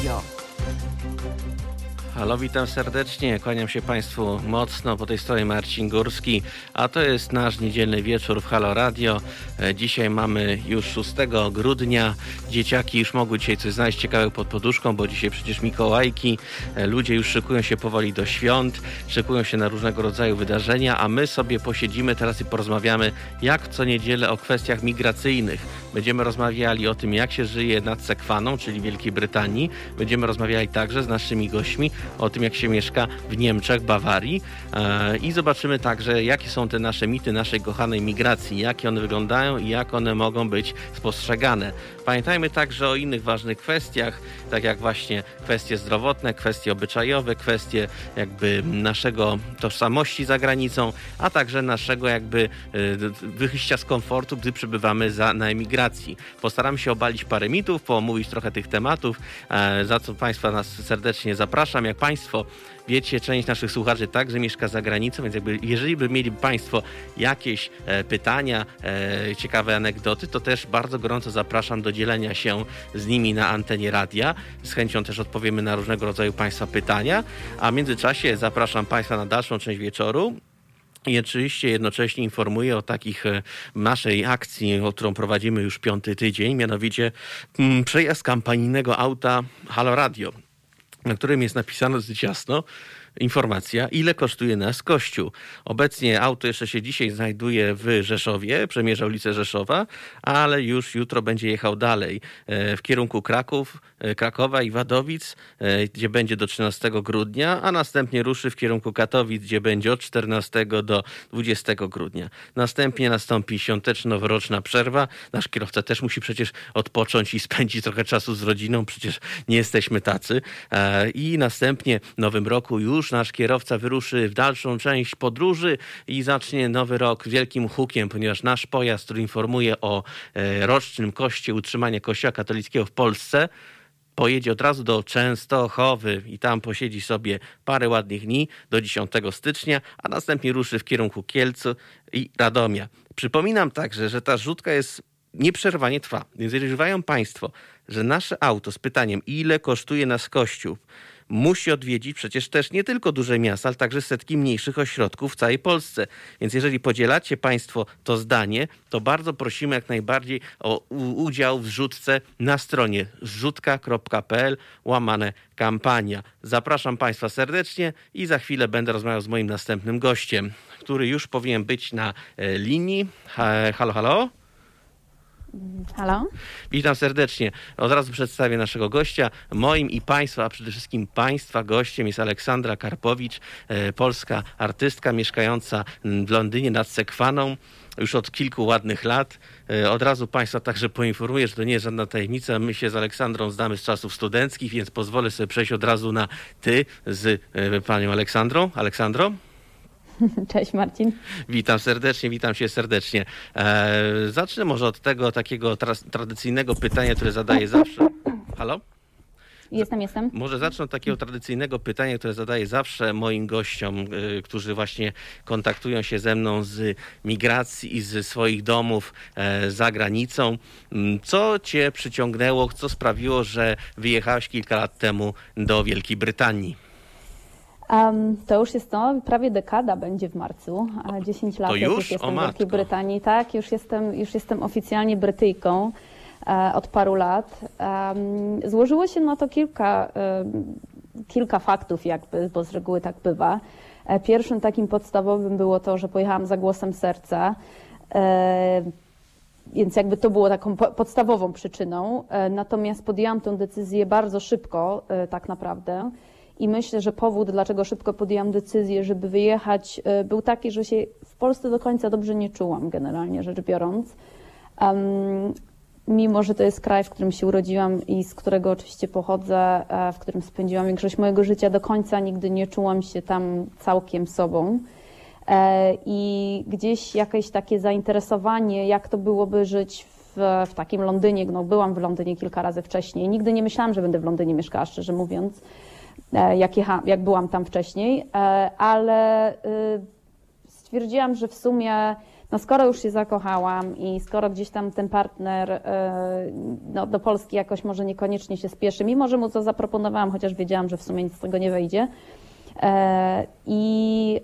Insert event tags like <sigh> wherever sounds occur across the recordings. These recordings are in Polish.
Radio. Halo, witam serdecznie. Kłaniam się Państwu mocno. Po tej stronie Marcin Górski, a to jest nasz niedzielny wieczór w Halo Radio. E, Dzisiaj mamy już 6 grudnia. Dzieciaki już mogły dzisiaj coś znaleźć ciekawego pod poduszką, bo dzisiaj przecież Mikołajki. E, Ludzie już szykują się powoli do świąt, szykują się na różnego rodzaju wydarzenia, a my sobie posiedzimy teraz i porozmawiamy jak co niedzielę o kwestiach migracyjnych. Będziemy rozmawiali o tym, jak się żyje nad Sekwaną, czyli Wielkiej Brytanii. Będziemy rozmawiali także z naszymi gośćmi o tym, jak się mieszka w Niemczech, Bawarii e, i zobaczymy także, jakie są te nasze mity naszej kochanej migracji, jakie one wyglądają i jak one mogą być spostrzegane. Pamiętajmy także o innych ważnych kwestiach, tak jak właśnie kwestie zdrowotne, kwestie obyczajowe, kwestie jakby naszego tożsamości za granicą, a także naszego jakby e, wyjścia z komfortu, gdy przebywamy za, na emigracji. Postaram się obalić parę mitów, pomówić trochę tych tematów, e, za co Państwa nas serdecznie zapraszam. Jak Państwo wiecie, część naszych słuchaczy także mieszka za granicą, więc jakby jeżeli by mieli Państwo jakieś e, pytania, e, ciekawe anegdoty, to też bardzo gorąco zapraszam do dzielenia się z nimi na antenie radia. Z chęcią też odpowiemy na różnego rodzaju Państwa pytania, a w międzyczasie zapraszam Państwa na dalszą część wieczoru. I oczywiście jednocześnie informuję o takich e, naszej akcji, którą prowadzimy już piąty tydzień, mianowicie mm, przejazd kampanijnego auta Halo Radio, na którym jest napisane dosyć jasno informacja, ile kosztuje nas kościół. Obecnie auto jeszcze się dzisiaj znajduje w Rzeszowie, przemierza ulicę Rzeszowa, ale już jutro będzie jechał dalej e, w kierunku Kraków, e, Krakowa i Wadowic, e, gdzie będzie do 13 grudnia, a następnie ruszy w kierunku Katowic, gdzie będzie od 14 do 20 grudnia. Następnie nastąpi świąteczno-noworoczna przerwa. Nasz kierowca też musi przecież odpocząć i spędzić trochę czasu z rodziną, przecież nie jesteśmy tacy. I następnie w nowym roku już nasz kierowca wyruszy w dalszą część podróży i zacznie nowy rok wielkim hukiem, ponieważ nasz pojazd, który informuje o e, rocznym koście utrzymania Kościoła katolickiego w Polsce, pojedzie od razu do Częstochowy i tam posiedzi sobie parę ładnych dni do 10 stycznia, a następnie ruszy w kierunku Kielc i Radomia. Przypominam także, że ta rzutka jest nieprzerwanie trwa. Więc jeżeli używają Państwo, że nasze auto z pytaniem, ile kosztuje nas kościół, musi odwiedzić przecież też nie tylko duże miasta, ale także setki mniejszych ośrodków w całej Polsce. Więc jeżeli podzielacie Państwo to zdanie, to bardzo prosimy jak najbardziej o udział w rzutce na stronie zrzutka.pl łamane kampania. Zapraszam Państwa serdecznie i za chwilę będę rozmawiał z moim następnym gościem, który już powinien być na e, linii. Halo, halo? Halo? Witam serdecznie. Od razu przedstawię naszego gościa. Moim i Państwa, a przede wszystkim Państwa gościem jest Aleksandra Karpowicz, e, polska artystka mieszkająca w Londynie nad Sekwaną już od kilku ładnych lat. E, od razu Państwa także poinformuję, że to nie jest żadna tajemnica. My się z Aleksandrą znamy z czasów studenckich, więc pozwolę sobie przejść od razu na ty z e, panią Aleksandrą. Aleksandro? <laughs> Cześć Marcin. Witam serdecznie, witam się serdecznie. E, zacznę może od tego takiego tra- tradycyjnego pytania, które zadaję zawsze. Halo? Jestem, jestem. Może zacznę od takiego tradycyjnego pytania, które zadaję zawsze moim gościom, y, którzy właśnie kontaktują się ze mną z migracji i z swoich domów e, za granicą. Mm, co cię przyciągnęło, co sprawiło, że wyjechałeś kilka lat temu do Wielkiej Brytanii? Um, to już jest to, prawie dekada będzie w marcu, 10 lat to już? już jestem o w Wielkiej. Brytanii. Tak, już jestem, już jestem oficjalnie Brytyjką e, od paru lat. Um, złożyło się na to kilka, um, kilka faktów jakby, bo z reguły tak bywa. E, Pierwszym takim podstawowym było to, że pojechałam za głosem serca. E, Więc jakby to było taką po- podstawową przyczyną. E, Natomiast podjęłam tę decyzję bardzo szybko, e, tak naprawdę. I myślę, że powód, dlaczego szybko podjęłam decyzję, żeby wyjechać, e, był taki, że się w Polsce do końca dobrze nie czułam, generalnie rzecz biorąc. Em, mimo, że to jest kraj, w którym się urodziłam i z którego oczywiście pochodzę, e, w którym spędziłam większość mojego życia, do końca nigdy nie czułam się tam całkiem sobą. E, I gdzieś jakieś takie zainteresowanie, jak to byłoby żyć w, w takim Londynie. No, byłam w Londynie kilka razy wcześniej. Nigdy nie myślałam, że będę w Londynie mieszkała, szczerze mówiąc, jak, jecha, jak byłam tam wcześniej, e, ale y, stwierdziłam, że w sumie no skoro już się zakochałam i skoro gdzieś tam ten partner no, do Polski jakoś może niekoniecznie się spieszy, mimo że mu to zaproponowałam, chociaż wiedziałam, że w sumie nic z tego nie wejdzie, i,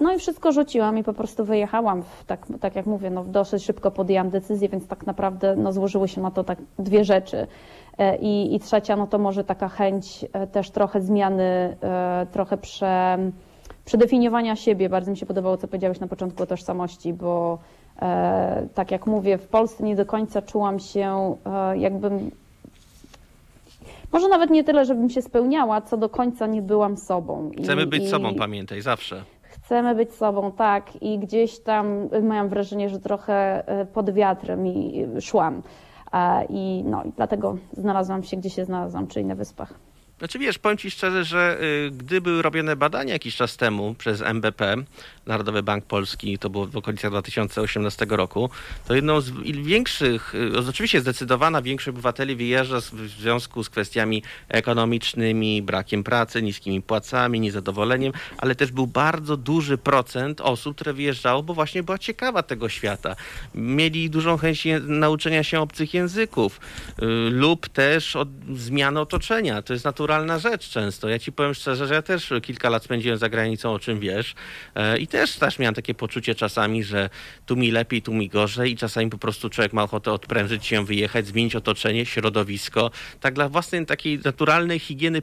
no i wszystko rzuciłam i po prostu wyjechałam, w, tak, tak jak mówię, no dosyć szybko podjęłam decyzję, więc tak naprawdę no, złożyły się na to tak dwie rzeczy. I, I trzecia, no to może taka chęć też trochę zmiany, trochę prze, przedefiniowania siebie. Bardzo mi się podobało, co powiedziałeś na początku o tożsamości, bo tak jak mówię, w Polsce nie do końca czułam się jakbym może nawet nie tyle, żebym się spełniała, co do końca nie byłam sobą. Chcemy I, być i sobą, pamiętaj, zawsze. Chcemy być sobą, tak. I gdzieś tam miałam wrażenie, że trochę pod wiatrem i szłam. I, no, i dlatego znalazłam się, gdzie się znalazłam, czyli na Wyspach. Znaczy wiesz, powiem ci szczerze, że y, gdy były robione badania jakiś czas temu przez MBP, Narodowy Bank Polski, to było w okolicach 2018 roku, to jedną z większych, y, oczywiście zdecydowana większość obywateli wyjeżdża w związku z kwestiami ekonomicznymi, brakiem pracy, niskimi płacami, niezadowoleniem, ale też był bardzo duży procent osób, które wyjeżdżało, bo właśnie była ciekawa tego świata. Mieli dużą chęć nauczenia się obcych języków y, lub też od zmiany otoczenia. To jest naturalne naturalna rzecz często. Ja ci powiem szczerze, że ja też kilka lat spędziłem za granicą, o czym wiesz. E, I też też miałem takie poczucie czasami, że tu mi lepiej, tu mi gorzej i czasami po prostu człowiek ma ochotę odprężyć się, wyjechać, zmienić otoczenie, środowisko. Tak dla własnej takiej naturalnej higieny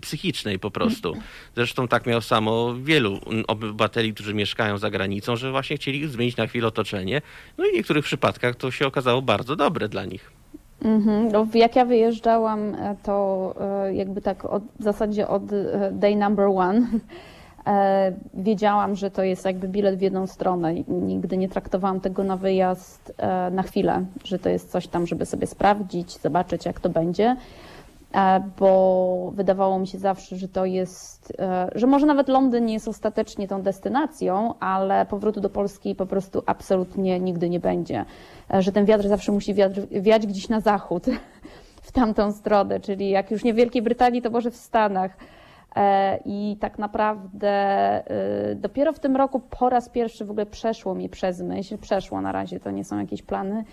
psychicznej po prostu. Zresztą tak miał samo wielu obywateli, którzy mieszkają za granicą, że właśnie chcieli zmienić na chwilę otoczenie. No i w niektórych przypadkach to się okazało bardzo dobre dla nich. Mhm. No, jak ja wyjeżdżałam, e, to e, jakby tak od, w zasadzie od e, day number one <laughs> wiedziałam, że to jest jakby bilet w jedną stronę. Nigdy nie traktowałam tego na wyjazd na chwilę, że to jest coś tam, żeby sobie sprawdzić, zobaczyć jak to będzie. E, bo wydawało mi się zawsze, że to jest, e, że może nawet Londyn nie jest ostatecznie tą destynacją, ale powrotu do Polski po prostu absolutnie nigdy nie będzie. E, że ten wiatr zawsze musi wiatr, wiać gdzieś na zachód, <laughs> w tamtą stronę, czyli jak już nie w Wielkiej Brytanii, to może w Stanach. I tak naprawdę dopiero w tym roku po raz pierwszy w ogóle przeszło mi przez myśl, przeszło na razie, to nie są jakieś plany,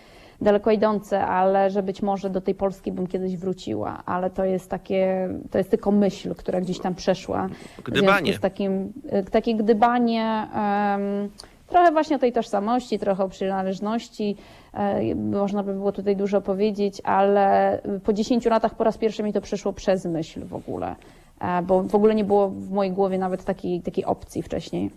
daleko idące, ale że być może do tej Polski bym kiedyś wróciła, ale to jest takie, to jest tylko myśl, która gdzieś tam przeszła. Gdybanie. Z takim, e, takie gdybanie, um, trochę właśnie o tej tożsamości, trochę o przynależności, e, można by było tutaj dużo powiedzieć, ale po 10 latach po raz pierwszy mi to przeszło przez myśl w ogóle, e, bo w ogóle nie było w mojej głowie nawet takiej, takiej opcji wcześniej.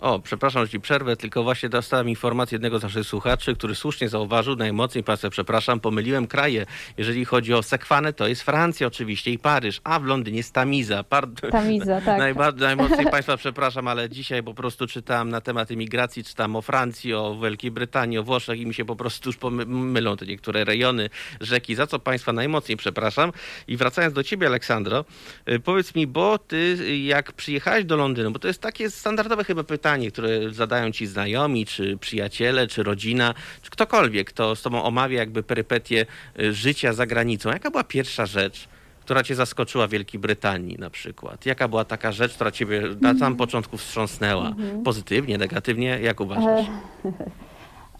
O, przepraszam, że ci przerwę, tylko właśnie dostałem informację jednego z naszych słuchaczy, który słusznie zauważył, najmocniej Państwa przepraszam, pomyliłem kraje. Jeżeli chodzi o Sekwanę, to jest Francja oczywiście i Paryż, a w Londynie jest Tamiza. Pard- Tamiza, tak. Najmocniej Państwa przepraszam, ale dzisiaj po prostu czytałem na temat imigracji, czytam o Francji, o Wielkiej Brytanii, o Włoszech i mi się po prostu już pomylą te niektóre rejony, rzeki, za co Państwa najmocniej przepraszam. I wracając do Ciebie, Aleksandro, y, powiedz mi, bo Ty jak przyjechałeś do Londynu, bo to jest takie standardowe chyba pytanie, które zadają ci znajomi, czy przyjaciele, czy rodzina, czy ktokolwiek, kto z tobą omawia jakby perypetie y, życia za granicą. Jaka była pierwsza rzecz, która cię zaskoczyła w Wielkiej Brytanii na przykład? Jaka była taka rzecz, która ciebie na samym mhm. początku wstrząsnęła? Mhm. Pozytywnie, negatywnie? Jak uważasz? <laughs>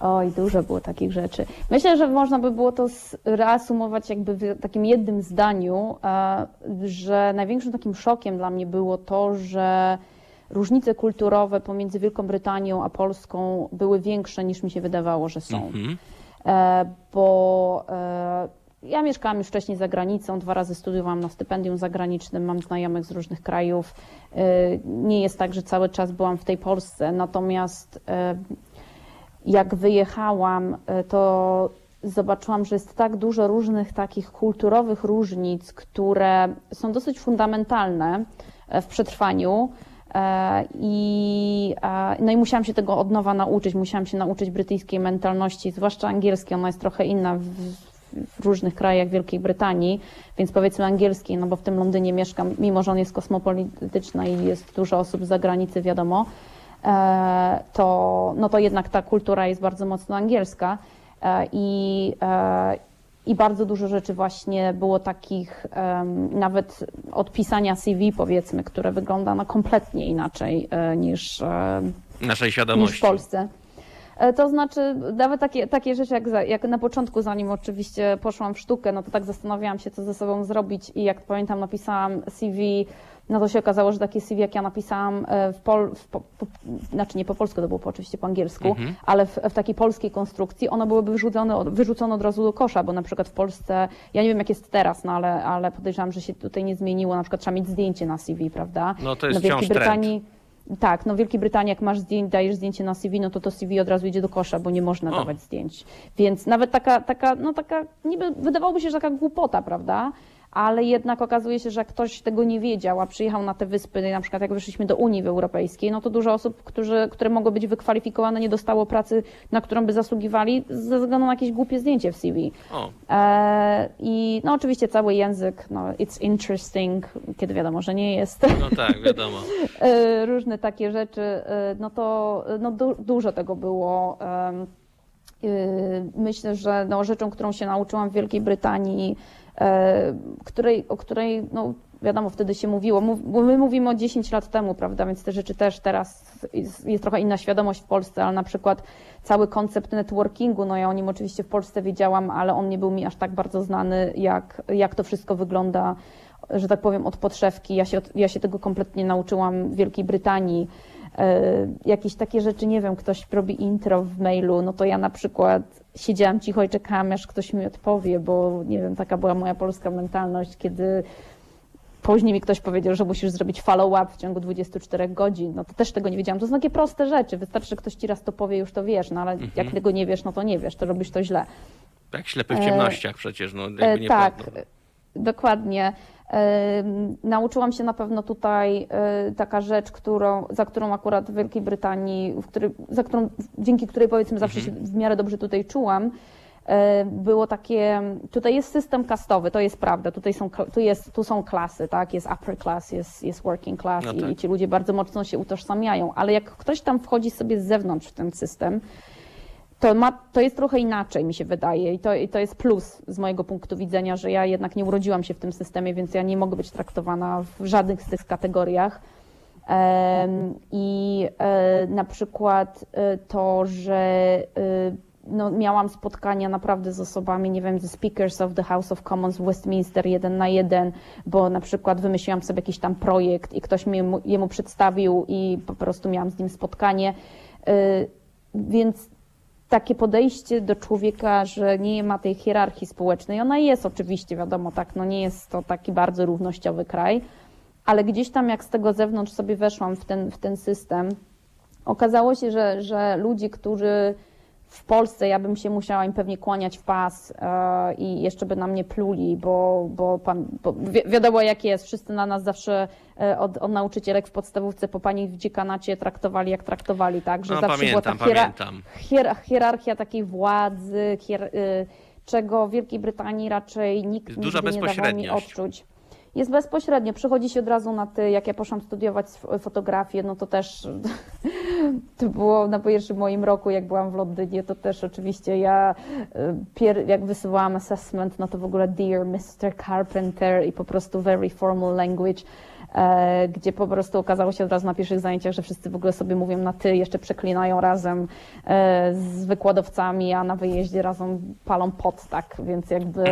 Oj, dużo było takich rzeczy. Myślę, że można by było to reasumować jakby w takim jednym zdaniu, że największym takim szokiem dla mnie było to, że różnice kulturowe pomiędzy Wielką Brytanią a Polską były większe niż mi się wydawało, że są. Mhm. E, bo e, ja mieszkałam już wcześniej za granicą, dwa razy studiowałam na stypendium zagranicznym, mam znajomych z różnych krajów. E, nie jest tak, że cały czas byłam w tej Polsce, natomiast jak wyjechałam, to zobaczyłam, że jest tak dużo różnych takich kulturowych różnic, które są dosyć fundamentalne w przetrwaniu, I, e, no i musiałam się tego od nowa nauczyć, musiałam się nauczyć brytyjskiej mentalności, zwłaszcza angielskiej, ona jest trochę inna w, w różnych krajach Wielkiej Brytanii, więc powiedzmy angielskiej, no bo w tym Londynie mieszkam, mimo że on jest kosmopolityczny i jest dużo osób z zagranicy, wiadomo, e, to, no to jednak ta kultura jest bardzo mocno angielska. I, i bardzo dużo rzeczy właśnie było takich, nawet od pisania CV powiedzmy, które wygląda na kompletnie inaczej e, niż, Naszej świadomości. niż w Polsce. E, to znaczy, nawet takie, takie rzeczy, jak, za, jak na początku, zanim oczywiście poszłam w sztukę, no to tak zastanawiałam się, co ze sobą zrobić i jak pamiętam, napisałam CV, no to się okazało, że takie CV, jak ja napisałam e, w, pol, w po, po, znaczy nie po polsku, to było oczywiście po angielsku, mhm. ale w, w, takiej polskiej konstrukcji, ono byłoby wyrzucone, wyrzucone od razu do kosza, bo na przykład w Polsce, ja nie wiem jak jest teraz, no ale, ale podejrzewam, że się tutaj nie zmieniło, na przykład trzeba mieć zdjęcie na CV, prawda? No to jest no, Wielkiej Brytanii trend. Tak, no w Wielkiej Brytanii jak masz zdjęcie, dajesz zdjęcie na CV, no to to CV od razu idzie do kosza, bo nie można o. dawać zdjęć. Więc nawet taka, taka, no taka, niby wydawałoby się, że taka głupota, prawda? Ale jednak okazuje się, że ktoś tego nie wiedział, a przyjechał na te wyspy, na przykład jak wyszliśmy do Unii Europejskiej, no to dużo osób, którzy, które mogły być wykwalifikowane, nie dostało pracy, na którą by zasługiwali, ze względu na jakieś głupie zdjęcie w CV. E, I no oczywiście cały język, no it's interesting, kiedy wiadomo, że nie jest. No tak, wiadomo. <laughs> E, różne takie rzeczy, e, no to no du dużo tego było. E, myślę, że no, rzeczą, którą się nauczyłam w Wielkiej Brytanii, której, o której no, wiadomo, wtedy się mówiło, bo my mówimy o 10 lat temu, prawda, więc te rzeczy też teraz jest, jest, trochę inna świadomość w Polsce, ale na przykład cały koncept networkingu, no ja o nim oczywiście w Polsce wiedziałam, ale on nie był mi aż tak bardzo znany, jak, jak to wszystko wygląda, że tak powiem, od podszewki. Ja się, ja się tego kompletnie nauczyłam w Wielkiej Brytanii. E, jakieś takie rzeczy, nie wiem, ktoś robi intro w mailu, no to ja na przykład siedziałam cicho i czekałam, aż ktoś mi odpowie, bo nie wiem, taka była moja polska mentalność, kiedy później mi ktoś powiedział, że musisz zrobić follow-up w ciągu 24 godzin, no to też tego nie wiedziałam. To są takie proste rzeczy, wystarczy, że ktoś ci raz to powie, już to wiesz, no ale mhm. jak tego nie wiesz, no to nie wiesz, to robisz to źle. Jak ślepy w ciemnościach e, przecież, no jakby nie Tak, dokładnie. Nauczyłam się na pewno tutaj y, taka rzecz, którą, za którą akurat w Wielkiej Brytanii, w który, za którą, dzięki której powiedzmy zawsze się mhm. w miarę dobrze tutaj czułam, y, było takie, tutaj jest system kastowy, to jest prawda, tutaj są, tu, jest, tu są klasy, tak, jest upper class, jest, jest working class no tak. i ci ludzie bardzo mocno się utożsamiają, ale jak ktoś tam wchodzi sobie z zewnątrz w ten system, to, ma, to jest trochę inaczej, mi się wydaje, I to, i to jest plus z mojego punktu widzenia, że ja jednak nie urodziłam się w tym systemie, więc ja nie mogę być traktowana w żadnych z tych kategoriach. I e, na przykład e, to, że e, no, miałam spotkania naprawdę z osobami, nie wiem, ze Speakers of the House of Commons w Westminster jeden na jeden, bo na przykład wymyśliłam sobie jakiś tam projekt i ktoś mi jemu przedstawił i po prostu miałam z nim spotkanie. Więc takie podejście do człowieka, że nie ma tej hierarchii społecznej. Ona jest oczywiście, wiadomo, tak, no nie jest to taki bardzo równościowy kraj, ale gdzieś tam jak z tego zewnątrz sobie weszłam w ten, w ten system, okazało się, że, że ludzi, którzy w Polsce ja bym się musiała im pewnie kłaniać w pas e, i jeszcze by na mnie pluli, bo, bo, pan, bo wi wiadomo jak jest, wszyscy na nas zawsze e, od, od nauczycielek w podstawówce po pani w dziekanacie traktowali jak traktowali, tak? Że no, zawsze pamiętam, była ta pamiętam. Hier hierarchia takiej władzy, hier y czego w Wielkiej Brytanii raczej nikt nigdy nie dawał mi odczuć jest bezpośrednio. Przychodzi się od razu na ty, jak ja poszłam studiować fotografię, no to też <laughs> to było na pierwszym moim roku, jak byłam w Londynie, to też oczywiście ja y, jak wysyłałam assessment, no to w ogóle Dear Mr. Carpenter i po prostu very formal language gdzie po prostu okazało się od razu na pierwszych zajęciach, że wszyscy w ogóle sobie mówią na ty, jeszcze przeklinają razem e, z wykładowcami, a na wyjeździe razem palą pot, tak, więc jakby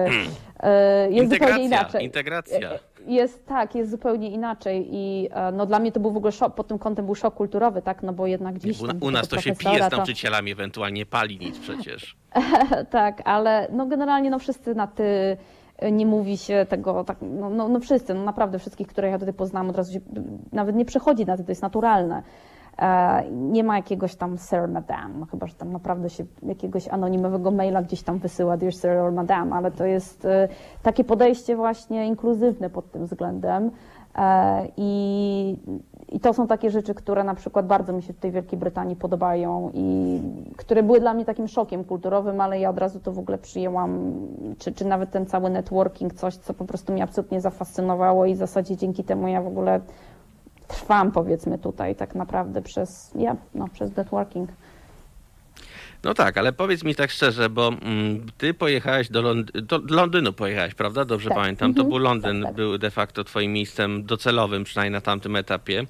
e, jest zupełnie inaczej. Integracja. Jest tak, jest zupełnie inaczej i e, no, dla mnie to był w ogóle szok, pod tym kątem był szok kulturowy, tak, no bo jednak gdzieś... U, u nas to się pije z nauczycielami, to... ewentualnie pali nic przecież. <laughs> tak, ale no generalnie no wszyscy na ty nie mówi się tego, tak, no, no, no wszyscy, no naprawdę wszystkich, które ja tutaj poznałam, od razu się, nawet nie przechodzi na to, to jest naturalne. E, nie ma jakiegoś tam Sir, Madam, chyba, że tam naprawdę się jakiegoś anonimowego maila gdzieś tam wysyła Dear Sir or Madam, ale to jest e, takie podejście właśnie inkluzywne pod tym względem. E, I, I to są takie rzeczy, które na przykład bardzo mi się w tej Wielkiej Brytanii podobają i które były dla mnie takim szokiem kulturowym, ale ja od razu to w ogóle przyjęłam, czy, czy nawet ten cały networking, coś, co po prostu mnie absolutnie zafascynowało i w zasadzie dzięki temu ja w ogóle trwam powiedzmy tutaj tak naprawdę przez, ja, no, przez networking. No tak, ale powiedz mi tak szczerze, bo mm, ty pojechałeś do, Lond do Londynu, pojechałeś, prawda? Dobrze tak. pamiętam. To mhm. był Londyn, tak, tak. był de facto twoim miejscem docelowym, przynajmniej na tamtym etapie.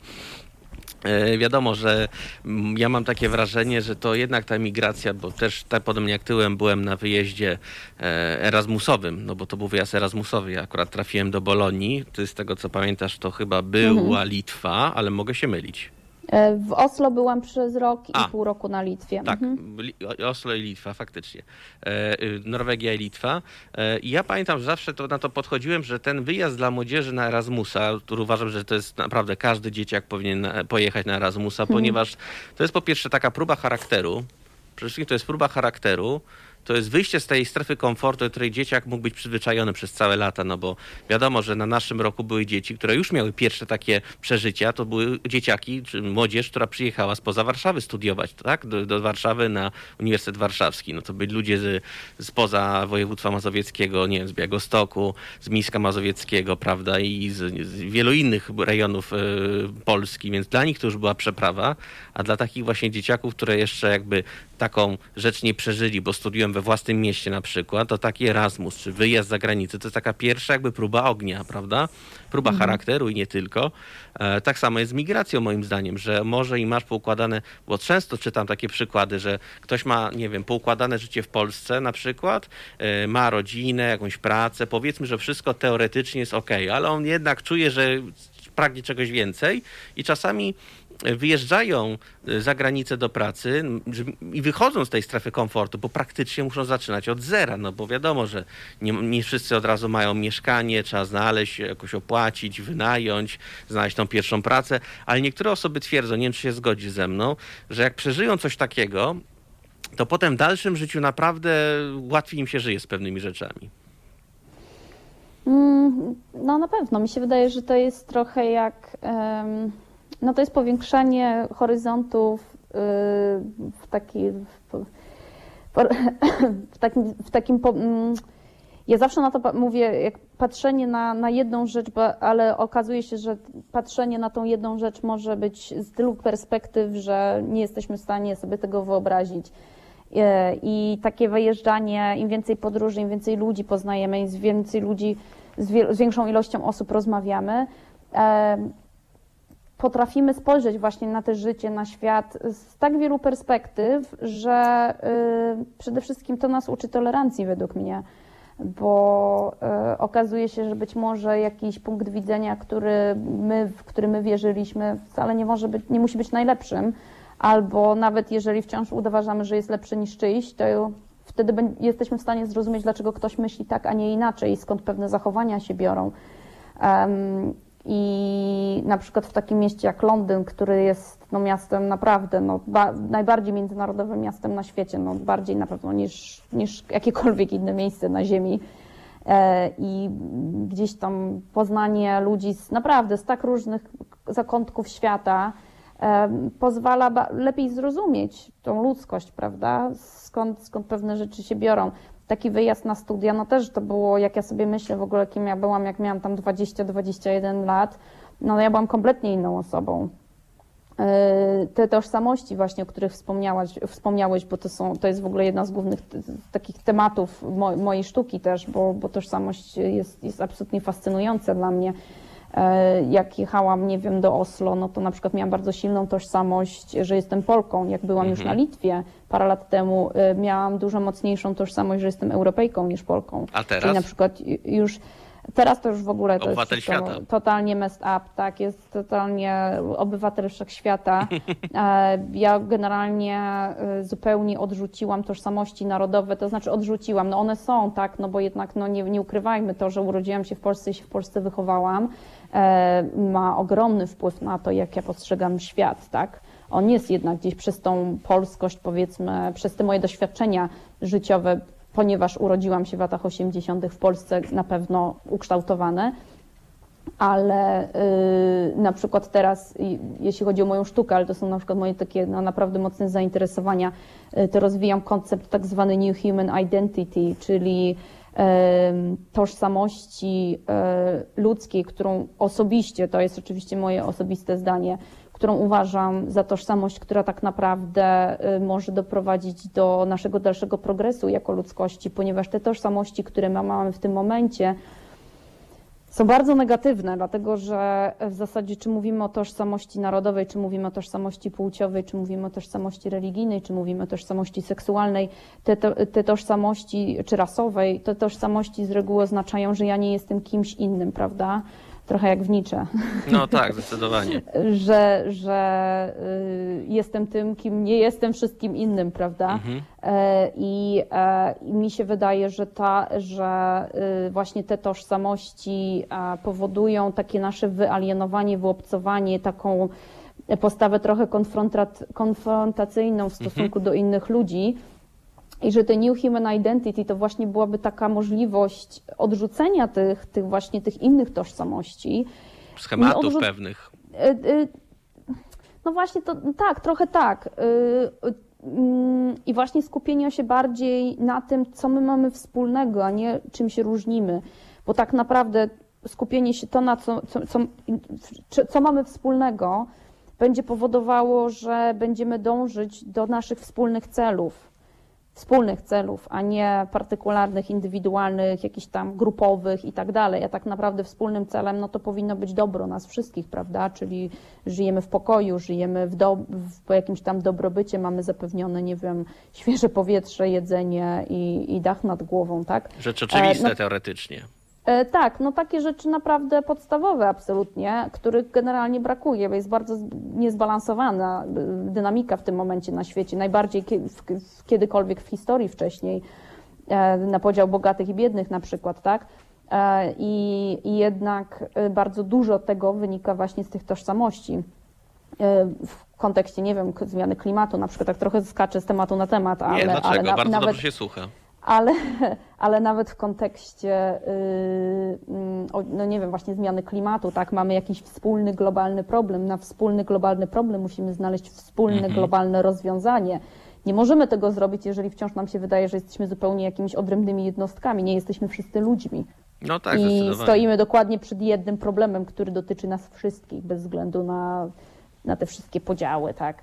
E, wiadomo, że mm, ja mam takie wrażenie, że to jednak ta migracja, bo też tak podobnie jak tyłem byłem na wyjeździe e, Erasmusowym, no bo to był wyjazd Erasmusowy. Ja akurat trafiłem do Bolonii. Ty z tego co pamiętasz, to chyba była mhm. Litwa, ale mogę się mylić. E, w Oslo byłam przez rok A, i pół roku na Litwie. Tak, mhm. Oslo i Litwa, faktycznie. E, y, Norwegia i Litwa. E, I ja pamiętam, że zawsze to, na to podchodziłem, że ten wyjazd dla młodzieży na Erasmusa, który uważam, że to jest naprawdę każdy dzieciak powinien pojechać na Erasmusa, mhm. ponieważ to jest po pierwsze taka próba charakteru. Przede wszystkim to jest próba charakteru to jest wyjście z tej strefy komfortu, do której dzieciak mógł być przyzwyczajony przez całe lata, no bo wiadomo, że na naszym roku były dzieci, które już miały pierwsze takie przeżycia, to były dzieciaki, czy młodzież, która przyjechała spoza Warszawy studiować, tak, do, do Warszawy na Uniwersytet Warszawski. No to byli ludzie z, spoza województwa mazowieckiego, nie wiem, z Biagostoku, z Mińska Mazowieckiego, prawda, i z, z wielu innych rejonów y, Polski, więc dla nich to już była przeprawa, a dla takich właśnie dzieciaków, które jeszcze jakby taką rzecz nie przeżyli, bo studiują we własnym mieście na przykład, to taki Erasmus czy wyjazd za granicę to jest taka pierwsza jakby próba ognia, prawda? Próba mhm. charakteru i nie tylko. E, tak samo jest z migracją moim zdaniem, że może i masz poukładane, bo często czytam takie przykłady, że ktoś ma, nie wiem, poukładane życie w Polsce na przykład, e, ma rodzinę, jakąś pracę, powiedzmy, że wszystko teoretycznie jest ok, ale on jednak czuje, że pragnie czegoś więcej i czasami wyjeżdżają y, za granicę do pracy i wychodzą z tej strefy komfortu, bo praktycznie muszą zaczynać od zera, no bo wiadomo, że nie, nie wszyscy od razu mają mieszkanie, trzeba znaleźć, jakoś opłacić, wynająć, znaleźć tą pierwszą pracę, ale niektóre osoby twierdzą, nie wiem czy się zgodzi ze mną, że jak przeżyją coś takiego, to potem w dalszym życiu naprawdę łatwiej im się żyje z pewnymi rzeczami. Mm, no na pewno. Mi się wydaje, że to jest trochę jak... Um no to jest powiększanie horyzontów y, w, taki, w, <coughs> takim, w takim mm, ja zawsze na to mówię, jak patrzenie na, na jedną rzecz, ale okazuje się, że patrzenie na tą jedną rzecz może być z tylu perspektyw, że nie jesteśmy w stanie sobie tego wyobrazić. E, I takie wyjeżdżanie, im więcej podróży, im więcej ludzi poznajemy, im więcej ludzi, z, z większą ilością osób rozmawiamy, e, potrafimy spojrzeć właśnie na to życie, na świat z tak wielu perspektyw, że y, przede wszystkim to nas uczy tolerancji według mnie, bo y, okazuje się, że być może jakiś punkt widzenia, który my, w który my wierzyliśmy, wcale nie może być, nie musi być najlepszym, albo nawet jeżeli wciąż uważamy, że jest lepszy niż czyjś, to wtedy jesteśmy w stanie zrozumieć, dlaczego ktoś myśli tak, a nie inaczej, skąd pewne zachowania się biorą. I na przykład w takim mieście jak Londyn, który jest no, miastem naprawdę no, najbardziej międzynarodowym miastem na świecie, no, bardziej na pewno niż, niż jakiekolwiek inne miejsce na Ziemi. E, I gdzieś tam poznanie ludzi z naprawdę z tak różnych zakątków świata e, pozwala lepiej zrozumieć tą ludzkość, prawda? Skąd, skąd pewne rzeczy się biorą taki wyjazd na studia, no też to było, jak ja sobie myślę w ogóle, kim ja byłam, jak miałam tam 20-21 lat, no ja byłam kompletnie inną osobą. Yy, te tożsamości właśnie, o których wspomniałaś, wspomniałeś, bo to, są, to jest w ogóle jedna z głównych takich tematów mojej sztuki też, bo, bo tożsamość jest, jest absolutnie fascynująca dla mnie. E, jak jechałam, nie wiem, do Oslo, no to na przykład miałam bardzo silną tożsamość, że jestem Polką. Jak byłam mhm. już na Litwie parę lat temu, e, miałam dużo mocniejszą tożsamość, że jestem Europejką niż Polką. A teraz? I na przykład już Teraz to już w ogóle to obywatel jest świata. totalnie messed up, tak, jest totalnie obywatel wszechświata. <laughs> E, ja generalnie zupełnie odrzuciłam tożsamości narodowe, to znaczy odrzuciłam, no one są, tak, no bo jednak no nie, nie ukrywajmy to, że urodziłam się w Polsce i się w Polsce wychowałam, E, ma ogromny wpływ na to, jak ja postrzegam świat, tak? On jest jednak gdzieś przez tą polskość, powiedzmy, przez te moje doświadczenia życiowe, ponieważ urodziłam się w latach 80. w Polsce, na pewno ukształtowane. Ale yy, na przykład teraz, jeśli chodzi o moją sztukę, ale to są na przykład moje takie no, naprawdę mocne zainteresowania, yy, to rozwijam koncept tak zwany New Human Identity, czyli tożsamości e, ludzkiej, którą osobiście, to jest oczywiście moje osobiste zdanie, którą uważam za tożsamość, która tak naprawdę e, może doprowadzić do naszego dalszego progresu jako ludzkości, ponieważ te tożsamości, które my mamy w tym momencie, są bardzo negatywne, dlatego że w zasadzie czy mówimy o tożsamości narodowej, czy mówimy o tożsamości płciowej, czy mówimy o tożsamości religijnej, czy mówimy o tożsamości seksualnej, te, te, te tożsamości, czy rasowej, te tożsamości z reguły oznaczają, że ja nie jestem kimś innym, prawda? Trochę jak w Nietzsche. No tak, zdecydowanie. <laughs> że że y, jestem tym, kim nie jestem wszystkim innym, prawda? Mhm. E, I, e, I mi się wydaje, że, ta, że y, właśnie te tożsamości powodują takie nasze wyalienowanie, wyobcowanie, taką postawę trochę konfrontacyjną w stosunku mhm. do innych ludzi i że ten New Human Identity to właśnie byłaby taka możliwość odrzucenia tych, tych właśnie tych innych tożsamości. Schematów odrzu... pewnych. E, e, no właśnie, to tak, trochę tak. E, mm, I właśnie skupienie się bardziej na tym, co my mamy wspólnego, a nie czym się różnimy. Bo tak naprawdę skupienie się to, na co, co, co, co mamy wspólnego, będzie powodowało, że będziemy dążyć do naszych wspólnych celów wspólnych celów, a nie partykularnych, indywidualnych, jakichś tam grupowych i tak dalej. A tak naprawdę wspólnym celem no to powinno być dobro nas wszystkich, prawda? Czyli żyjemy w pokoju, żyjemy w, do, w po jakimś tam dobrobycie, mamy zapewnione, nie wiem, świeże powietrze, jedzenie i, i dach nad głową, tak? Rzecz oczywiste e, no, teoretycznie. E, tak, no takie rzeczy naprawdę podstawowe absolutnie, których generalnie brakuje, bo jest bardzo niezbalansowana e, dynamika w tym momencie na świecie, najbardziej kiedykolwiek w historii wcześniej, e, na podział bogatych i biednych na przykład, tak? I, i jednak bardzo dużo tego wynika właśnie z tych tożsamości w kontekście, nie wiem, zmiany klimatu, na przykład tak trochę skaczę z tematu na temat, ale... Nie, dlaczego? ale na, Bardzo nawet, dobrze się słucha ale, <laughs> ale nawet w kontekście, yy, no nie wiem, właśnie zmiany klimatu, tak, mamy jakiś wspólny globalny problem. Na wspólny globalny problem musimy znaleźć wspólne mhm. globalne rozwiązanie. Nie możemy tego zrobić, jeżeli wciąż nam się wydaje, że jesteśmy zupełnie jakimiś odrębnymi jednostkami. Nie jesteśmy wszyscy ludźmi. No tak, I stoimy dokładnie przed jednym problemem, który dotyczy nas wszystkich, bez względu na, na te wszystkie podziały, tak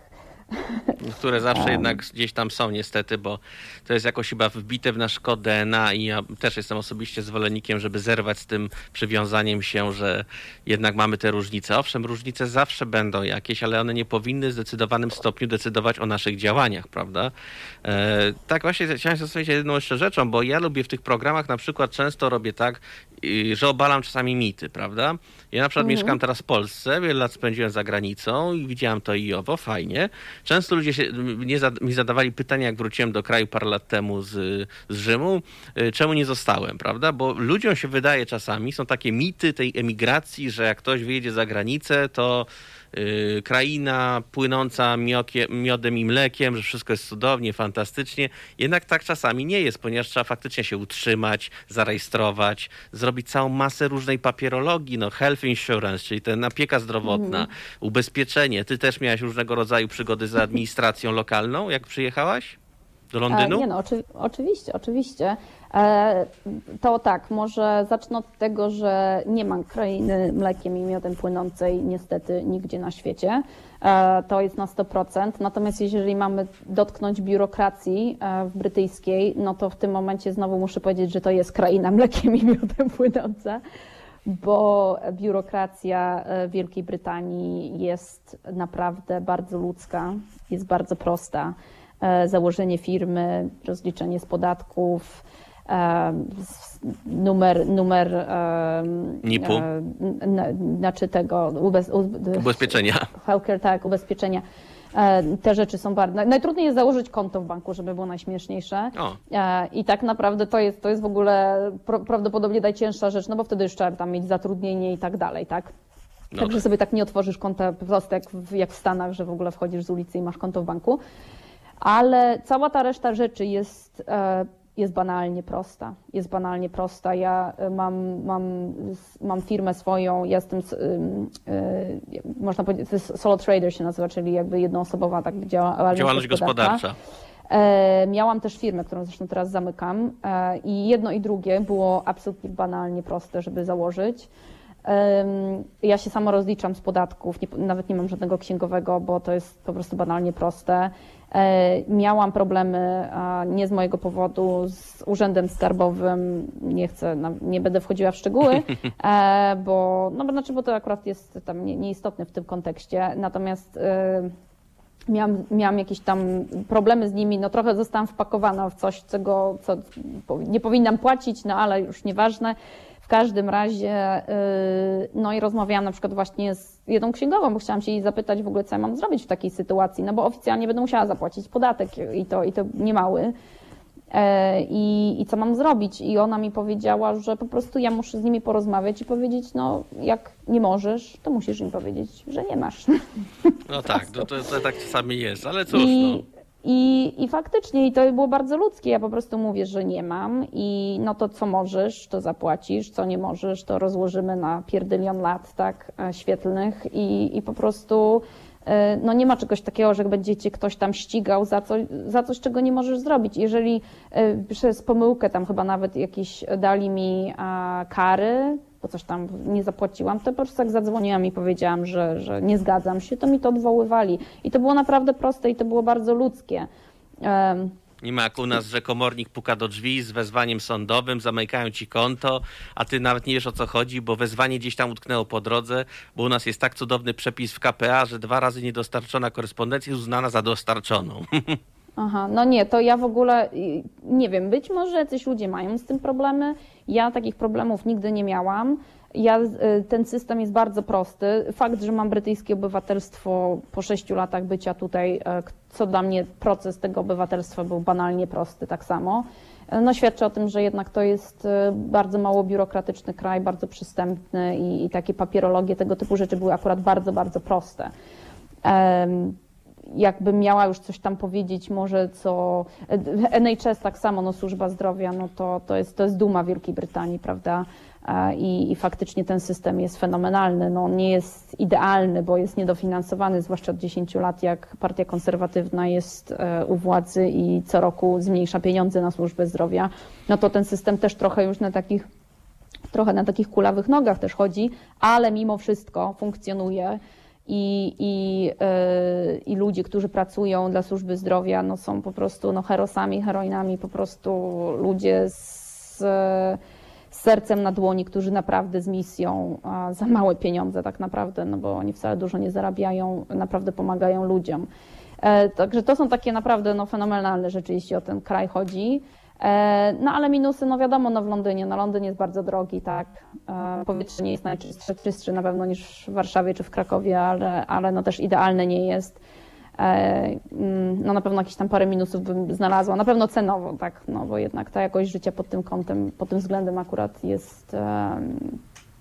które zawsze jednak gdzieś tam są niestety, bo to jest jakoś chyba wbite w nasz kod DNA i ja też jestem osobiście zwolennikiem, żeby zerwać z tym przywiązaniem się, że jednak mamy te różnice. Owszem, różnice zawsze będą jakieś, ale one nie powinny w zdecydowanym stopniu decydować o naszych działaniach, prawda? E, tak właśnie chciałem zastanowić się jedną jeszcze rzeczą, bo ja lubię w tych programach na przykład często robię tak, że obalam czasami mity, prawda? Ja na przykład mhm. mieszkam teraz w Polsce, wiele lat spędziłem za granicą i widziałem to i owo, fajnie. Często ludzie się, mnie, mi zadawali pytania, jak wróciłem do kraju parę lat temu z, z Rzymu, y, czemu nie zostałem, prawda? Bo ludziom się wydaje czasami, są takie mity tej emigracji, że jak ktoś wyjedzie za granicę, to kraina płynąca miodem i mlekiem, że wszystko jest cudownie, fantastycznie. Jednak tak czasami nie jest, ponieważ trzeba faktycznie się utrzymać, zarejestrować, zrobić całą masę różnej papierologii, no health insurance, czyli ten opieka zdrowotna, mm. ubezpieczenie. Ty też miałaś różnego rodzaju przygody z administracją lokalną, jak przyjechałaś? Do Londynu? E, nie no, oczy, oczywiście, oczywiście. E, to tak, może zacznę od tego, że nie ma krainy mlekiem i miodem płynącej niestety nigdzie na świecie. E, to jest na 100%. Natomiast jeżeli mamy dotknąć biurokracji e, brytyjskiej, no to w tym momencie znowu muszę powiedzieć, że to jest kraina mlekiem i miodem płynąca, bo biurokracja Wielkiej Brytanii jest naprawdę bardzo ludzka, jest bardzo prosta. Założenie firmy, rozliczenie z podatków, numer, numer NIP-u? znaczy tego ubez, ubezpieczenia. Healthcare, tak, ubezpieczenia. E, te rzeczy są bardzo. Najtrudniej jest założyć konto w banku, żeby było najśmieszniejsze. O. E, I tak naprawdę to jest, to jest w ogóle prawdopodobnie najcięższa rzecz, no bo wtedy już trzeba tam mieć zatrudnienie i tak dalej, tak? No Także tak. sobie tak nie otworzysz konta po prostu jak w, jak w Stanach, że w ogóle wchodzisz z ulicy i masz konto w banku. Ale cała ta reszta rzeczy jest e, jest banalnie prosta. Jest banalnie prosta. Ja y, mam, mam, mam firmę swoją, jestem, yy, można powiedzieć, to jest solo trader się nazywa, czyli jakby jednoosobowa tak działalność, działalność gospodarcza. E, miałam też firmę, którą zresztą teraz zamykam e, i jedno i drugie było absolutnie banalnie proste, żeby założyć. Ja się sama rozliczam z podatków, nie, nawet nie mam żadnego księgowego, bo to jest po prostu banalnie proste. E, miałam problemy, nie z mojego powodu, z urzędem skarbowym. Nie chcę, nie będę wchodziła w szczegóły, <laughs> e, bo, no, znaczy, bo to akurat jest tam nieistotne w tym kontekście. Natomiast e, miałam, miałam jakieś tam problemy z nimi, no trochę zostałam wpakowana w coś, czego co nie powinnam płacić, no ale już nieważne. W każdym razie, y, no i rozmawiałam na przykład właśnie z jedną księgową, bo chciałam się jej zapytać w ogóle, co ja mam zrobić w takiej sytuacji, no bo oficjalnie będę musiała zapłacić podatek i to, i to niemały. E, I, I co mam zrobić? I ona mi powiedziała, że po prostu ja muszę z nimi porozmawiać i powiedzieć, no jak nie możesz, to musisz im powiedzieć, że nie masz. No tak, to, <laughs> to, to tak czasami jest, ale cóż. I, no. I, I faktycznie, i to było bardzo ludzkie. Ja po prostu mówię, że nie mam, i no to co możesz, to zapłacisz, co nie możesz, to rozłożymy na pierdylion lat, tak, e, świetlnych, i, i po prostu e, no nie ma czegoś takiego, że będziecie ktoś tam ścigał za coś, za coś, czego nie możesz zrobić. Jeżeli e, przez pomyłkę tam chyba nawet jakieś dali mi kary, bo coś tam nie zapłaciłam, to po prostu jak zadzwoniłam i powiedziałam, że, że nie zgadzam się, to mi to odwoływali. I to było naprawdę proste i to było bardzo ludzkie. Nie ma jak u nas, że komornik puka do drzwi z wezwaniem sądowym, zamykają ci konto, a ty nawet nie wiesz o co chodzi, bo wezwanie gdzieś tam utknęło po drodze, bo u nas jest tak cudowny przepis w KPA, że dwa razy niedostarczona korespondencja jest uznana za dostarczoną. <laughs> Aha, no nie, to ja w ogóle nie wiem, być może jacyś ludzie mają z tym problemy. Ja takich problemów nigdy nie miałam. Ja, y, ten system jest bardzo prosty. Fakt, że mam brytyjskie obywatelstwo po sześciu latach bycia tutaj, e, co dla mnie proces tego obywatelstwa był banalnie prosty, tak samo. E, no, świadczy o tym, że jednak to jest e, bardzo mało biurokratyczny kraj, bardzo przystępny i, i takie papierologie, tego typu rzeczy były akurat bardzo, bardzo proste jakbym miała już coś tam powiedzieć, może co NHS tak samo, no służba zdrowia, no to, to, jest, to jest duma Wielkiej Brytanii, prawda? I, I, faktycznie ten system jest fenomenalny. No, on nie jest idealny, bo jest niedofinansowany, zwłaszcza od 10 lat, jak partia konserwatywna jest e, u władzy i co roku zmniejsza pieniądze na służbę zdrowia. No to ten system też trochę już na takich trochę na takich kulawych nogach też chodzi, ale mimo wszystko funkcjonuje i, i, yy, i ludzie, którzy pracują dla służby zdrowia, no są po prostu no, herosami, heroinami, po prostu ludzie z, z sercem na dłoni, którzy naprawdę z misją za małe pieniądze tak naprawdę, no bo oni wcale dużo nie zarabiają, naprawdę pomagają ludziom. E, także to są takie naprawdę no, fenomenalne rzeczy, jeśli o ten kraj chodzi. E, no ale minusy, no wiadomo, no w Londynie, no Londyn jest bardzo drogi, tak. E, powietrze nie jest najczystsze, czystsze na pewno niż w Warszawie czy w Krakowie, ale, ale no też idealne nie jest. E, mm, no na pewno jakieś tam parę minusów bym znalazła, na pewno cenowo, tak, no bo jednak ta jakość życia pod tym kątem, pod tym względem akurat jest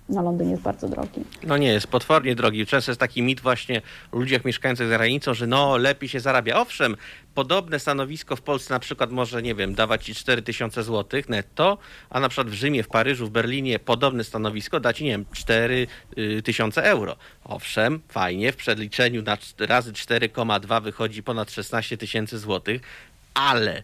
na Londyn jest bardzo drogi. No nie, jest potwornie drogi. Często jest taki mit właśnie o ludziach mieszkających za granicą, że no lepiej się zarabia. Owszem, podobne stanowisko w Polsce na przykład może, nie wiem, dawać ci 4 tysiące złotych netto, a na przykład w Rzymie, w Paryżu, w Berlinie podobne stanowisko da ci, nie wiem, 4 y, tysiące euro. Owszem, fajnie, w przeliczeniu na razy 4,2 wychodzi ponad 16 tysięcy złotych, ale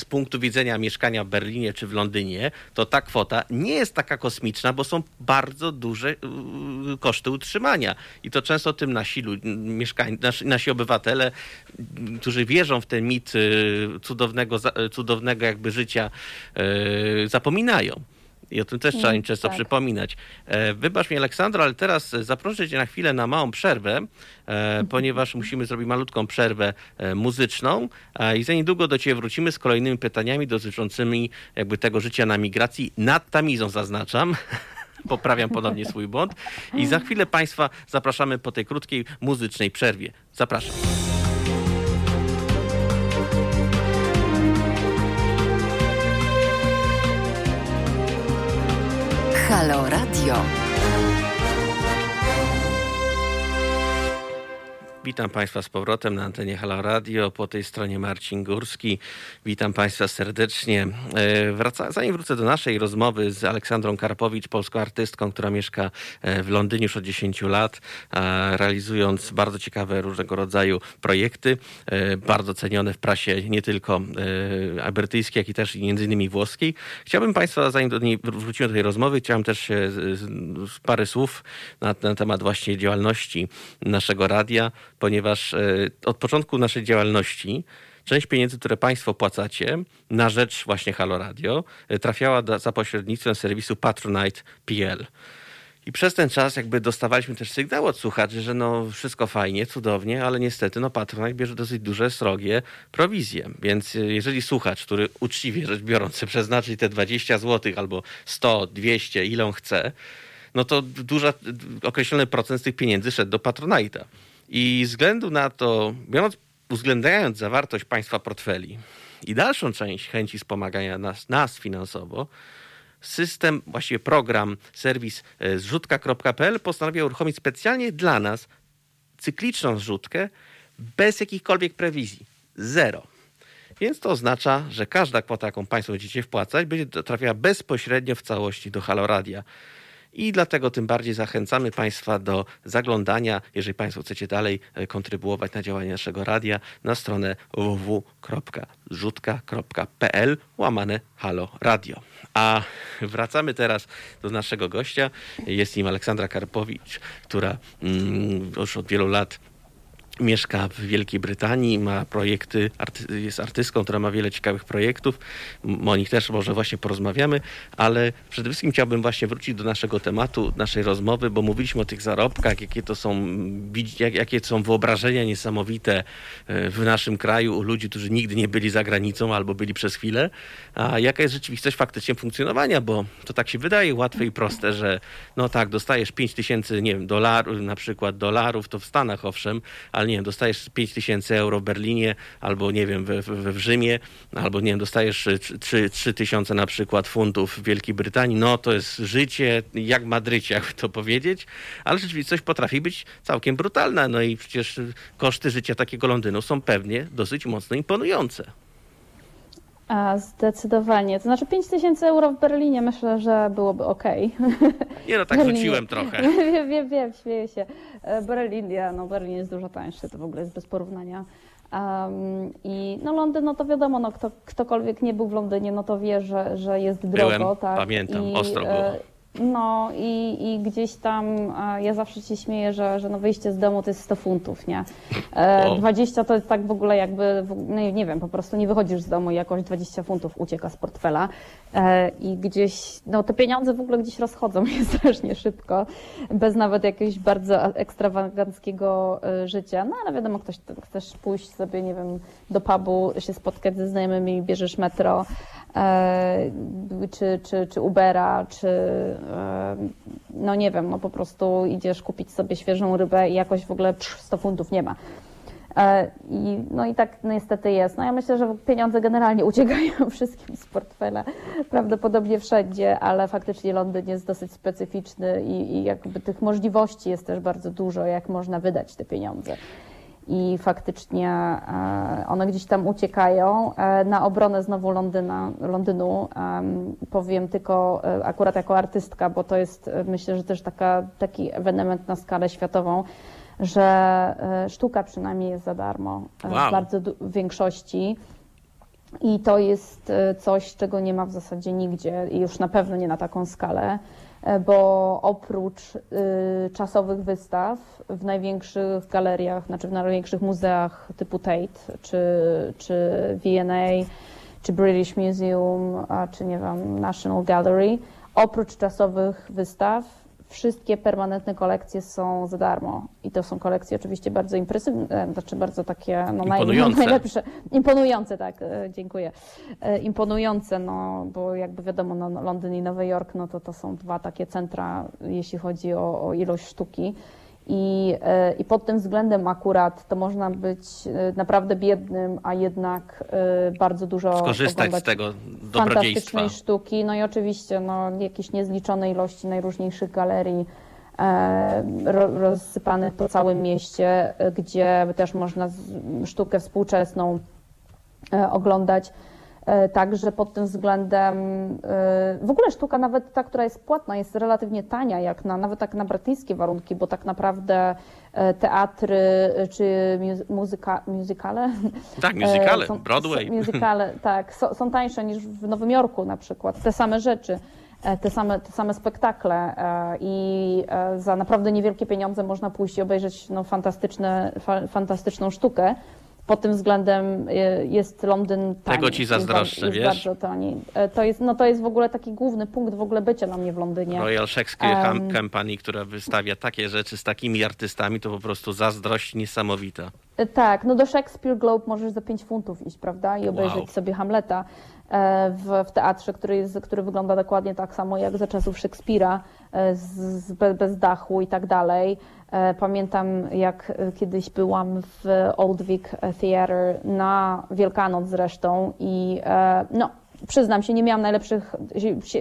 z punktu widzenia mieszkania w Berlinie czy w Londynie, to ta kwota nie jest taka kosmiczna, bo są bardzo duże yy, koszty utrzymania. I to często tym nasi, mieszkań, nasi, nasi obywatele, którzy wierzą w ten mit yy, cudownego, cudownego jakby życia, yy, zapominają. I o tym też trzeba im często tak. przypominać. E, wybacz mi, Aleksandro, ale teraz zaproszę Cię na chwilę na małą przerwę, e, ponieważ musimy zrobić malutką przerwę e, muzyczną i za niedługo do Ciebie wrócimy z kolejnymi pytaniami dotyczącymi jakby tego życia na migracji nad Tamizą, zaznaczam. <laughs> Poprawiam ponownie swój błąd. I za chwilę Państwa zapraszamy po tej krótkiej muzycznej przerwie. Zapraszam. Halo Radio. Witam Państwa z powrotem na antenie Halo Radio. Po tej stronie Marcin Górski. Witam Państwa serdecznie. E, zanim wrócę do naszej rozmowy z Aleksandrą Karpowicz, polską artystką, która mieszka e, w Londynie już od 10 lat, realizując bardzo ciekawe różnego rodzaju projekty, e, bardzo cenione w prasie nie tylko brytyjskiej, jak i też między innymi włoskiej. Chciałbym Państwa, zanim do niej wrócimy do tej rozmowy, chciałem też parę słów na, na temat właśnie działalności naszego radia ponieważ e, od początku naszej działalności część pieniędzy, które Państwo płacacie na rzecz właśnie Halo Radio, e, trafiała do, za pośrednictwem serwisu Patronite.pl. I przez ten czas jakby dostawaliśmy też sygnał od słuchaczy, że no wszystko fajnie, cudownie, ale niestety no Patronite bierze dosyć duże, srogie prowizje. Więc e, jeżeli słuchacz, który uczciwie rzecz biorąc <laughs> chce przeznaczyć te 20 zł albo 100, 200, ile on chce, no to duża, określony procent z tych pieniędzy szedł do Patronite'a. I względu na to, biorąc, uwzględniając zawartość państwa portfeli i dalszą część chęci wspomagania nas, nas finansowo, system, właściwie program, serwis e, zrzutka.pl postanowił uruchomić specjalnie dla nas cykliczną zrzutkę bez jakichkolwiek prewizji. Zero. Więc to oznacza, że każda kwota, jaką Państwo będziecie wpłacać, będzie trafiała bezpośrednio w całości do Haloradia. I dlatego tym bardziej zachęcamy Państwa do zaglądania, jeżeli Państwo chcecie dalej e, kontrybuować na działanie naszego radia, na stronę www.rzutka.pl łamane Halo Radio. A wracamy teraz do naszego gościa. Jest nim Aleksandra Karpowicz, która mm, już od wielu lat mieszka w Wielkiej Brytanii, ma projekty, jest artystką, która ma wiele ciekawych projektów. O nich też może właśnie porozmawiamy, ale przede wszystkim chciałbym właśnie wrócić do naszego tematu, naszej rozmowy, bo mówiliśmy o tych zarobkach, jakie to są, jakie są wyobrażenia niesamowite e, w naszym kraju u ludzi, którzy nigdy nie byli za granicą albo byli przez chwilę, a jaka jest rzeczywistość faktycznie funkcjonowania, bo to tak się wydaje łatwe i proste, że no tak, dostajesz 5 tysięcy, nie wiem, dolarów, na przykład dolarów, to w Stanach owszem, ale nie wiem, dostajesz 5 tysięcy euro w Berlinie, albo nie wiem, w, w, w Rzymie, albo nie wiem, dostajesz 3, 3 tysiące na przykład funtów w Wielkiej Brytanii, no to jest życie jak w Madrycie, <laughs> jakby to powiedzieć, ale rzeczywistość potrafi być całkiem brutalna, no i przecież koszty życia takiego Londynu są pewnie dosyć mocno imponujące. A, zdecydowanie. To znaczy 5 tysięcy euro w Berlinie myślę, że byłoby ok. Nie no, tak Berlinie. rzuciłem trochę. <laughs> Wiem, wiem, wiem, śmieję się. E, Berlin, ja, no Berlin jest dużo tańszy, to w ogóle jest bez porównania. Um, I no Londyn, no to wiadomo, no kto, ktokolwiek nie był w Londynie, no to wie, że, że jest drogo. Byłem, tak? pamiętam, I, ostro było. E, no i, i gdzieś tam ja zawsze się śmieję, że, że no wyjście z domu to jest 100 funtów, nie? E, 20 to jest tak w ogóle jakby, no nie wiem, po prostu nie wychodzisz z domu i jakoś 20 funtów ucieka z portfela e, i gdzieś, no te pieniądze w ogóle gdzieś rozchodzą <laughs> się strasznie szybko, bez nawet jakiegoś bardzo ekstrawaganckiego e, życia, no ale wiadomo, ktoś chcesz pójść sobie, nie wiem, do pubu, się spotkać ze znajomymi, bierzesz metro, E, czy, czy, czy Ubera, czy e, no nie wiem, no po prostu idziesz kupić sobie świeżą rybę i jakoś w ogóle 100 funtów nie ma. E, I, no i tak niestety jest. No ja myślę, że pieniądze generalnie uciekają <laughs> wszystkim z portfela, prawdopodobnie wszędzie, ale faktycznie Londyn jest dosyć specyficzny i, i jakby tych możliwości jest też bardzo dużo, jak można wydać te pieniądze i faktycznie e, one gdzieś tam uciekają. E, na obronę znowu Londyna, Londynu powiem tylko e, akurat jako artystka, bo to jest myślę, że też taka, taki ewenement na skalę światową, że sztuka przynajmniej jest za darmo wow. w bardzo w większości. I to jest coś, czego nie ma w zasadzie nigdzie i już na pewno nie na taką skalę. E, bo oprócz y, czasowych wystaw w największych galeriach, znaczy w największych muzeach typu Tate czy, czy V&A, czy British Museum, czy nie wiem, National Gallery, oprócz czasowych wystaw wszystkie permanentne kolekcje są za darmo. I to są kolekcje oczywiście bardzo impresywne, znaczy bardzo takie no, imponujące. <laughs> najlepsze. Imponujące, tak, e, dziękuję. E, imponujące, no bo jakby wiadomo, no, Londyn i Nowy Jork, no to to są dwa takie centra, jeśli chodzi o, o ilość sztuki. I, e, I pod tym względem akurat to można być e, naprawdę biednym, a jednak e, bardzo dużo skorzystać z tego fantastycznej sztuki. No i oczywiście no, jakieś niezliczone ilości najróżniejszych galerii rozsypanych po całym mieście, gdzie też można sztukę współczesną oglądać także pod tym względem e, w ogóle sztuka, nawet ta, która jest płatna, jest relatywnie tania, jak na, nawet tak na brytyjskie warunki, bo tak naprawdę e, teatry czy muzyka, muzykale. Tak, muzykale, są, Broadway. Muzykale, <laughs> tak, są, są tańsze niż w Nowym Jorku na przykład. Te same rzeczy te same, te same spektakle i za naprawdę niewielkie pieniądze można pójść i obejrzeć no, fantastyczne, fa, fantastyczną sztukę pod tym względem y, jest Londyn tani. Tego ci zazdroszczę, jest wiesz? bardzo tani. E, to jest, no to jest w ogóle taki główny punkt w ogóle bycia dla mnie w Londynie. Royal Shakespeare um, Company, która wystawia takie rzeczy z takimi artystami, to po prostu zazdrość niesamowita. E, tak, no do Shakespeare Globe możesz za 5 funtów iść, prawda? I obejrzeć wow. sobie Hamleta w, w teatrze, który, jest, który wygląda dokładnie tak samo jak za czasów Szekspira, z, z, bez dachu i tak dalej. E, pamiętam, jak e, kiedyś byłam w Old Vic Theatre na Wielkanoc zresztą i e, no, przyznam się, nie miałam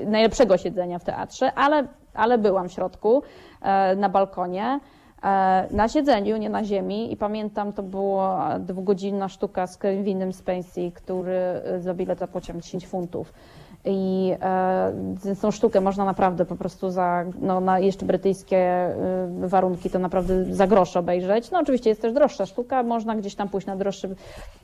najlepszego siedzenia w teatrze, ale, ale byłam w środku na balkonie. Na siedzeniu, nie na ziemi, i pamiętam, to była dwugodzinna sztuka z Kevinem Spacey, który za bilet zapłacił 10 funtów. I e, tą sztukę można naprawdę po prostu za no, na jeszcze brytyjskie e, warunki to naprawdę za grosz obejrzeć. No oczywiście jest też droższa sztuka, można gdzieś tam pójść na droższy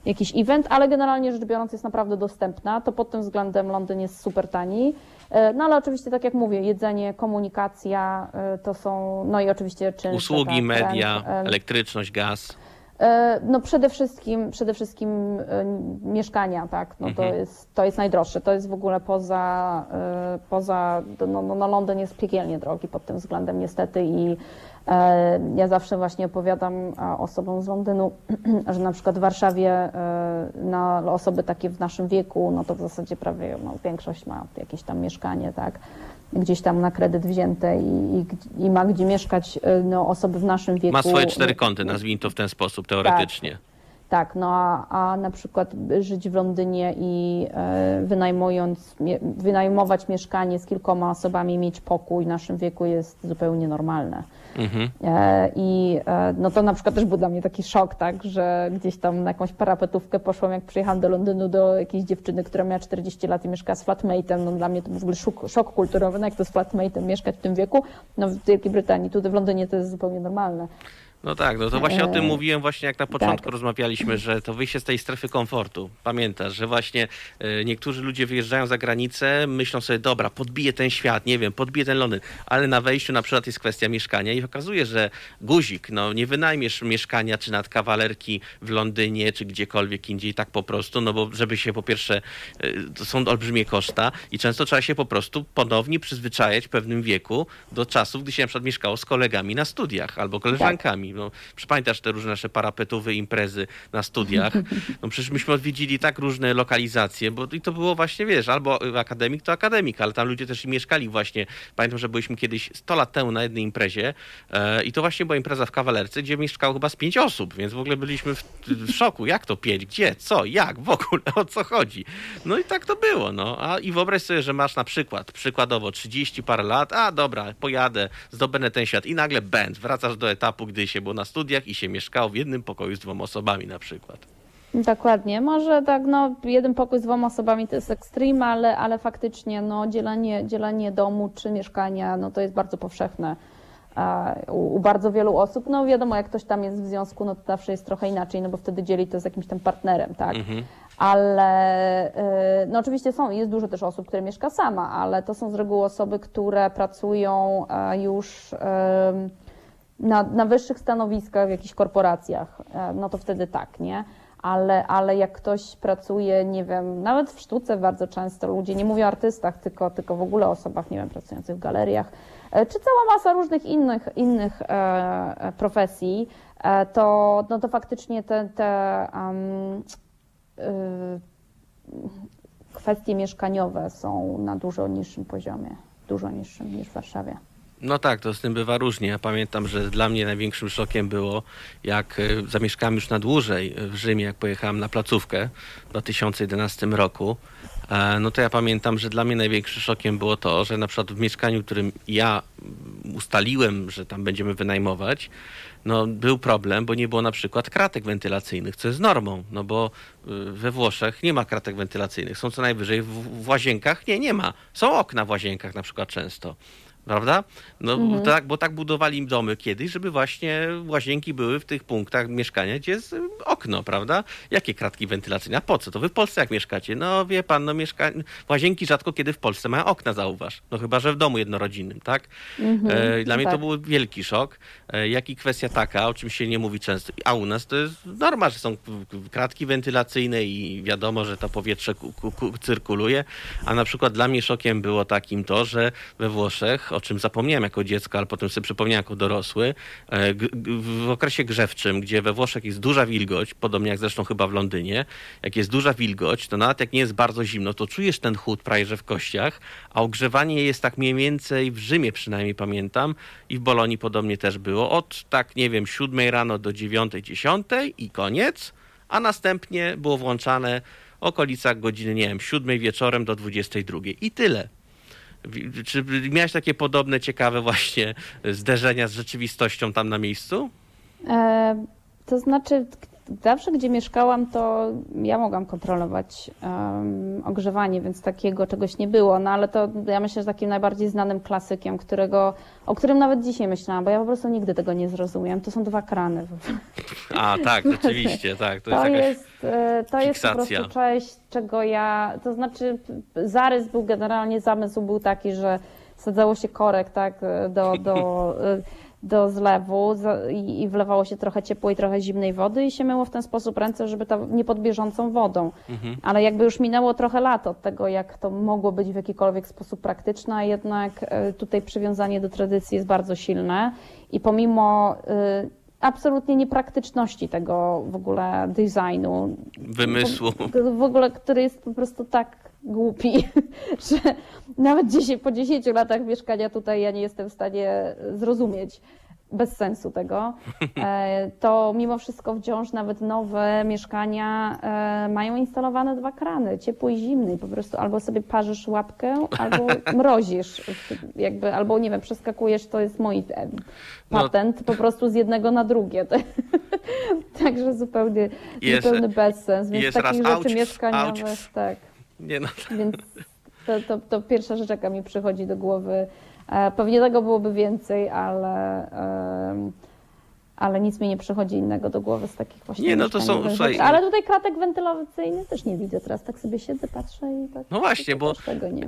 jakiś event, ale generalnie rzecz biorąc jest naprawdę dostępna. To pod tym względem Londyn jest super tani. E, no ale oczywiście, tak jak mówię, jedzenie, komunikacja e, to są, no i oczywiście czynsze. Usługi, tak, media, trend, elektryczność, gaz. E, no przede wszystkim, przede wszystkim mieszkania, tak, no to, mhm. jest, to jest najdroższe, to jest w ogóle poza, poza no, no, no Londyn jest piekielnie drogi pod tym względem niestety i ja zawsze właśnie opowiadam osobom z Londynu, <clears throat> że na przykład w Warszawie na osoby takie w naszym wieku, no to w zasadzie prawie no, większość ma jakieś tam mieszkanie, tak, gdzieś tam na kredyt wzięte i, i, i, ma gdzie mieszkać no, osoby w naszym wieku. Ma swoje cztery kąty, nazwijmy to w ten sposób, teoretycznie. Tak. Tak, no a, a na przykład żyć w Londynie i e, wynajmując, wynajmować mieszkanie z kilkoma osobami, mieć pokój w naszym wieku jest zupełnie normalne. Mhm. E, I e, no to na przykład też był dla mnie taki szok, tak, że gdzieś tam na jakąś parapetówkę poszłam, jak przyjechałam do Londynu do jakiejś dziewczyny, która miała 40 lat i mieszka z flatmate'em. No dla mnie to był w ogóle szok, szok kulturowy, no jak to z flatmate'em mieszkać w tym wieku. No w Wielkiej Brytanii, tutaj w Londynie to jest zupełnie normalne. No tak, no to właśnie o tym e, mówiłem właśnie jak na początku tak. rozmawialiśmy, że to wyjście z tej strefy komfortu. Pamiętasz, że właśnie e, niektórzy ludzie wyjeżdżają za granicę, myślą sobie, dobra, podbiję ten świat, nie wiem, podbiję ten Londyn, ale na wejściu na przykład jest kwestia mieszkania i okazuje, że guzik, no nie wynajmiesz mieszkania czy nad kawalerki w Londynie, czy gdziekolwiek indziej tak po prostu, no bo żeby się po pierwsze, e, to są olbrzymie koszta i często trzeba się po prostu ponownie przyzwyczajać w pewnym wieku do czasów, gdy się na przykład mieszkało z kolegami na studiach albo koleżankami. No, przypamiętasz te różne nasze parapetowe imprezy na studiach. <laughs> No przecież myśmy odwiedzili tak różne lokalizacje, bo i to było właśnie, wiesz, albo akademik to akademik, ale tam ludzie też i mieszkali właśnie. Pamiętam, że byliśmy kiedyś 100 lat temu na jednej imprezie e, i to właśnie była impreza w Kawalerce, gdzie mieszkało chyba z pięć osób, więc w ogóle byliśmy w, w szoku. Jak to pięć? Gdzie? Co? Jak? W ogóle? O co chodzi? No i tak to było, no. A, I wyobraź sobie, że masz na przykład, przykładowo 30 parę lat, a dobra, pojadę, zdobędę ten świat i nagle będ, wracasz do etapu, gdy się było na studiach i się mieszkało w jednym pokoju z dwoma osobami na przykład. Dokładnie. Może tak, no, jeden pokój z dwoma osobami to jest ekstrem, ale, ale faktycznie no, dzielenie, dzielenie domu czy mieszkania no, to jest bardzo powszechne u, u, bardzo wielu osób. No wiadomo, jak ktoś tam jest w związku, no to zawsze jest trochę inaczej, no bo wtedy dzieli to z jakimś tam partnerem, tak? Mhm. Ale y, no oczywiście są, jest dużo też osób, które mieszka sama, ale to są z reguły osoby, które pracują już na, na wyższych stanowiskach w jakichś korporacjach, e, no to wtedy tak, nie? Ale, ale jak ktoś pracuje, nie wiem, nawet w sztuce bardzo często ludzie, nie mówię o artystach, tylko, tylko w ogóle o osobach, nie wiem, pracujących w galeriach, e, czy cała masa różnych innych, innych e, e profesji, e, to, no to faktycznie te, te um, kwestie mieszkaniowe są na dużo niższym poziomie, dużo niższym niż w Warszawie. No tak, to z tym bywa różnie. Ja pamiętam, że dla mnie największym szokiem było, jak e, zamieszkałem już na dłużej w Rzymie, jak pojechałem na placówkę w 2011 roku. E, no to ja pamiętam, że dla mnie największym szokiem było to, że na przykład w mieszkaniu, którym ja ustaliłem, że tam będziemy wynajmować, no był problem, bo nie było na przykład kratek wentylacyjnych, co jest normą, no bo we Włoszech nie ma kratek wentylacyjnych, są co najwyżej w, w łazienkach, nie, nie ma. Są okna w łazienkach na przykład często. Prawda? No mhm. tak, bo tak budowali im domy kiedyś, żeby właśnie łazienki były w tych punktach mieszkania, gdzie jest okno, prawda? Jakie kratki wentylacyjne? A po co? To wy w Polsce jak mieszkacie? No wie pan, no mieszka... łazienki rzadko kiedy w Polsce mają okna, zauważ. No chyba, że w domu jednorodzinnym, tak? Mhm, e, dla mnie tak. to był wielki szok. E, jak i kwestia taka, o czym się nie mówi często, a u nas to jest norma, że są kratki wentylacyjne i wiadomo, że to powietrze cyrkuluje, a na przykład dla mnie szokiem było takim to, że we Włoszech o czym zapomniałem jako dziecko, ale potem sobie przypomniałem jako dorosły, e, w okresie grzewczym, gdzie we Włoszech jest duża wilgoć, podobnie jak zresztą chyba w Londynie, jak jest duża wilgoć, to nawet jak nie jest bardzo zimno, to czujesz ten chłód prawie że w kościach, a ogrzewanie jest tak mniej więcej w Rzymie przynajmniej pamiętam i w Bolonii podobnie też było, od tak nie wiem, 7 rano do 9, 10 i koniec, a następnie było włączane okolicach godziny, nie wiem, 7 wieczorem do 22 i tyle. Czy miałeś takie podobne, ciekawe właśnie zderzenia z rzeczywistością tam na miejscu? E, to znaczy, zawsze gdzie mieszkałam, to ja mogłam kontrolować um, ogrzewanie, więc takiego czegoś nie było. No ale to ja myślę, że takim najbardziej znanym klasykiem, którego, o którym nawet dzisiaj myślałam, bo ja po prostu nigdy tego nie zrozumiem, to są dwa krany. A, tak, <laughs> rzeczywiście, tak. To, to jest, jest, to jest po prostu coś, czego ja, to znaczy zarys był generalnie, zamysł był taki, że sadzało się korek, tak, do, do <laughs> do zlewu i, wlewało się trochę ciepłej, trochę zimnej wody i się myło w ten sposób ręce, żeby to nie pod bieżącą wodą. Mhm. Ale jakby już minęło trochę lat od tego, jak to mogło być w jakikolwiek sposób praktyczne, a jednak e, tutaj przywiązanie do tradycji jest bardzo silne i pomimo y, absolutnie niepraktyczności tego w ogóle designu. Wymysłu. W ogóle, który jest po prostu tak głupi, <laughs> że nawet 10, po 10 latach mieszkania tutaj ja nie jestem w stanie zrozumieć bez sensu tego, <laughs> e, to mimo wszystko wciąż nawet nowe mieszkania e, mają instalowane dwa krany, ciepły i zimny. Po prostu albo sobie parzysz łapkę, albo <laughs> mrozisz, jakby, albo nie wiem, przeskakujesz, to jest mój e, no. patent, no. po prostu z jednego na drugie. <laughs> Także zupełnie, jest, zupełnie bez sens. Więc takich rzeczy ouch, mieszkaniowych, tak. Nie no. Więc to, to, to pierwsza rzecz, jaka mi przychodzi do głowy. E, pewnie tego byłoby więcej, ale ale nic mi nie przychodzi innego do głowy z takich właśnie. Nie, no to są. Słuchaj, ale tutaj kratek wentylacyjny też nie widzę teraz. Tak sobie siedzę, patrzę i tak. No właśnie, bo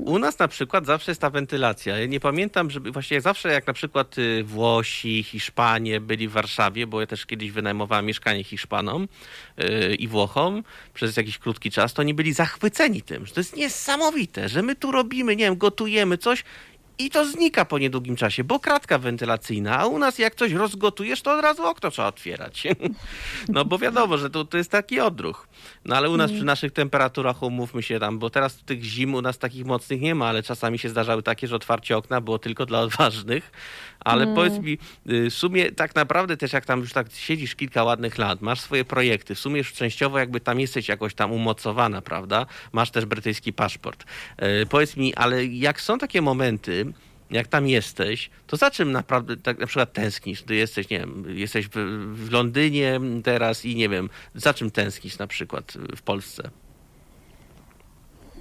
u nas na przykład zawsze jest ta wentylacja. Ja nie pamiętam, żeby właśnie zawsze jak na przykład y, Włosi, Hiszpanie byli w Warszawie, bo ja też kiedyś wynajmowałem mieszkanie Hiszpanom yy, i Włochom przez jakiś krótki czas, to oni byli zachwyceni tym, że to jest niesamowite, że my tu robimy, nie wiem, gotujemy coś i to znika po niedługim czasie, bo kratka wentylacyjna, a u nas jak coś rozgotujesz, to od razu okno trzeba otwierać. <laughs> No bo wiadomo, że to, to jest taki odruch. No ale u nas przy naszych temperaturach umówmy się tam, bo teraz tych zim u nas takich mocnych nie ma, ale czasami się zdarzały takie, że otwarcie okna było tylko dla odważnych. Ale mm. powiedz mi, y, w sumie tak naprawdę też jak tam już tak siedzisz kilka ładnych lat, masz swoje projekty, w sumie już częściowo jakby tam jesteś jakoś tam umocowana, prawda? Masz też brytyjski paszport. Y, powiedz mi, ale jak są takie momenty, jak tam jesteś, to za czym naprawdę tak na przykład tęsknisz? Ty jesteś, nie wiem, jesteś w, w Londynie teraz i nie wiem, za czym tęsknisz na przykład w Polsce?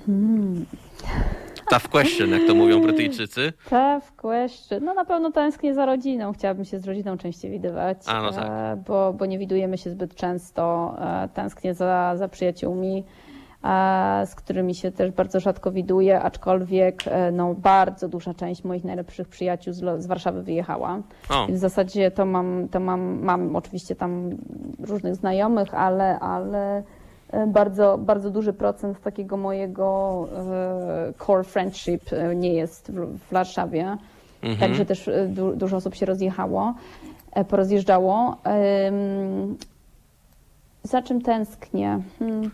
Hmm. Tough question, jak to mówią Brytyjczycy. Tough question. No na pewno tęsknię za rodziną. Chciałabym się z rodziną częściej widywać, A, no tak. E, bo, bo nie widujemy się zbyt często. E, tęsknię za, za przyjaciółmi z którymi się też bardzo rzadko widuję, aczkolwiek e, no, bardzo duża część moich najlepszych przyjaciół z, z Warszawy wyjechała. W zasadzie to mam, to mam, mam oczywiście tam różnych znajomych, ale, ale e, bardzo, bardzo duży procent takiego mojego e, core friendship nie jest w, w Warszawie. Mhm. Także też du, dużo osób się rozjechało, porozjeżdżało. Za czym tęsknię? Hmm.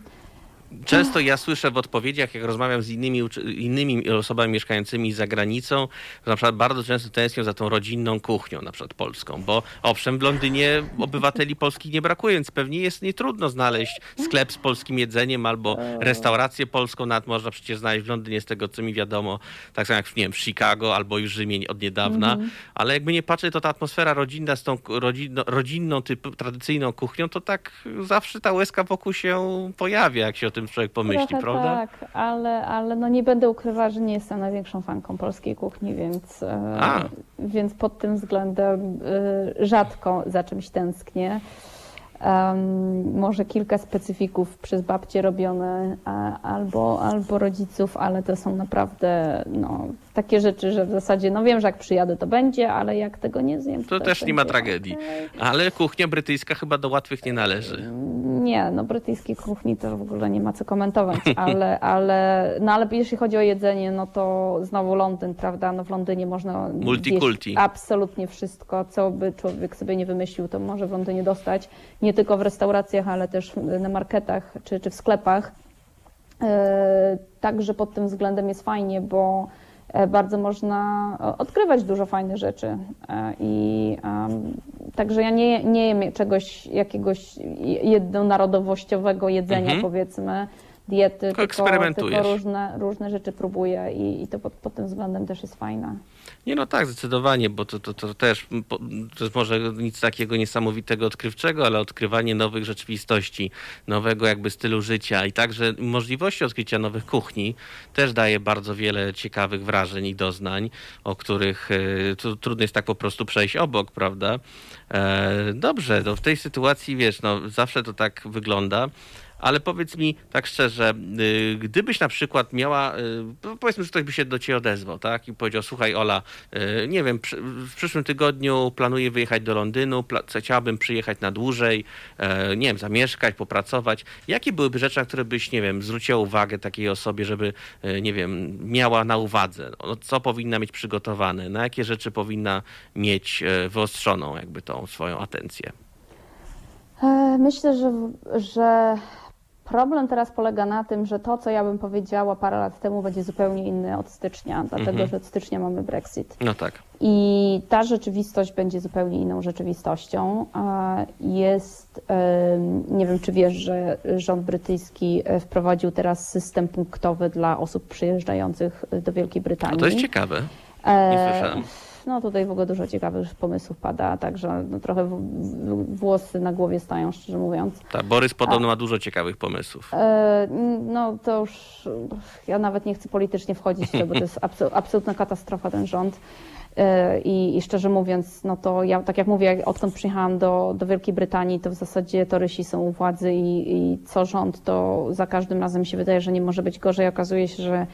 Często ja słyszę w odpowiedziach, jak rozmawiam z innymi, innymi osobami mieszkającymi za granicą, że na przykład bardzo często tęsknią za tą rodzinną kuchnią, na przykład polską, bo owszem, w Londynie obywateli polskich nie brakuje, więc pewnie jest nietrudno znaleźć sklep z polskim jedzeniem albo restaurację polską, nawet można przecież znaleźć w Londynie z tego, co mi wiadomo, tak samo jak nie wiem, w Chicago albo już Rzymie od niedawna, mm -hmm. ale jakby nie patrzeć, to ta atmosfera rodzinna z tą rodzinno, rodzinną, typ, tradycyjną kuchnią, to tak zawsze ta łezka wokół się pojawia, jak się o tym człowiek pomyśli, Trochę prawda? Tak, ale, ale no nie będę ukrywała, że nie jestem największą fanką polskiej kuchni, więc, e, więc pod tym względem e, rzadko za czymś tęsknię. Um, może kilka specyfików przez babcie robione a, albo, albo rodziców, ale to są naprawdę no, takie rzeczy, że w zasadzie, no wiem, że jak przyjadę to będzie, ale jak tego nie zjem, to, to też nie ma tragedii. Ale kuchnia brytyjska chyba do łatwych nie należy. Nie, no brytyjskiej kuchni to w ogóle nie ma co komentować, <laughs> ale, ale, no, ale jeśli chodzi o jedzenie, no to znowu Londyn, prawda? No w Londynie można Multikulti. absolutnie wszystko, co by człowiek sobie nie wymyślił, to może w Londynie dostać. Nie tylko w restauracjach, ale też na marketach czy, czy w sklepach. E, także pod tym względem jest fajnie, bo bardzo można odkrywać dużo fajnych rzeczy. E, I um, także ja nie, nie jem czegoś, jakiegoś jednonarodowościowego jedzenia, mhm. powiedzmy, diety, tylko, tylko, różne, różne rzeczy próbuję i, i to pod, pod tym względem też jest fajne. Nie no tak, zdecydowanie, bo to, to, to też to jest może nic takiego niesamowitego, odkrywczego, ale odkrywanie nowych rzeczywistości, nowego jakby stylu życia i także możliwości odkrycia nowych kuchni też daje bardzo wiele ciekawych wrażeń i doznań, o których e, trudno jest tak po prostu przejść obok, prawda? E, dobrze, no w tej sytuacji wiesz, no zawsze to tak wygląda ale powiedz mi tak szczerze, y, gdybyś na przykład miała, y, powiedzmy, że ktoś by się do ciebie odezwał, tak? I powiedział, słuchaj Ola, y, nie wiem, w przyszłym tygodniu planuję wyjechać do Londynu, chciałabym przyjechać na dłużej, e, nie wiem, zamieszkać, popracować. Jakie byłyby rzeczy, na które byś, nie wiem, zwróciła uwagę takiej osobie, żeby, e, nie wiem, miała na uwadze? No, co powinna mieć przygotowane? Na jakie rzeczy powinna mieć e, wyostrzoną jakby tą swoją atencję? Myślę, że, że Problem teraz polega na tym, że to, co ja bym powiedziała parę lat temu, będzie zupełnie inne od stycznia, dlatego mhm. że od stycznia mamy Brexit. No tak. I ta rzeczywistość będzie zupełnie inną rzeczywistością. Jest, nie wiem, czy wiesz, że rząd brytyjski e, wprowadził teraz system punktowy dla osób przyjeżdżających do Wielkiej Brytanii. A to jest ciekawe. Nie słyszałem. No tutaj w ogóle dużo ciekawych pomysłów pada, także no, trochę włosy na głowie stają, szczerze mówiąc. Tak, Borys podobno ma dużo ciekawych pomysłów. E, no to już ja nawet nie chcę politycznie wchodzić w to, bo to jest <laughs> absolutna katastrofa ten rząd. E, I, I, szczerze mówiąc, no to ja, tak jak mówię, odkąd przyjechałam do, do Wielkiej Brytanii, to w zasadzie torysi są u władzy i, i co rząd, to za każdym razem mi się wydaje, że nie może być gorzej. Okazuje się, że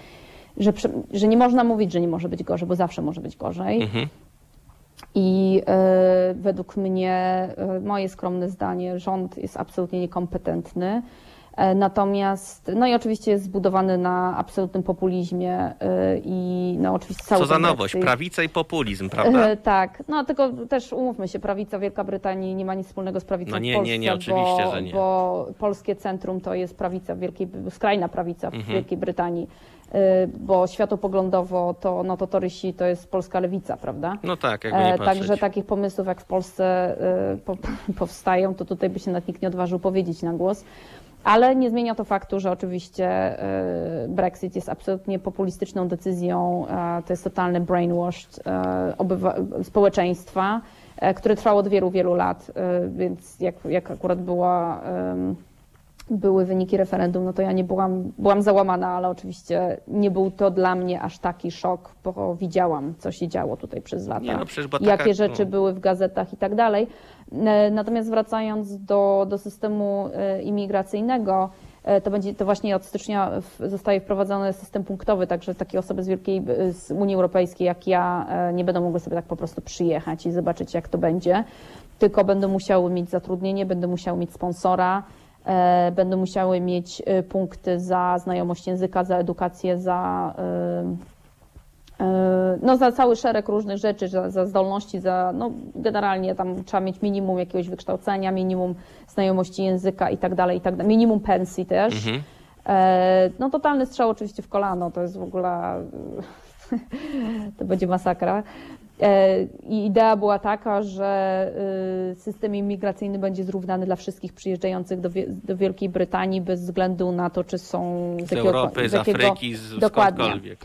że, że nie można mówić, że nie może być gorzej, bo zawsze może być gorzej. Mhm. I y, według mnie, y, moje skromne zdanie, rząd jest absolutnie niekompetentny. E, natomiast, no i oczywiście jest zbudowany na absolutnym populizmie i no oczywiście cały Co za nowość, prawica i populizm, prawda? Tak, no tylko też umówmy się, prawica Wielka Brytanii nie ma nic wspólnego z prawicą no nie, w Polsce. Nie, nie, oczywiście, bo, że nie. Bo polskie centrum to jest prawica Wielkiej, skrajna prawica w mhm. Wielkiej Brytanii. Bo światopoglądowo to, no to torysi to jest polska lewica, prawda? No tak, jakby nie e, Także takich pomysłów jak w Polsce <laughs> powstają, to tutaj by się nawet nikt nie odważył powiedzieć na głos. Ale nie zmienia to faktu, że oczywiście y, Brexit jest absolutnie populistyczną decyzją, to jest totalny brainwash społeczeństwa, które trwało od wielu, wielu lat, więc jak, jak akurat była były wyniki referendum, no to ja nie byłam, byłam załamana, ale oczywiście nie był to dla mnie aż taki szok, bo widziałam, co się działo tutaj przez lata, nie, no taka, jakie rzeczy no... były w gazetach i tak dalej. E, natomiast wracając do, do systemu e, imigracyjnego, e, to będzie to właśnie od stycznia zostaje wprowadzony system punktowy, także takie osoby z Wielkiej z Unii Europejskiej jak ja nie będą mogły sobie tak po prostu przyjechać i zobaczyć jak to będzie, tylko będą musiały mieć zatrudnienie, będą musiały mieć sponsora, będą musiały mieć e, punkty za znajomość języka, za edukację, za, e, no, za cały szereg różnych rzeczy, za, za zdolności, za, no, generalnie tam trzeba mieć minimum jakiegoś wykształcenia, minimum znajomości języka i tak dalej, i tak dalej, minimum pensji też. Mhm. No totalny strzał oczywiście w kolano, to jest w ogóle, <laughs> to będzie masakra. I idea była taka, że system imigracyjny będzie zrównany dla wszystkich przyjeżdżających do, do Wielkiej Brytanii bez względu na to, czy są z, z Europy, z, jakiego, Afryki, z dokładnie. skądkolwiek.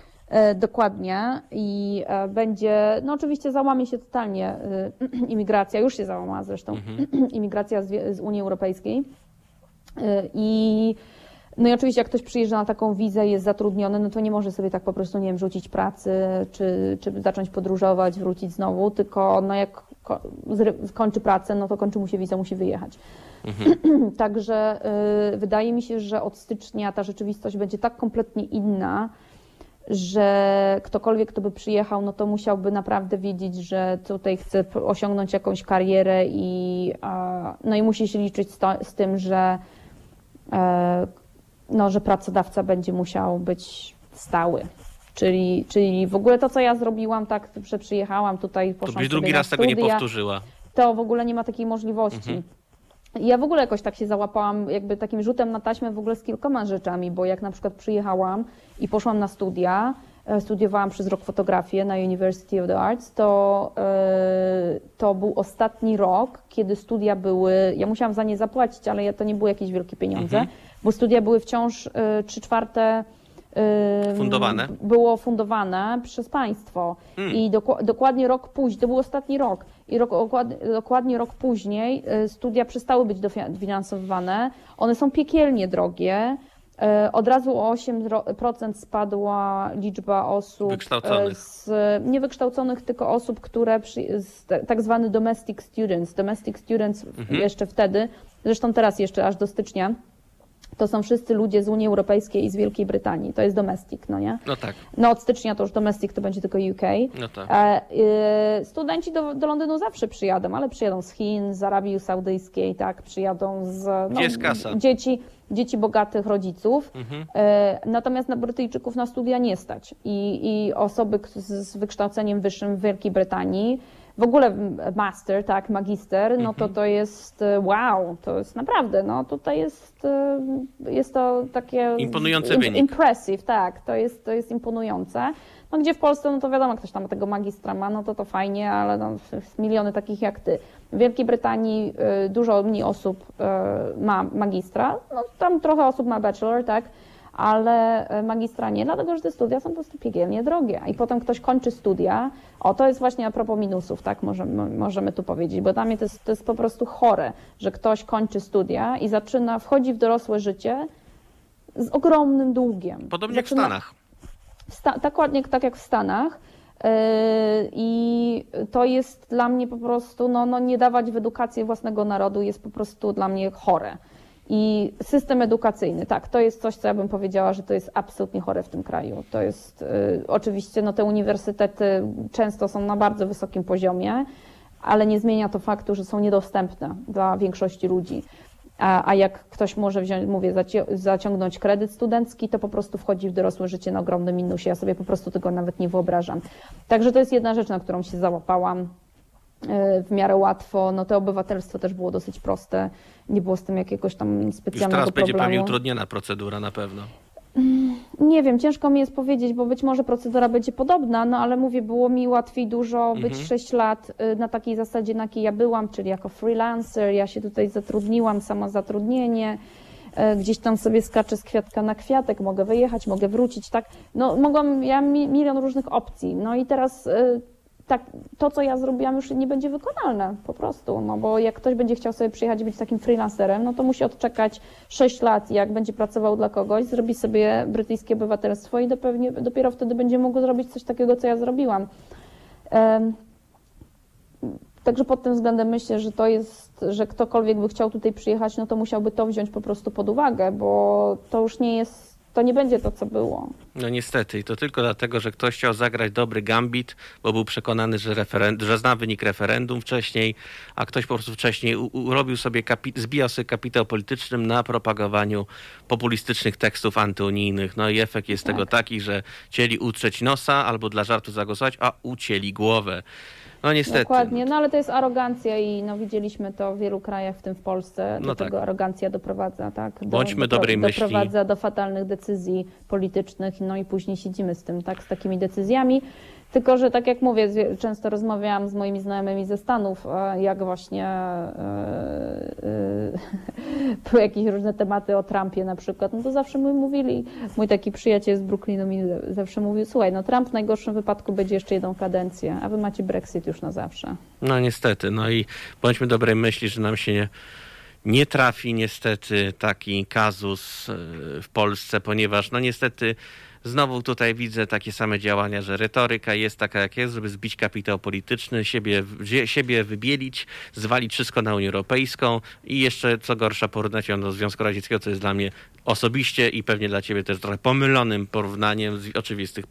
Dokładnie i będzie, no oczywiście załamie się totalnie <clears throat> imigracja, już się załamała zresztą, mhm. <clears throat> imigracja z, z Unii Europejskiej i no i oczywiście jak ktoś przyjeżdża na taką wizę, jest zatrudniony, no to nie może sobie tak po prostu, nie wiem, rzucić pracy, czy, czy zacząć podróżować, wrócić znowu, tylko no jak kończy pracę, no to kończy mu się wiza, musi wyjechać. Mhm. <clears throat> Także y, wydaje mi się, że od stycznia ta rzeczywistość będzie tak kompletnie inna, że ktokolwiek, kto by przyjechał, no to musiałby naprawdę wiedzieć, że tutaj chce osiągnąć jakąś karierę i, no i musi się liczyć z, to, z tym, że e, no, że pracodawca będzie musiał być stały. Czyli, czyli w ogóle to, co ja zrobiłam, tak, że przyjechałam tutaj, poszłam To byś drugi raz studia, tego nie powtórzyła. To w ogóle nie ma takiej możliwości. Mhm. Ja w ogóle jakoś tak się załapałam, jakby takim rzutem na taśmę w ogóle z kilkoma rzeczami, bo jak na przykład przyjechałam i poszłam na studia, e, studiowałam przez rok fotografię na University of the Arts, to, yy, to był ostatni rok, kiedy studia były, ja musiałam za nie zapłacić, ale to nie były jakieś wielkie pieniądze, mhm bo studia były wciąż y, trzy czwarte y, fundowane. było fundowane przez państwo. Hmm. I dokładnie rok później, to był ostatni rok, i rok, dokładnie rok później y, studia przestały być dofinansowywane. One są piekielnie drogie. Od razu o 8% spadła liczba osób wykształconych. Z, niewykształconych, tylko osób, które przy, tak zwany domestic students. Domestic students mhm. jeszcze wtedy, zresztą teraz jeszcze aż do stycznia to są wszyscy ludzie z Unii Europejskiej i z Wielkiej Brytanii. To jest domestic, no nie? No tak. No od stycznia to już domestic to będzie tylko UK. No tak. E, y, studenci do, do Londynu zawsze przyjadą, ale przyjadą z Chin, z Arabii Saudyjskiej, tak, przyjadą z no, jest kasa? dzieci dzieci bogatych rodziców. Mhm. E, natomiast na Brytyjczyków na studia nie stać. I, i osoby z, z wykształceniem wyższym w Wielkiej Brytanii w ogóle master, tak, magister, no to mhm. to jest e, wow, to jest naprawdę, no tutaj jest, e, jest to takie... Imponujący wynik. Impressive, tak, to jest, to jest imponujące. No gdzie w Polsce, no to wiadomo, ktoś tam tego magistra ma, no to to fajnie, ale no, miliony takich jak ty. W Wielkiej Brytanii y, dużo mniej osób ma magistra, no tam trochę osób ma bachelor, tak, ale e, magistra nie, dlatego że te studia są po prostu piekielnie drogie. I potem ktoś kończy studia, o to jest właśnie a propos minusów, tak możemy, możemy tu powiedzieć, bo dla mnie to jest, to jest po prostu chore, że ktoś kończy studia i zaczyna, wchodzi w dorosłe życie z ogromnym długiem. Podobnie zaczyna, jak w Stanach. W sta, tak ładnie, tak jak w Stanach. Yy, I to jest dla mnie po prostu, no, no nie dawać w edukację własnego narodu jest po prostu dla mnie chore. I system edukacyjny, tak, to jest coś, co ja bym powiedziała, że to jest absolutnie chore w tym kraju. To jest y, oczywiście, no te uniwersytety często są na bardzo wysokim poziomie, ale nie zmienia to faktu, że są niedostępne dla większości ludzi. A, a jak ktoś może wziąć, mówię, zaciągnąć kredyt studencki, to po prostu wchodzi w dorosłe życie na ogromnym minusie. Ja sobie po prostu tego nawet nie wyobrażam. Także to jest jedna rzecz, na którą się załapałam. E, w miarę łatwo. No to obywatelstwo też było dosyć proste. Nie było z tym jakiegoś tam specjalnego Już teraz problemu. będzie pewnie utrudniona procedura na pewno. Mm, nie wiem, ciężko mi jest powiedzieć, bo być może procedura będzie podobna, no ale mówię, było mi łatwiej dużo być mhm. 6 lat y, na takiej zasadzie, na jakiej ja byłam, czyli jako freelancer. Ja się tutaj zatrudniłam, sama zatrudnienie y, gdzieś tam sobie skaczę z kwiatka na kwiatek, mogę wyjechać, mogę wrócić, tak. No mogłam, ja milion różnych opcji. No i teraz y, tak, to, co ja zrobiłam, już nie będzie wykonalne po prostu, no bo jak ktoś będzie chciał sobie przyjechać i być takim freelancerem, no to musi odczekać 6 lat, jak będzie pracował dla kogoś, zrobi sobie brytyjskie obywatelstwo i dopewnie, dopiero wtedy będzie mógł zrobić coś takiego, co ja zrobiłam. Także pod tym względem myślę, że to jest, że ktokolwiek by chciał tutaj przyjechać, no to musiałby to wziąć po prostu pod uwagę, bo to już nie jest to nie będzie to, co było. No niestety i to tylko dlatego, że ktoś chciał zagrać dobry gambit, bo był przekonany, że, referend- że zna wynik referendum wcześniej, a ktoś po prostu wcześniej urobił sobie, kapi- zbijał sobie kapitał politycznym na propagowaniu populistycznych tekstów antyunijnych. No i efekt jest tak. tego taki, że chcieli utrzeć nosa albo dla żartu zagłosować, a ucięli głowę. No niestety. Dokładnie, no ale to jest arogancja i no, widzieliśmy to w wielu krajach, w tym w Polsce. Do No tego tak. arogancja doprowadza, tak? Do, Bądźmy do, dobrej myśli. Doprowadza do fatalnych decyzji politycznych, no i później siedzimy z tym, tak? Z takimi decyzjami. Tylko, że tak jak mówię, często rozmawiałam z moimi znajomymi ze Stanów, e, jak właśnie e, e, <laughs> były jakieś różne tematy o Trumpie na przykład, no to zawsze my mówili, mój taki przyjaciel z Brooklynu mi zawsze mówił, słuchaj, no Trump w najgorszym wypadku będzie jeszcze jedną kadencję, a wy macie Brexit już na zawsze. No niestety, no i bądźmy dobrej myśli, że nam się nie, nie trafi niestety taki kazus e, w Polsce, ponieważ no niestety znowu tutaj widzę takie same działania, że retoryka jest taka jak jest, żeby zbić kapitał polityczny, siebie, siebie wybielić, zwalić wszystko na Unię Europejską i jeszcze co gorsza porównać ją do Związku Radzieckiego, co jest dla mnie osobiście i pewnie dla ciebie też trochę pomylonym porównaniem z oczywistych,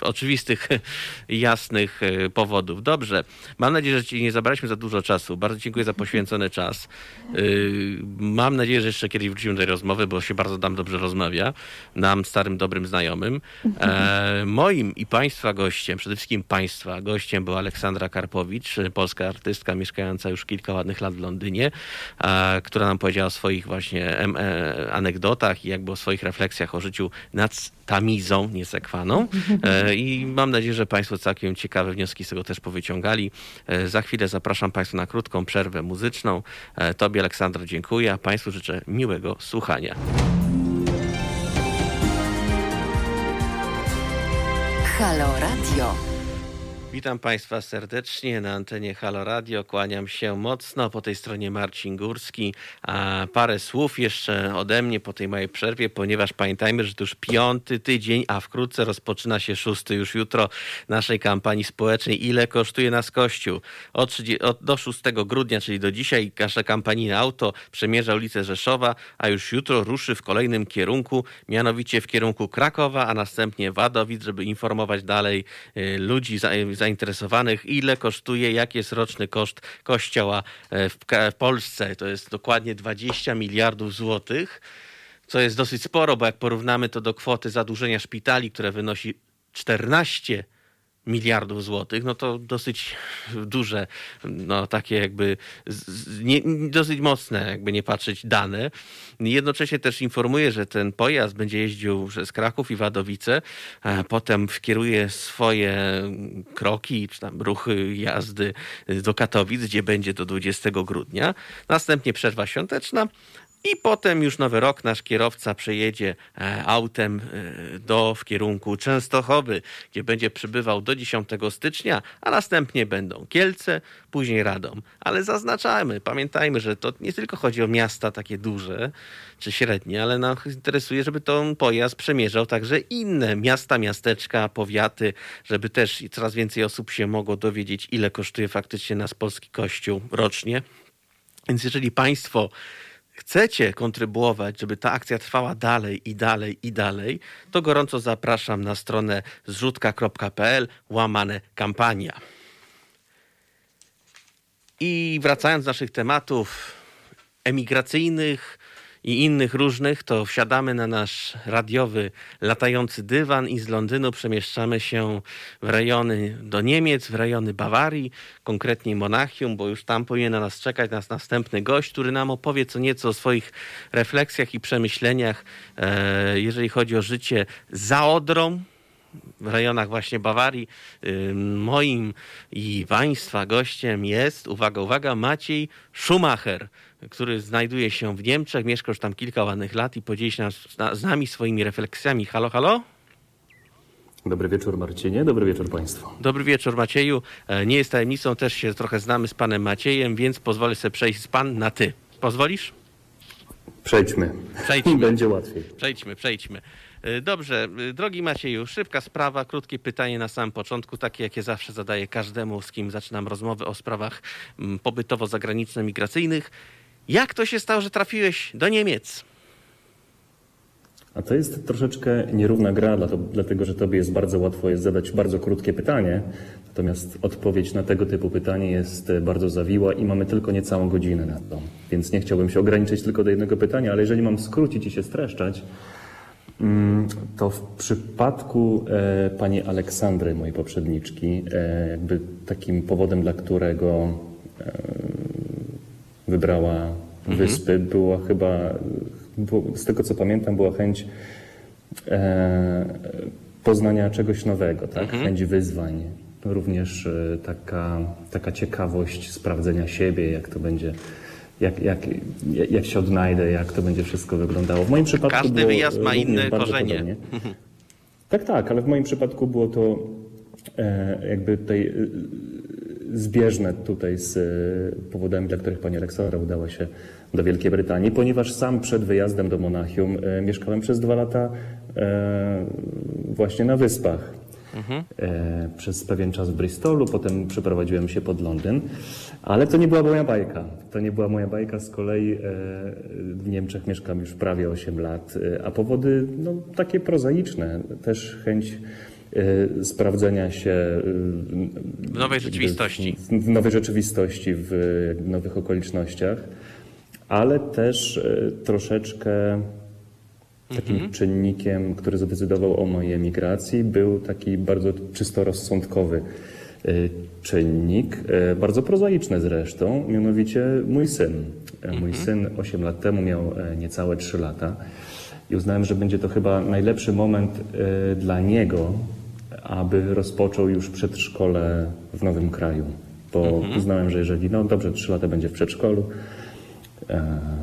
oczywistych <laughs> jasnych e, powodów. Dobrze. Mam nadzieję, że ci nie zabraliśmy za dużo czasu. Bardzo dziękuję za poświęcony czas. Yy, Mam nadzieję, że jeszcze kiedyś wrócimy do tej rozmowy, bo się bardzo nam dobrze rozmawia. Nam, starym, dobrym znajomym. E, moim i Państwa gościem, przede wszystkim Państwa gościem była Aleksandra Karpowicz, polska artystka mieszkająca już kilka ładnych lat w Londynie, e, która nam powiedziała o swoich właśnie em, i jakby o swoich refleksjach o życiu nad tamizą, nie sekwaną. E, I mam nadzieję, że Państwo całkiem ciekawe wnioski z tego też powyciągali. E, Za chwilę zapraszam Państwa na krótką przerwę muzyczną. E, Tobie, Aleksandro, dziękuję, a Państwu życzę miłego słuchania. Halo Radio. Witam Państwa serdecznie na antenie Halo Radio. Kłaniam się mocno. Po tej stronie Marcin Górski. A parę słów jeszcze ode mnie po tej mojej przerwie, ponieważ pamiętajmy, że to już piąty tydzień, a wkrótce rozpoczyna się szósty już jutro naszej kampanii społecznej. Ile kosztuje nas Kościół? Od, 30 od, do 6 grudnia, czyli do dzisiaj, nasza kampanijne auto przemierza ulicę Rzeszowa, a już jutro ruszy w kolejnym kierunku, mianowicie w kierunku Krakowa, a następnie Wadowic, żeby informować dalej y, ludzi zainteresowanych, ile kosztuje, jaki jest roczny koszt kościoła e, w, Polsce. To jest dokładnie 20 miliardów złotych, co jest dosyć sporo, bo jak porównamy to do kwoty zadłużenia szpitali, które wynosi 14 miliardów złotych, no to dosyć duże, no takie jakby nie, dosyć mocne, jakby nie patrzeć dane. Jednocześnie też informuję, że ten pojazd będzie jeździł przez Kraków i Wadowice, potem kieruje swoje kroki, czy tam ruchy jazdy do Katowic, gdzie będzie do 20 grudnia. Następnie przerwa świąteczna, i potem już nowy rok nasz kierowca przejedzie e, autem e, do w kierunku Częstochowy, gdzie będzie przybywał do 10 stycznia, a następnie będą Kielce, później Radom. Ale zaznaczamy, pamiętajmy, że to nie tylko chodzi o miasta takie duże czy średnie, ale nas interesuje, żeby ten pojazd przemierzał także inne miasta, miasteczka, powiaty, żeby też coraz więcej osób się mogło dowiedzieć, ile kosztuje faktycznie nas polski kościół rocznie. Więc jeżeli Państwo chcecie kontrybuować, żeby ta akcja trwała dalej i dalej i dalej, to gorąco zapraszam na stronę zrzutka.pl łamane kampania. I wracając do naszych tematów emigracyjnych i innych różnych, to wsiadamy na nasz radiowy latający dywan i z Londynu przemieszczamy się w rejony do Niemiec, w rejony Bawarii, konkretniej Monachium, bo już tam powinien na nas czekać nas następny gość, który nam opowie co nieco o swoich refleksjach i przemyśleniach, e, jeżeli chodzi o życie za Odrą, rejonach właśnie Bawarii. Moim i Państwa gościem jest, uwaga, uwaga, Maciej Schumacher, który znajduje się w Niemczech, mieszka już tam kilka ładnych lat i podzieli się z nami swoimi refleksjami. Halo, halo? Dobry wieczór Marcinie, dobry wieczór Państwu. Dobry wieczór Macieju. E, Nie jest tajemnicą, też się trochę znamy z panem Maciejem, więc pozwolę sobie przejść z pan na ty. Pozwolisz? Przejdźmy. Przejdźmy. <laughs> Będzie łatwiej. Przejdźmy, przejdźmy. E, Dobrze, e, drogi Macieju, szybka sprawa, krótkie pytanie na samym początku, takie jakie zawsze zadaję każdemu, z kim zaczynam rozmowy o sprawach mm, pobytowo-zagraniczno-migracyjnych. Jak to się stało, że trafiłeś do Niemiec? A to jest troszeczkę nierówna gra, dlatego że Tobie jest bardzo łatwo jest zadać bardzo krótkie pytanie, natomiast odpowiedź na tego typu pytanie jest e, bardzo zawiła i mamy tylko niecałą godzinę na to. Więc nie chciałbym się ograniczyć tylko do jednego pytania, ale jeżeli mam skrócić i się streszczać, to w przypadku e, pani Aleksandry, mojej poprzedniczki, e, jakby takim powodem, dla którego e, wybrała Mhm. wyspy, była chyba, z tego co pamiętam, była chęć poznania czegoś nowego, tak? Mhm. chęć wyzwań. Również taka, taka ciekawość sprawdzenia siebie, jak to będzie. Jak, jak, jak się odnajdę, jak to będzie wszystko wyglądało. W moim przypadku Każdy było wyjazd ma inne korzenie. podobnie. <laughs> Tak, tak, ale w moim przypadku było to e, jakby tutaj e, zbieżne tutaj z e, powodami, dla których pani Aleksandra udała się do Wielkiej Brytanii, ponieważ sam przed wyjazdem do Monachium mieszkałem przez dwa lata właśnie na wyspach. E, przez pewien czas w Bristolu, potem przeprowadziłem się pod Londyn, ale to nie była moja bajka. To nie była moja bajka, z kolei e, w Niemczech mieszkam już prawie 8 lat, e, a powody no, takie prozaiczne, też chęć sprawdzenia się W nowej rzeczywistości. w, w nowej rzeczywistości, w nowych okolicznościach, ale też troszeczkę takim Mhm. czynnikiem, który zadecydował o mojej emigracji, był taki bardzo czysto rozsądkowy e, czynnik, e, bardzo prozaiczny zresztą, mianowicie mój syn. E, Mój syn 8 lat temu miał niecałe 3 lata i uznałem, że będzie to chyba najlepszy moment dla niego, aby rozpoczął już przedszkole w nowym kraju. Bo uznałem, że jeżeli, no dobrze, 3 lata będzie w przedszkolu,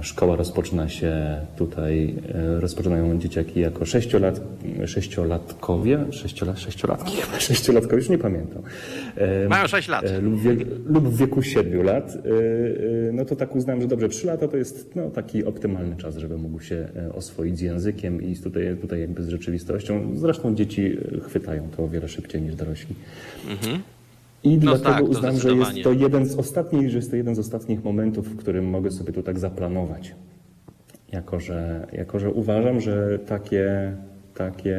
Szkoła rozpoczyna się tutaj, e, rozpoczynają dzieciaki jako sześciolat, sześciolatkowie, sześciolat, sześciolatki, <laughs> sześciolatkowie, już nie pamiętam. E, Mają sześć lat. e, Lub w, wieku, lub w wieku siedmiu lat. E, e, No to tak uznałem, że dobrze, trzy lata to jest no, taki optymalny czas, żeby mógł się e, oswoić z językiem i tutaj, tutaj jakby z rzeczywistością. Zresztą dzieci e, chwytają to o wiele szybciej niż dorośli. I No dlatego tak, uznam, że jest to jeden z ostatnich, że jest to jeden z ostatnich momentów, w którym mogę sobie to tak zaplanować. Jako, że, jako, że uważam, że takie, takie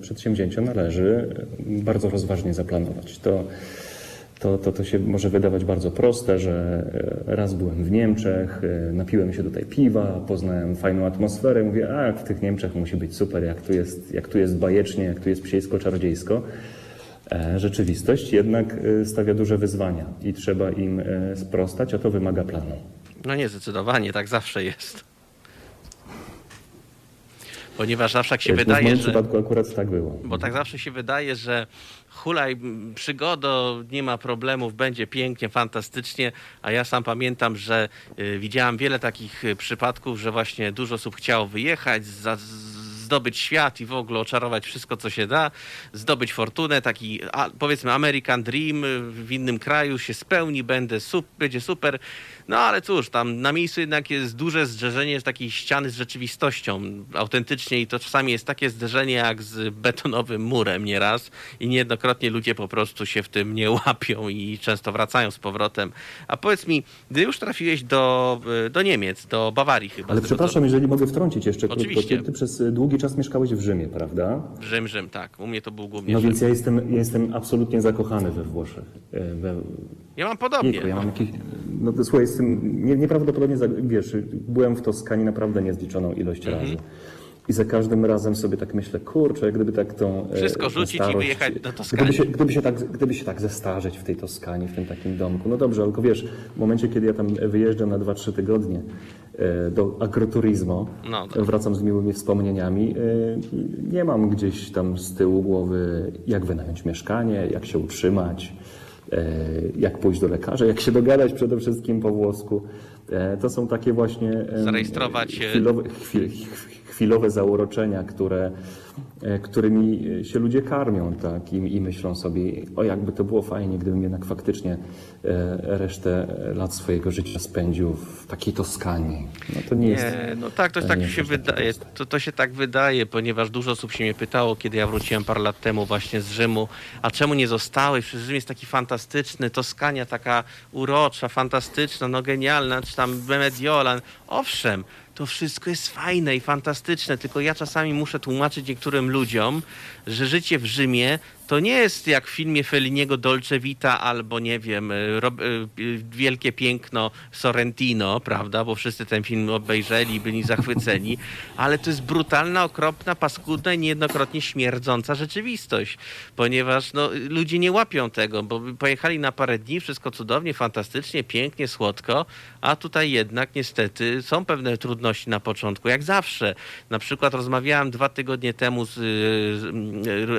przedsięwzięcia należy bardzo rozważnie zaplanować. To, to, to, to się może wydawać bardzo proste, że e, raz byłem w Niemczech, e, napiłem się tutaj piwa, poznałem fajną atmosferę, mówię, a w tych Niemczech musi być super, jak tu jest, jak tu jest bajecznie, jak tu jest psiejsko-czarodziejsko. E, Rzeczywistość jednak e, stawia duże wyzwania i trzeba im e, sprostać, a to wymaga planu. No nie, zdecydowanie, tak zawsze jest. Ponieważ zawsze jak się w wydaje, moim że... przypadku akurat tak było. Bo tak zawsze się wydaje, że hulaj, przygodo, nie ma problemów, będzie pięknie, fantastycznie, a ja sam pamiętam, że y, widziałem wiele takich y, przypadków, że właśnie dużo osób chciało wyjechać, za, zdobyć świat i w ogóle oczarować wszystko, co się da, zdobyć fortunę, taki a, powiedzmy American Dream w innym kraju się spełni, będę sup, będzie super. No ale cóż, tam na miejscu jednak jest duże zderzenie z takiej ściany z rzeczywistością autentycznie i to czasami jest takie zderzenie jak z betonowym murem nieraz i niejednokrotnie ludzie po prostu się w tym nie łapią i często wracają z powrotem. A powiedz mi, gdy już trafiłeś do, y, do Niemiec, do Bawarii chyba. Ale przepraszam, jeżeli mogę wtrącić jeszcze krótko. Oczywiście. Ty, ty przez długi czas mieszkałeś w Rzymie, prawda? Rzym, Rzym, tak. U mnie to był głównie No Rzym. więc ja jestem, ja jestem absolutnie zakochany we Włoszech. E, We, Ja mam podobnie. Jejku, ja mam jakiś, no to słuchaj, jestem nie, nieprawdopodobnie, wiesz, byłem w Toskanii naprawdę niezliczoną ilość Mhm. razy. I za każdym razem sobie tak myślę, kurczę, gdyby tak tą e, Wszystko tę rzucić i starość- wyjechać do Toskanii. Gdyby się, gdyby, się tak, gdyby się tak zestarzeć w tej Toskanii, w tym takim domku. No dobrze, tylko wiesz, w momencie, kiedy ja tam wyjeżdżam na 2-3 tygodnie e, do agroturizmo, No, to- wracam z miłymi wspomnieniami, e, nie mam gdzieś tam z tyłu głowy, jak wynająć mieszkanie, jak się utrzymać, jak pójść do lekarza, jak się dogadać przede wszystkim po włosku. E, To są takie właśnie Zarejestrować, e, chwilowe, chwil, chwilowe zauroczenia, które, e, którymi się ludzie karmią tak? I, i myślą sobie, o jakby to było fajnie, gdybym jednak faktycznie e, resztę lat swojego życia spędził w takiej Toskanii. No to nie, jest... Nie, no tak, to to tak się jest wydaje. To, to się tak wydaje, ponieważ dużo osób się mnie pytało, kiedy ja wróciłem parę lat temu właśnie z Rzymu, a czemu nie zostałeś? Przecież Rzym jest taki fantastyczny, Toskania taka urocza, fantastyczna, no genialna, czy tam Mediolan. Owszem, to wszystko jest fajne i fantastyczne, tylko ja czasami muszę tłumaczyć niektórym ludziom, że życie w Rzymie to nie jest jak w filmie Felliniego Dolce Vita albo nie wiem, e, e, Wielkie Piękno Sorrentino, prawda, bo wszyscy ten film obejrzeli byli zachwyceni, <laughs> ale to jest brutalna, okropna, paskudna i niejednokrotnie śmierdząca rzeczywistość, ponieważ no, ludzie nie łapią tego, bo pojechali na parę dni, wszystko cudownie, fantastycznie, pięknie, słodko, a tutaj jednak niestety są pewne trudności na początku, jak zawsze. Na przykład rozmawiałem dwa tygodnie temu z, z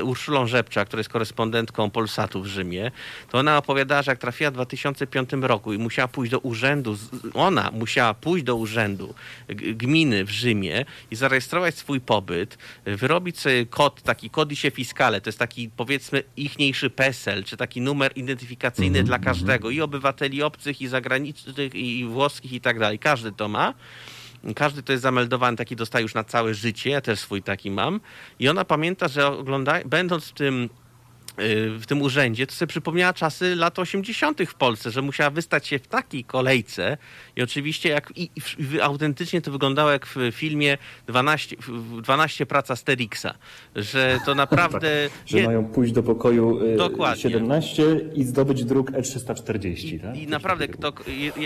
Urszulą Rzepcza, która jest korespondentką Polsatu w Rzymie, to ona opowiadała, że jak trafiła w 2005 roku i musiała pójść do urzędu, ona musiała pójść do urzędu gminy w Rzymie i zarejestrować swój pobyt, wyrobić sobie kod, taki kodisie fiskale, to jest taki powiedzmy ichniejszy PESEL, czy taki numer identyfikacyjny mm -hmm. dla każdego i obywateli obcych i zagranicznych i włoskich i tak dalej. Każdy to ma. Każdy to jest zameldowany, taki dostaje już na całe życie. Ja też swój taki mam. I ona pamięta, że ogląda, będąc w tym w tym urzędzie, to sobie przypomniała czasy lat 80. w Polsce, że musiała wystać się w takiej kolejce i oczywiście jak i, i autentycznie to wyglądało jak w filmie 12, 12 prac Asterixa, że to naprawdę... <laughs> tak, że nie... mają pójść do pokoju y, Dokładnie. 17 i zdobyć druk E340. I, tak? i naprawdę, kto,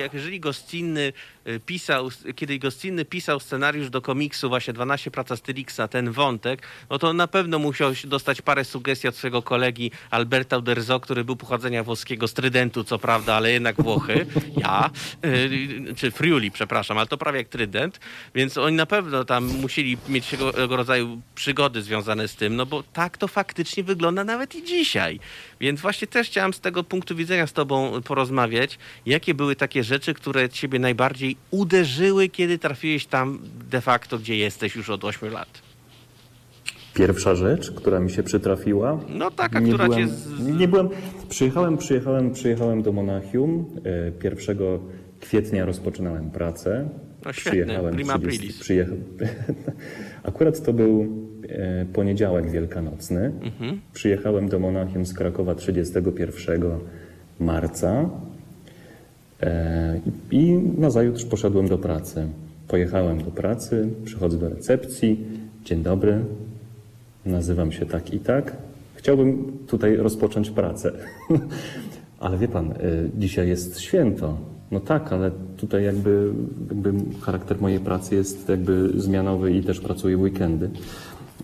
jeżeli Goscinny y, pisał, kiedy Goscinny pisał scenariusz do komiksu właśnie 12 prac Asterixa, ten wątek, no to na pewno musiał dostać parę sugestii od swojego kolegi Alberta Uderzo, który był pochodzenia włoskiego, z Trydentu co prawda, ale jednak Włochy, <laughs> ja, y, czy Friuli, przepraszam, ale to prawie jak Trydent, więc oni na pewno tam musieli mieć tego rodzaju przygody związane z tym, no bo tak to faktycznie wygląda nawet i dzisiaj. Więc właśnie też chciałem z tego punktu widzenia z tobą porozmawiać, jakie były takie rzeczy, które ciebie najbardziej uderzyły, kiedy trafiłeś tam de facto, gdzie jesteś już od 8 lat. Pierwsza rzecz, która mi się przytrafiła. No taka, nie która byłem, cię... Z... Nie byłem... Przyjechałem, przyjechałem, przyjechałem do Monachium. 1 e, kwietnia rozpoczynałem pracę. No świetne, przyjechałem prima 30, przyjecha... <laughs> Akurat to był e, poniedziałek wielkanocny. Mhm. Przyjechałem do Monachium z Krakowa 31 marca e, i nazajutrz poszedłem do pracy. Pojechałem do pracy, przychodzę do recepcji. Dzień dobry, Nazywam się tak i tak. Chciałbym tutaj rozpocząć pracę. <laughs> ale wie pan, y, dzisiaj jest święto. No tak, ale tutaj jakby, jakby charakter mojej pracy jest jakby zmianowy i też pracuję weekendy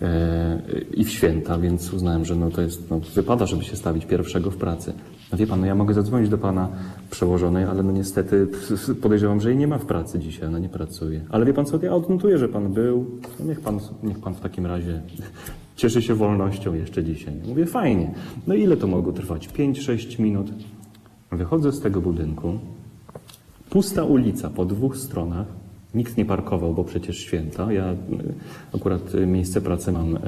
e, i w święta, więc uznałem, że no to jest, no, wypada, żeby się stawić pierwszego w pracy. No wie pan, no ja mogę zadzwonić do pana przełożonej, ale no niestety <laughs> podejrzewam, że jej nie ma w pracy dzisiaj, ona nie pracuje. Ale wie pan co, ja odnotuję, że pan był, no niech pan, niech pan w takim razie cieszy się wolnością jeszcze dzisiaj. Mówię, fajnie. No ile to mogło trwać? 5-6 minut. Wychodzę z tego budynku, pusta ulica po dwóch stronach, Nikt nie parkował, bo przecież święta. Ja e, akurat miejsce pracy mam e,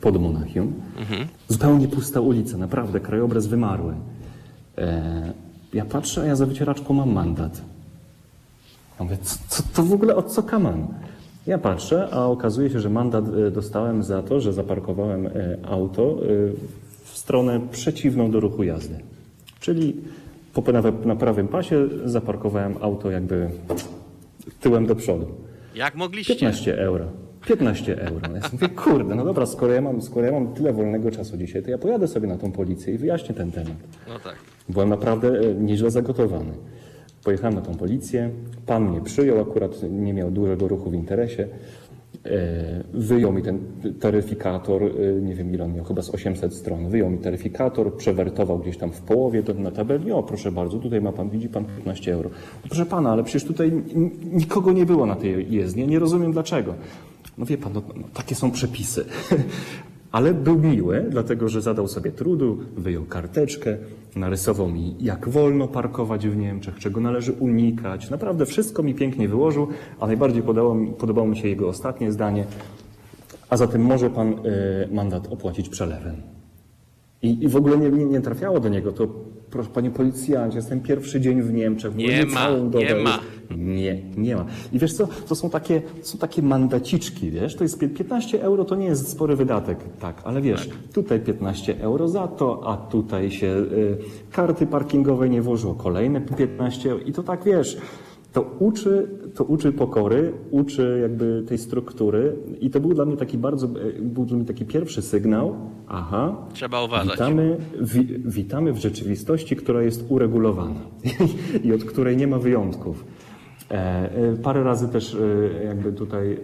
pod Monachium. Mhm. Zupełnie pusta ulica, naprawdę, krajobraz wymarły. E, ja patrzę, a ja za wycieraczką mam mandat. Ja mówię, co, co to w ogóle, od co kaman? Ja patrzę, a okazuje się, że mandat dostałem za to, że zaparkowałem auto w stronę przeciwną do ruchu jazdy. Czyli na prawym pasie zaparkowałem auto jakby tyłem do przodu. Jak mogliście? 15 euro. 15 euro. Ja mówię, kurde, no dobra, skoro ja, mam, skoro ja mam tyle wolnego czasu dzisiaj, to ja pojadę sobie na tą policję i wyjaśnię ten temat. No tak. Byłem naprawdę e, nieźle zagotowany. Pojechałem na tą policję, pan mnie przyjął, akurat nie miał dużego ruchu w interesie. E, wyjął mi ten taryfikator, e, nie wiem ile on miał, chyba z 800 stron. Wyjął mi taryfikator, przewertował gdzieś tam w połowie na tabeli. O, proszę bardzo, tutaj ma pan, widzi pan 15 euro. Proszę pana, ale przecież tutaj nikogo nie było na tej jezdni. Nie rozumiem dlaczego. No wie pan, no, no, takie są przepisy. <laughs> Ale był miły, dlatego że zadał sobie trudu, wyjął karteczkę, narysował mi, jak wolno parkować w Niemczech, czego należy unikać. Naprawdę wszystko mi pięknie wyłożył, a najbardziej podobało mi, podobało mi się jego ostatnie zdanie. A zatem może pan y, mandat opłacić przelewem. I, I, w ogóle nie, nie, nie, trafiało do niego to, proszę panie policjancie, jestem pierwszy dzień w Niemczech. Nie ma, nie ma. Nie, nie ma. I wiesz co, to są takie, są takie mandaciczki, wiesz, to jest 15 euro, to nie jest spory wydatek, tak, ale wiesz, tak. tutaj 15 euro za to, a tutaj się y, karty parkingowe nie włożyło, kolejne 15 euro i to tak, wiesz, to uczy, to uczy pokory, uczy jakby tej struktury i to był dla mnie taki bardzo, był dla mnie taki pierwszy sygnał, aha, Trzeba uważać. Witamy, wi, witamy w rzeczywistości, która jest uregulowana <laughs> i od której nie ma wyjątków. E, e, parę razy też e, jakby tutaj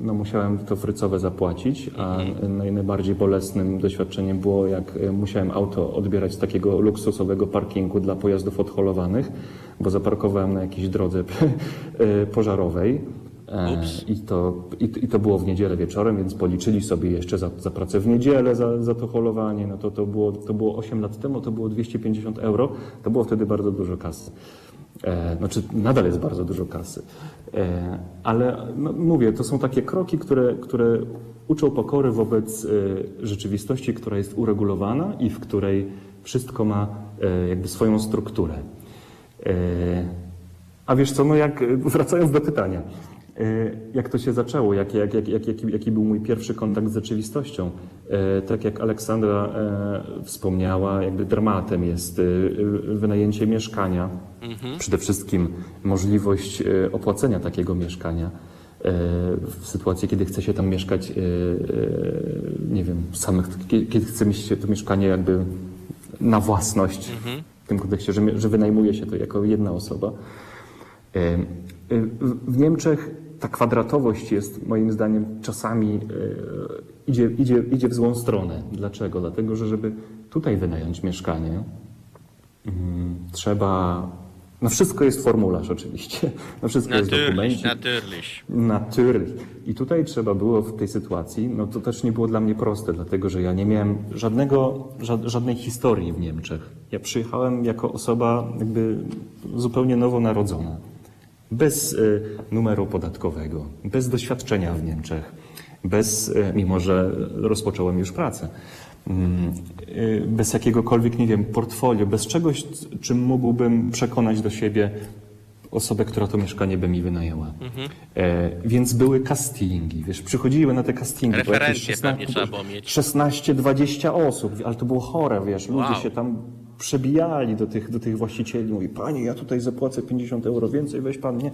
no, musiałem to frycowe zapłacić, a najbardziej bolesnym doświadczeniem było, jak musiałem auto odbierać z takiego luksusowego parkingu dla pojazdów odholowanych, bo zaparkowałem na jakiejś drodze <laughs> pożarowej. Ups. I to, i, I to było w niedzielę wieczorem, więc policzyli sobie jeszcze za, za pracę w niedzielę, za, za to holowanie. No to, to, było, to było 8 lat temu, to było 250 euro. To było wtedy bardzo dużo kasy. E, znaczy, nadal jest bardzo dużo kasy. E, ale no, mówię, to są takie kroki, które, które uczą pokory wobec e, rzeczywistości, która jest uregulowana i w której wszystko ma e, jakby swoją strukturę. A wiesz co, no jak, wracając do pytania, e, jak to się zaczęło, jak, jak, jak, jak, jaki, jaki był mój pierwszy kontakt z rzeczywistością? E, Tak jak Aleksandra e, wspomniała, jakby dramatem jest wynajęcie mieszkania, przede wszystkim możliwość opłacenia takiego mieszkania w sytuacji, kiedy chce się tam mieszkać, nie wiem, samych, kiedy chce mieć się to mieszkanie jakby na własność, w tym kontekście, że, że wynajmuje się to jako jedna osoba. E, W Niemczech ta kwadratowość jest moim zdaniem czasami e, idzie, idzie, idzie w złą stronę. Dlaczego? Dlatego, że żeby tutaj wynająć mieszkanie, mm, trzeba. No wszystko jest formularz oczywiście. <laughs> No wszystko jest Natürlich, dokumencik. natürlich. Natürlich. I tutaj trzeba było w tej sytuacji, no to też nie było dla mnie proste, dlatego że ja nie miałem żadnego, ża- żadnej historii w Niemczech. Ja przyjechałem jako osoba jakby zupełnie nowonarodzona. Bez y, numeru podatkowego, bez doświadczenia w Niemczech, bez, y, mimo że rozpocząłem już pracę, mm, y, bez jakiegokolwiek, nie wiem, portfolio, bez czegoś, czym mógłbym przekonać do siebie osobę, która to mieszkanie by mi wynajęła. E, więc były castingi, wiesz, przychodziły na te castingi. Referencje pewnie trzeba mieć. 16-20 osób, ale to było chore, wiesz, ludzie Wow. się tam przebijali do tych, do tych właścicieli, mówi, panie, ja tutaj zapłacę 50 euro więcej, weź pan, nie.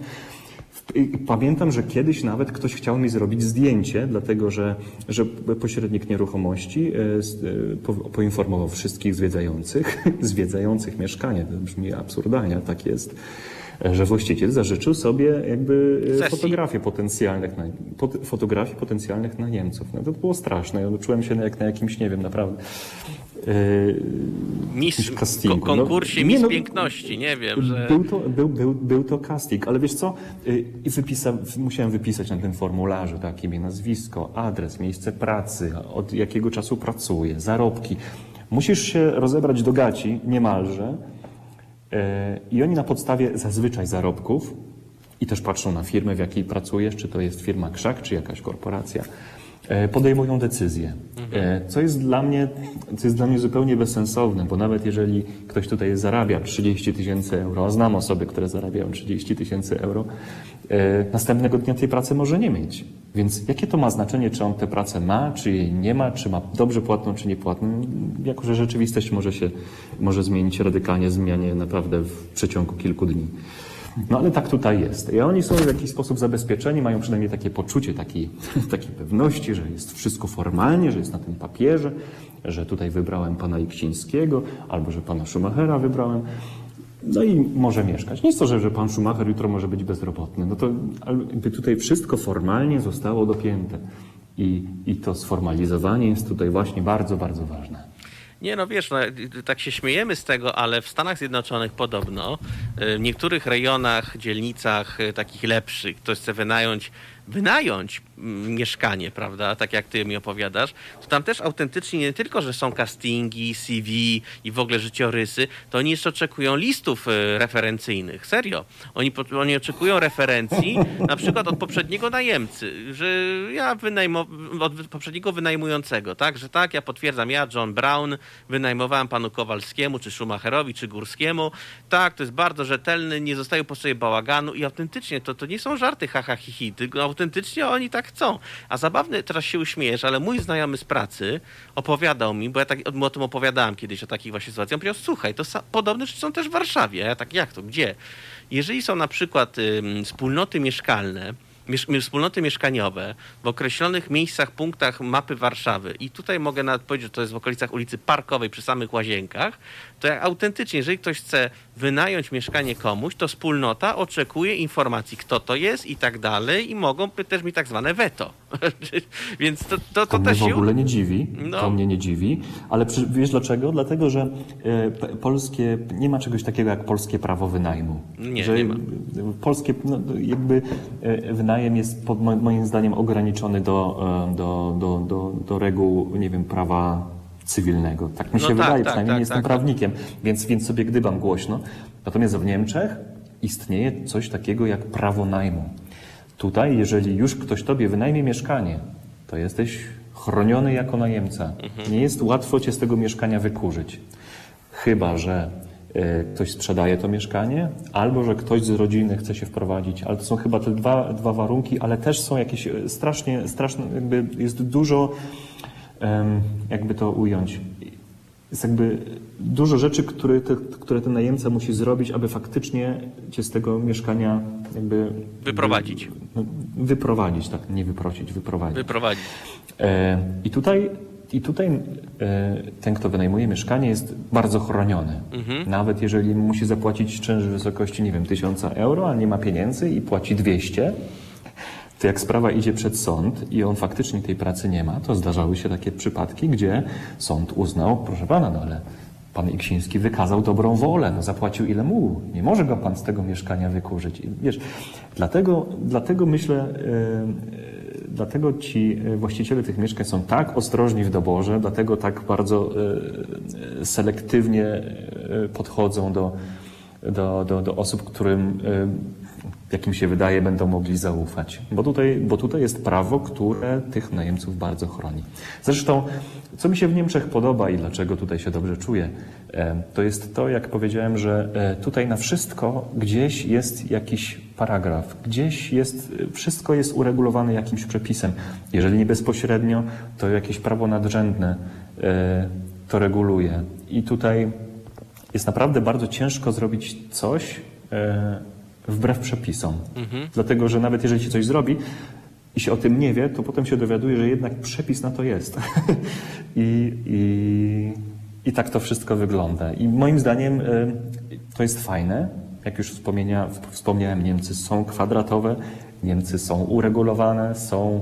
Pamiętam, że kiedyś nawet ktoś chciał mi zrobić zdjęcie, dlatego że, że pośrednik nieruchomości e, e, po, poinformował wszystkich zwiedzających, <laughs> zwiedzających mieszkanie, to brzmi absurdalnie, tak jest, że właściciel zażyczył sobie jakby e, Sesji. fotografię potencjalnych, na, fotografii potencjalnych na Niemców. No to było straszne, ja czułem się jak na jakimś, nie wiem, naprawdę e, Miss, castingu. ko- konkursie No, Miss nie, no, Piękności, nie wiem, że... Był to, był, był, był to casting, ale wiesz co, i wypisa, musiałem wypisać na tym formularzu tak, imię, nazwisko, adres, miejsce pracy, od jakiego czasu pracuję, zarobki. Musisz się rozebrać do gaci niemalże i oni na podstawie zazwyczaj zarobków i też patrzą na firmę, w jakiej pracujesz, czy to jest firma krzak, czy jakaś korporacja, podejmują decyzje. E, Co jest dla mnie, co jest dla mnie zupełnie bezsensowne, bo nawet jeżeli ktoś tutaj zarabia 30 tysięcy euro, a znam osoby, które zarabiają 30 tysięcy euro, e, następnego dnia tej pracy może nie mieć. Więc jakie to ma znaczenie, czy on tę pracę ma, czy jej nie ma, czy ma dobrze płatną, czy niepłatną? Jako, że rzeczywistość może się, może zmienić radykalnie, zmianie naprawdę w przeciągu kilku dni. No ale tak tutaj jest. I oni są w jakiś sposób zabezpieczeni, mają przynajmniej takie poczucie takiej, <laughs> takiej pewności, że jest wszystko formalnie, że jest na tym papierze, że tutaj wybrałem pana Iksińskiego, albo że pana Schumachera wybrałem. No i może mieszkać. Nie jest to, że, że pan Schumacher jutro może być bezrobotny. No to jakby tutaj wszystko formalnie zostało dopięte. I, I to sformalizowanie jest tutaj właśnie bardzo, bardzo ważne. Nie, no wiesz, no, tak się śmiejemy z tego, ale w Stanach Zjednoczonych podobno y, w niektórych rejonach, dzielnicach y, takich lepszych, ktoś chce wynająć, wynająć mieszkanie, prawda, tak jak ty mi opowiadasz, to tam też autentycznie nie tylko, że są castingi, CV i w ogóle życiorysy, to oni jeszcze oczekują listów y, referencyjnych. Serio. Oni, oni oczekują referencji <laughs> na przykład od poprzedniego najemcy, że ja wynajmo, od poprzedniego wynajmującego, tak, że tak, ja potwierdzam, ja, John Brown, wynajmowałem panu Kowalskiemu, czy Schumacherowi, czy Górskiemu. Tak, to jest bardzo rzetelny, nie zostaje po sobie bałaganu i autentycznie to, to nie są żarty haha hi, hi, tylko autentycznie oni tak chcą. A zabawny, teraz się uśmiejesz, ale mój znajomy z pracy opowiadał mi, bo ja tak, o tym opowiadałem kiedyś, o takich właśnie sytuacjach. On powiedział, słuchaj, to podobne rzeczy są też w Warszawie. A ja tak, jak to, gdzie? Jeżeli są na przykład y, wspólnoty mieszkalne, wspólnoty mieszkaniowe w określonych miejscach, punktach mapy Warszawy i tutaj mogę nawet powiedzieć, że to jest w okolicach ulicy Parkowej przy samych Łazienkach, to jak autentycznie, jeżeli ktoś chce wynająć mieszkanie komuś, to wspólnota oczekuje informacji, kto to jest i tak dalej i mogą też mieć tak zwane weto. <laughs> Więc to, to, to, to też mnie w ogóle nie dziwi, no. to mnie nie dziwi, ale przy, wiesz dlaczego? Dlatego, że e, polskie, nie ma czegoś takiego jak polskie prawo wynajmu. Nie, że nie ma. Polskie, no, jakby e, wynajem jest pod, moim zdaniem ograniczony do, e, do, do, do, do reguł, nie wiem, prawa cywilnego. Tak mi się no wydaje, tak, przynajmniej tak, nie jestem tak, prawnikiem, Więc, więc sobie gdybam głośno. Natomiast w Niemczech istnieje coś takiego jak prawo najmu. Tutaj, jeżeli już ktoś tobie wynajmie mieszkanie, to jesteś chroniony jako najemca. Mhm. Nie jest łatwo cię z tego mieszkania wykurzyć. Chyba, że y, ktoś sprzedaje to mieszkanie, albo że ktoś z rodziny chce się wprowadzić. Ale to są chyba te dwa, dwa warunki, ale też są jakieś e, strasznie, straszne, jakby jest dużo jakby to ująć, jest jakby dużo rzeczy, które, te, które ten najemca musi zrobić, aby faktycznie cię z tego mieszkania jakby... Wyprowadzić. Wy, no, wyprowadzić, tak, nie wyprosić, wyprowadzić. Wyprowadzić. E, I tutaj, i tutaj e, ten, kto wynajmuje mieszkanie jest bardzo chroniony. Mhm. Nawet jeżeli musi zapłacić czynsz w wysokości, nie wiem, tysiąca euro, a nie ma pieniędzy i płaci 200, to jak sprawa idzie przed sąd i on faktycznie tej pracy nie ma, to zdarzały się takie przypadki, gdzie sąd uznał, proszę pana, no ale pan Iksiński wykazał dobrą wolę, no zapłacił ile mógł, nie może go pan z tego mieszkania wykurzyć. I wiesz, dlatego, dlatego myślę, yy, dlatego ci właściciele tych mieszkań są tak ostrożni w doborze, dlatego tak bardzo yy, selektywnie yy, podchodzą do, do, do, do osób, którym jak im się wydaje, będą mogli zaufać. Bo tutaj, bo tutaj jest prawo, które tych najemców bardzo chroni. Zresztą, co mi się w Niemczech podoba i dlaczego tutaj się dobrze czuję, e, to jest to, jak powiedziałem, że e, tutaj na wszystko gdzieś jest jakiś paragraf, gdzieś jest, wszystko jest uregulowane jakimś przepisem. Jeżeli nie bezpośrednio, to jakieś prawo nadrzędne e, to reguluje. I tutaj jest naprawdę bardzo ciężko zrobić coś, wbrew przepisom. Mhm. Dlatego, że nawet jeżeli się coś zrobi i się o tym nie wie, to potem się dowiaduje, że jednak przepis na to jest. <laughs> I, i, I tak to wszystko wygląda. I moim zdaniem y, to jest fajne. Jak już wspomniałem, Niemcy są kwadratowe, Niemcy są uregulowane, są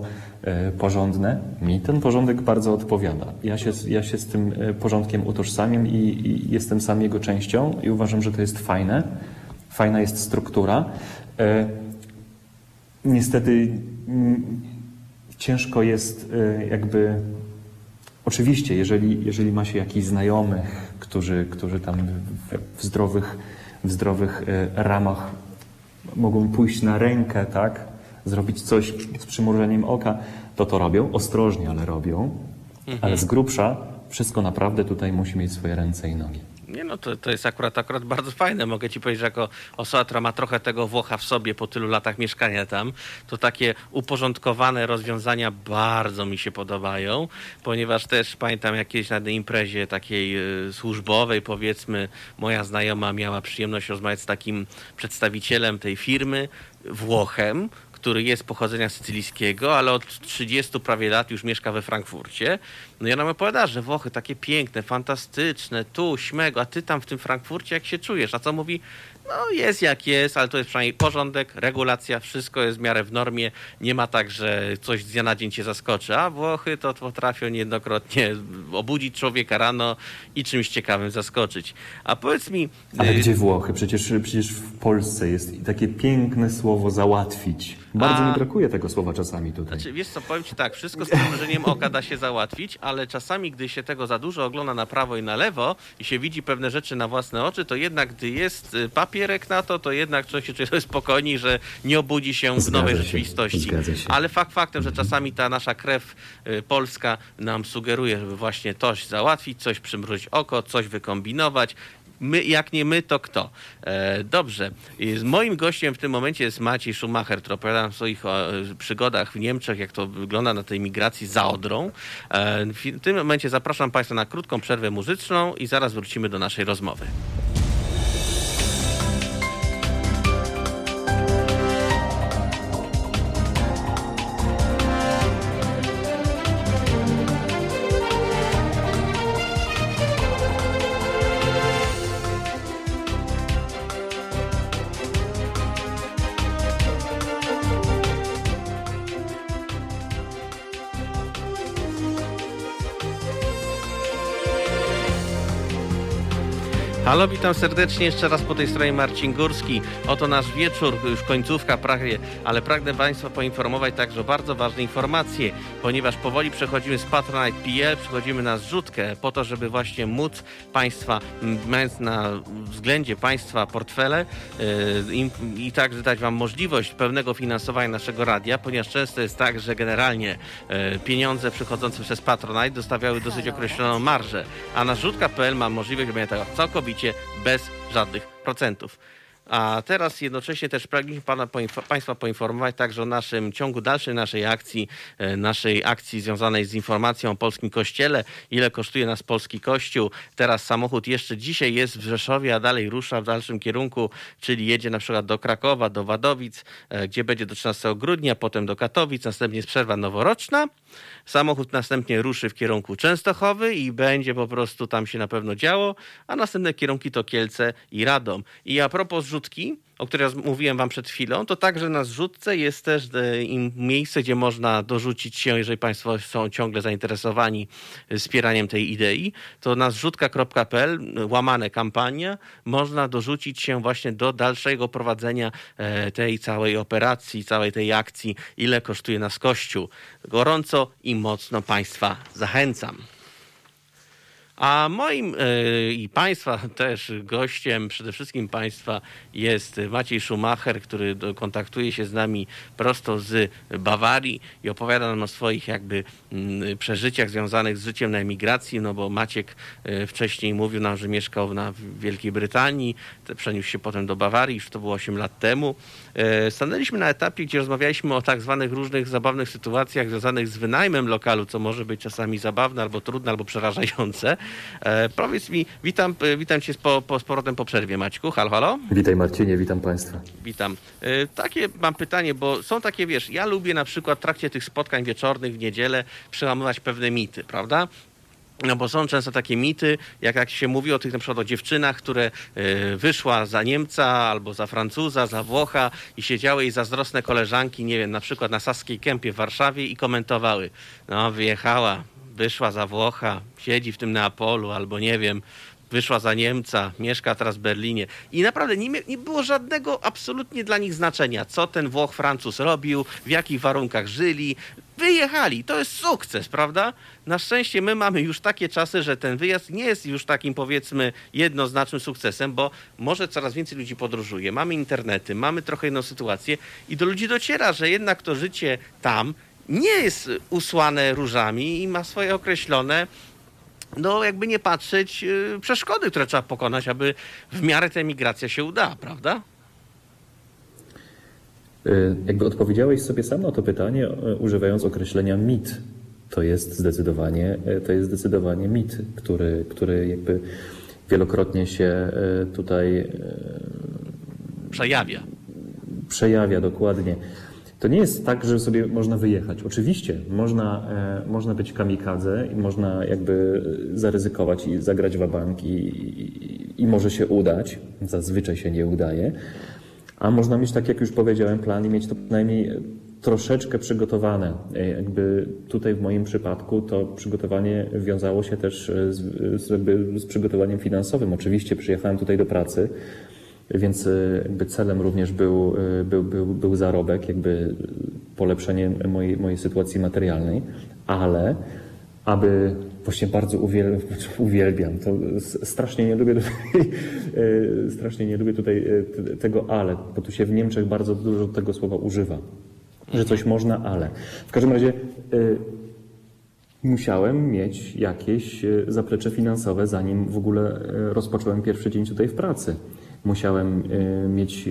y, porządne. Mi ten porządek bardzo odpowiada. Ja się, ja się z tym y, porządkiem utożsamiam i, i jestem sam jego częścią i uważam, że to jest fajne fajna jest struktura. E, niestety ciężko jest e, jakby. Oczywiście, jeżeli, jeżeli ma się jakichś znajomych, którzy, którzy tam w, w zdrowych, w zdrowych e, ramach mogą pójść na rękę, tak? Zrobić coś z przymrużeniem oka, to to robią. Ostrożnie, ale robią. Mhm. Ale z grubsza wszystko naprawdę tutaj musi mieć swoje ręce i nogi. Nie no, to, to jest akurat, akurat bardzo fajne. Mogę ci powiedzieć, że jako osoba, która ma trochę tego Włocha w sobie po tylu latach mieszkania tam, to takie uporządkowane rozwiązania bardzo mi się podobają, ponieważ też pamiętam jakieś na imprezie takiej y, służbowej, powiedzmy, moja znajoma miała przyjemność rozmawiać z takim przedstawicielem tej firmy, Włochem, który jest pochodzenia sycylijskiego, ale od 30 prawie lat już mieszka we Frankfurcie. No i ona mi opowiada, że Włochy takie piękne, fantastyczne, tu, śmego, a ty tam w tym Frankfurcie jak się czujesz? A co mówi? No jest jak jest, ale to jest przynajmniej porządek, regulacja, wszystko jest w miarę w normie. Nie ma tak, że coś z dnia na dzień cię zaskoczy. A Włochy to potrafią niejednokrotnie obudzić człowieka rano i czymś ciekawym zaskoczyć. A powiedz mi... Ale y, gdzie Włochy? Przecież, przecież w Polsce jest takie piękne słowo załatwić. Bardzo A... mi brakuje tego słowa czasami tutaj. Znaczy, wiesz co, powiem ci tak, wszystko z przymrużeniem oka da się załatwić, ale czasami, gdy się tego za dużo ogląda na prawo i na lewo i się widzi pewne rzeczy na własne oczy, to jednak, gdy jest y, papierek na to, to jednak człowiek się czuje <laughs> spokojniej, że nie obudzi się w nowej się. rzeczywistości. Ale fakt faktem, że czasami ta nasza krew y, polska nam sugeruje, żeby właśnie coś załatwić, coś przymrużyć oko, coś wykombinować, My, jak nie my, to kto? E, dobrze. Z moim gościem w tym momencie jest Maciej Schumacher, który opowiada o swoich o, przygodach w Niemczech, jak to wygląda na tej migracji za Odrą. E, w tym momencie zapraszam Państwa na krótką przerwę muzyczną i zaraz wrócimy do naszej rozmowy. Halo, witam serdecznie jeszcze raz po tej stronie Marcin Górski. Oto nasz wieczór, już końcówka prawie, ale pragnę Państwa poinformować także o bardzo ważne informacje, ponieważ powoli przechodzimy z Patronite.pl, przechodzimy na zrzutkę po to, żeby właśnie móc Państwa, mając na względzie Państwa portfele yy, i, i także dać Wam możliwość pewnego finansowania naszego radia, ponieważ często jest tak, że generalnie yy, pieniądze przychodzące przez Patronite dostawiały dosyć określoną marżę, a na zrzutka.pl mam możliwość robienia tego całkowicie bez żadnych procentów. A teraz jednocześnie też pragnę pana, Państwa poinformować także o naszym ciągu dalszej naszej akcji, e, naszej akcji związanej z informacją o polskim kościele, ile kosztuje nas polski kościół. Teraz samochód jeszcze dzisiaj jest w Rzeszowie, a dalej rusza w dalszym kierunku, czyli jedzie na przykład do Krakowa, do Wadowic, e, gdzie będzie do 13 grudnia, potem do Katowic, następnie jest przerwa noworoczna. Samochód następnie ruszy w kierunku Częstochowy i będzie po prostu tam się na pewno działo, a następne kierunki to Kielce i Radom. I a propos zrzutki, o której mówiłem wam przed chwilą, to także na zrzutce jest też e, miejsce, gdzie można dorzucić się, jeżeli państwo są ciągle zainteresowani wspieraniem tej idei, to na zrzutka.pl łamane kampania można dorzucić się właśnie do dalszego prowadzenia e, tej całej operacji, całej tej akcji, ile kosztuje nas Kościół. Gorąco i mocno państwa zachęcam. A moim yy, i Państwa też gościem, przede wszystkim Państwa, jest Maciej Schumacher, który kontaktuje się z nami prosto z Bawarii i opowiada nam o swoich jakby yy, przeżyciach związanych z życiem na emigracji, no bo Maciek yy, wcześniej mówił nam, że mieszkał na Wielkiej Brytanii, przeniósł się potem do Bawarii, już to było 8 lat temu. Stanęliśmy na etapie, gdzie rozmawialiśmy o tak zwanych różnych zabawnych sytuacjach związanych z wynajmem lokalu, co może być czasami zabawne, albo trudne, albo przerażające. E, powiedz mi, witam, e, witam cię z, po, po, z powrotem po przerwie, Maćku. Halo, halo. Witaj Marcinie, witam Państwa. Witam. E, takie mam pytanie, bo są takie, wiesz, ja lubię na przykład w trakcie tych spotkań wieczornych w niedzielę przełamywać pewne mity, prawda? No bo są często takie mity, jak, jak się mówi o tych na przykład o dziewczynach, które y, wyszła za Niemca albo za Francuza, za Włocha i siedziały jej zazdrosne koleżanki, nie wiem, na przykład na Saskiej Kępie w Warszawie i komentowały. No wyjechała, wyszła za Włocha, siedzi w tym Neapolu albo nie wiem, wyszła za Niemca, mieszka teraz w Berlinie. I naprawdę nie, nie, było żadnego absolutnie dla nich znaczenia, co ten Włoch Francuz robił, w jakich warunkach żyli. Wyjechali, to jest sukces, prawda? Na szczęście my mamy już takie czasy, że ten wyjazd nie jest już takim powiedzmy jednoznacznym sukcesem, bo może coraz więcej ludzi podróżuje, mamy internety, mamy trochę inną sytuację i do ludzi dociera, że jednak to życie tam nie jest usłane różami i ma swoje określone no jakby nie patrzeć, yy, przeszkody, które trzeba pokonać, aby w miarę ta migracja się uda, prawda? Y, jakby odpowiedziałeś sobie sam na to pytanie, y, używając określenia mit. To jest zdecydowanie, y, to jest zdecydowanie mit, który, który jakby wielokrotnie się tutaj przejawia. Przejawia dokładnie. To nie jest tak, że sobie można wyjechać. Oczywiście można, można być kamikadze i można jakby zaryzykować i zagrać w bank i, i, i może się udać. Zazwyczaj się nie udaje. A można mieć, tak jak już powiedziałem, plan i mieć to przynajmniej troszeczkę przygotowane. E, jakby tutaj w moim przypadku to przygotowanie wiązało się też z, z, z przygotowaniem finansowym. Oczywiście przyjechałem tutaj do pracy, więc e, jakby celem również był, e, był, był, był zarobek, jakby polepszenie mojej, mojej sytuacji materialnej, ale aby właśnie bardzo uwielbiam, <laughs> uwielbiam to <laughs> strasznie nie lubię tutaj, e, strasznie nie lubię tutaj tego ale, bo tu się w Niemczech bardzo dużo tego słowa używa, że coś można, ale. W każdym razie musiałem mieć jakieś e, zaplecze finansowe, zanim w ogóle e, rozpocząłem pierwszy dzień tutaj w pracy. Musiałem e, mieć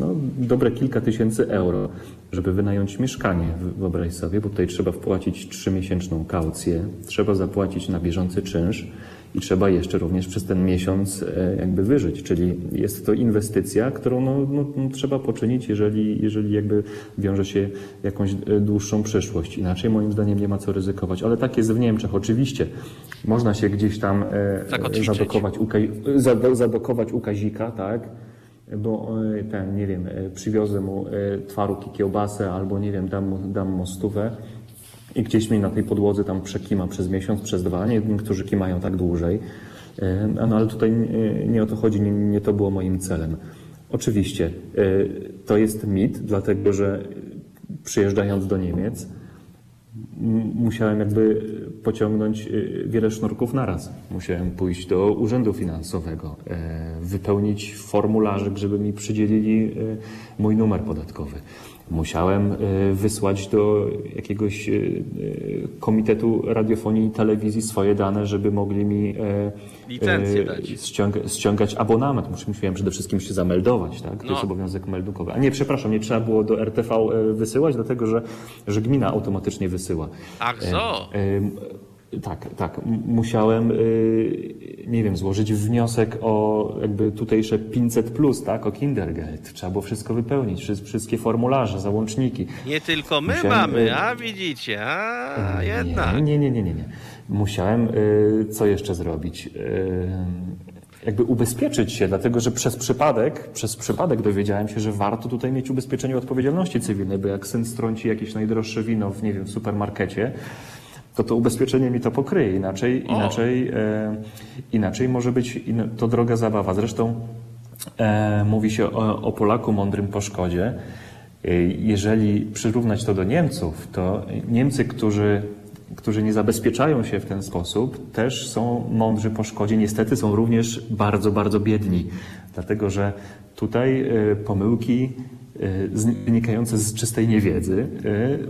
no, dobre kilka tysięcy euro, żeby wynająć mieszkanie, wyobraź sobie, bo tutaj trzeba wpłacić trzymiesięczną kaucję, trzeba zapłacić na bieżący czynsz i trzeba jeszcze również przez ten miesiąc e, jakby wyżyć, czyli jest to inwestycja, którą no, no, no, trzeba poczynić, jeżeli, jeżeli jakby wiąże się jakąś e, dłuższą przyszłość. Inaczej moim zdaniem nie ma co ryzykować, ale tak jest w Niemczech. Oczywiście można się gdzieś tam e, zadokować u, zadokować u Kazika, tak? bo ten, nie wiem, przywiozę mu twaróg i kiełbasę albo, nie wiem, dam mu, dam mu stówę, i gdzieś mi na tej podłodze tam przekima przez miesiąc, przez dwa. Niektórzy kimają tak dłużej. E, no ale tutaj nie o to chodzi, nie, nie to było moim celem. Oczywiście e, to jest mit, dlatego że przyjeżdżając do Niemiec musiałem jakby pociągnąć e, wiele sznurków naraz. Musiałem pójść do urzędu finansowego, wypełnić formularzyk, żeby mi przydzielili mój numer podatkowy. Musiałem e, wysłać do jakiegoś e, e, komitetu radiofonii i telewizji swoje dane, żeby mogli mi licencję dać. Ściąga, ściągać abonament. Musiałem przede wszystkim się zameldować, tak? To no. jest obowiązek meldukowy. A nie, przepraszam, nie trzeba było do RTV wysyłać, dlatego że, że gmina automatycznie wysyła. Ach, co? Tak, tak. Musiałem, y, nie wiem, złożyć wniosek o jakby tutejsze 500 plus, tak, o Kindergeld. Trzeba było wszystko wypełnić, wszystkie formularze, załączniki. Nie tylko my Musiałem, mamy, y, a widzicie, a jednak. Nie, nie, nie, nie, nie. Musiałem, y, co jeszcze zrobić? jakby ubezpieczyć się, dlatego że przez przypadek, przez przypadek dowiedziałem się, że warto tutaj mieć ubezpieczenie odpowiedzialności cywilnej, bo jak syn strąci jakieś najdroższe wino w, nie wiem, w supermarkecie, to to ubezpieczenie mi to pokryje. Inaczej, inaczej, e, inaczej może być to droga zabawa. Zresztą e, mówi się o, o Polaku mądrym po szkodzie. E, jeżeli przyrównać to do Niemców, to Niemcy, którzy, którzy nie zabezpieczają się w ten sposób, też są mądrzy po szkodzie. Niestety są również bardzo, bardzo biedni, dlatego że tutaj e, pomyłki e, wynikające z czystej niewiedzy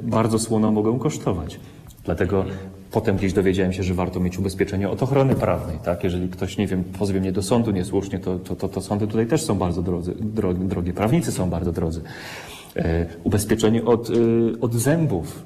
bardzo słono mogą kosztować. Dlatego potem gdzieś dowiedziałem się, że warto mieć ubezpieczenie od ochrony prawnej. Tak? Jeżeli ktoś, nie wiem, pozwie mnie do sądu niesłusznie, to, to, to, to sądy tutaj też są bardzo drodzy, drogie, prawnicy są bardzo drodzy. E, ubezpieczenie od, e, od zębów.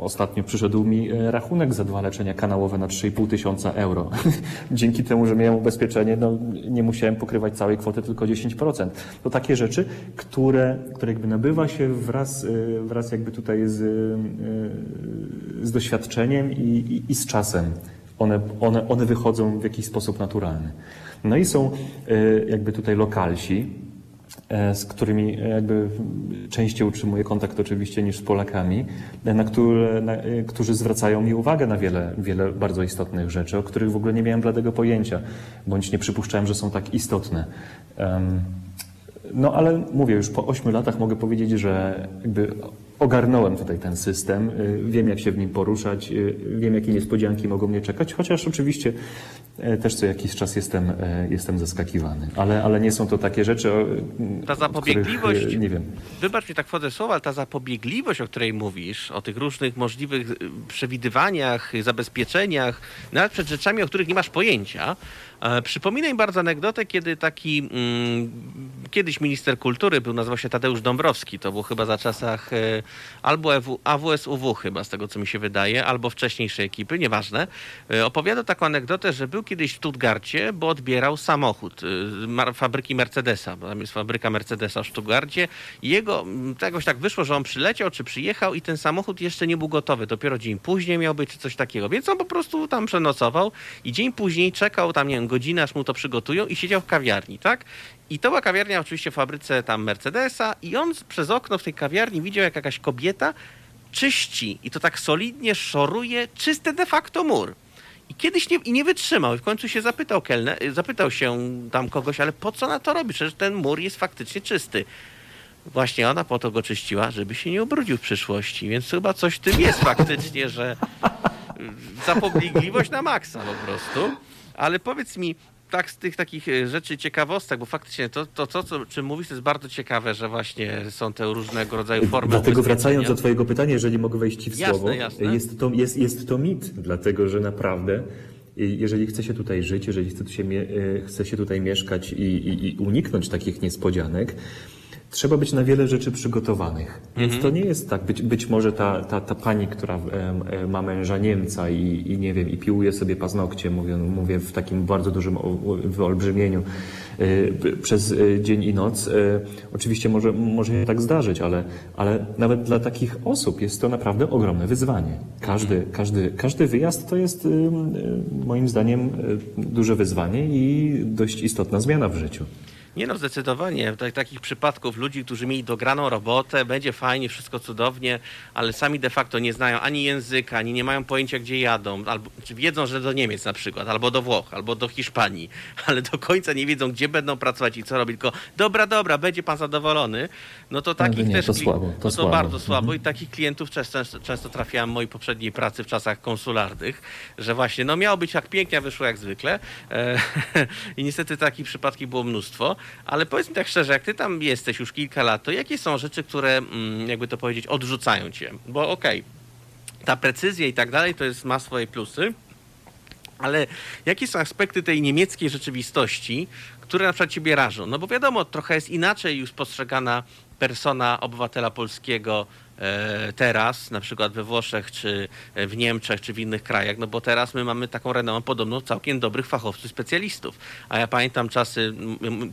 Ostatnio przyszedł mi e, rachunek za dwa leczenia kanałowe na 3,5 tysiąca euro. <laughs> Dzięki temu, że miałem ubezpieczenie, no, nie musiałem pokrywać całej kwoty, tylko 10%. To takie rzeczy, które, które jakby nabywa się wraz, e, wraz jakby tutaj z, e, z doświadczeniem i, i, i z czasem. One, one, one wychodzą w jakiś sposób naturalny. No i są jakby tutaj lokalsi, z którymi e, jakby częściej utrzymuję kontakt oczywiście niż z Polakami, e, na które, na, którzy zwracają mi uwagę na wiele, wiele bardzo istotnych rzeczy, o których w ogóle nie miałem bladego pojęcia, bądź nie przypuszczałem, że są tak istotne. No ale mówię, już po ośmiu latach mogę powiedzieć, że jakby ogarnąłem tutaj ten system, y, wiem jak się w nim poruszać, y, wiem jakie niespodzianki mogą mnie czekać, chociaż oczywiście e, też co jakiś czas jestem, e, jestem zaskakiwany. Ale, ale nie są to takie rzeczy, Ta zapobiegliwość, których, nie wiem. Wybacz mi tak wchodzę słowa, ale ta zapobiegliwość, o której mówisz, o tych różnych możliwych przewidywaniach, zabezpieczeniach, nawet przed rzeczami, o których nie masz pojęcia, E, przypomina mi bardzo anegdotę, kiedy taki mm, kiedyś minister kultury był, nazywał się Tadeusz Dąbrowski, to był chyba za czasach e, albo AWS-UW chyba, z tego co mi się wydaje, albo wcześniejszej ekipy, nieważne. E, opowiadał taką anegdotę, że był kiedyś w Stuttgarcie, bo odbierał samochód e, fabryki Mercedesa, bo tam jest fabryka Mercedesa w Stuttgarcie jego, jakoś tak wyszło, że on przyleciał czy przyjechał i ten samochód jeszcze nie był gotowy, dopiero dzień później miał być czy coś takiego, więc on po prostu tam przenocował i dzień później czekał tam, nie wiem, godzinę, aż mu to przygotują i siedział w kawiarni, tak? I to była kawiarnia oczywiście w fabryce tam Mercedesa i on przez okno w tej kawiarni widział, jak jakaś kobieta czyści i to tak solidnie szoruje czysty de facto mur. I kiedyś nie, i nie wytrzymał. I w końcu się zapytał Kelner, zapytał się tam kogoś, ale po co na to robi? Przecież ten mur jest faktycznie czysty. Właśnie ona po to go czyściła, żeby się nie ubrudził w przyszłości. Więc chyba coś w tym jest faktycznie, że <laughs> zapobiegliwość na maksa po prostu. Ale powiedz mi, tak z tych takich e, rzeczy ciekawostek, bo faktycznie to, to, to co, czym mówisz, to jest bardzo ciekawe, że właśnie są te różnego rodzaju formy Dlatego wracając do Twojego pytania, jeżeli mogę wejść Ci w Jasne, słowo, jasne. Jest, to, jest, jest to mit, dlatego że naprawdę, y, jeżeli chce się tutaj żyć, jeżeli chce się, y, chce się tutaj mieszkać i, i, i uniknąć takich niespodzianek, trzeba być na wiele rzeczy przygotowanych. Więc Mhm. to nie jest tak. Być, być może ta, ta, ta pani, która ma męża Niemca i, i nie wiem, i piłuje sobie paznokcie, mówię, mówię w takim bardzo dużym wyolbrzymieniu y, przez y, dzień i noc. y, Oczywiście może, może się tak zdarzyć, ale, ale nawet dla takich osób jest to naprawdę ogromne wyzwanie. Każdy, każdy, każdy wyjazd to jest moim zdaniem duże wyzwanie i dość istotna zmiana w życiu. Nie no, zdecydowanie. Tak, takich przypadków ludzi, którzy mieli dograną robotę, będzie fajnie, wszystko cudownie, ale sami de facto nie znają ani języka, ani nie mają pojęcia, gdzie jadą, albo czy wiedzą, że do Niemiec na przykład, albo do Włoch, albo do Hiszpanii, <laughs> ale do końca nie wiedzą, gdzie będą pracować i co robić, tylko dobra, dobra, będzie pan zadowolony, no to takich nie, też to słabo, to no to słabo. bardzo słabo. I takich klientów często, często trafiałem w mojej poprzedniej pracy w czasach konsularnych, że właśnie, no miało być jak pięknie, a wyszło jak zwykle. E, <laughs> i niestety takich przypadków było mnóstwo, ale powiedz mi tak szczerze, jak ty tam jesteś już kilka lat, to jakie są rzeczy, które, mm, jakby to powiedzieć, odrzucają cię? Bo okej, ta precyzja i tak dalej to jest, ma swoje plusy, ale jakie są aspekty tej niemieckiej rzeczywistości, które na przykład ciebie rażą? No bo wiadomo, trochę jest inaczej już postrzegana persona obywatela polskiego teraz, na przykład we Włoszech, czy e, w Niemczech, czy w innych krajach, no bo teraz my mamy taką renomę podobno całkiem dobrych fachowców, specjalistów. A ja pamiętam czasy,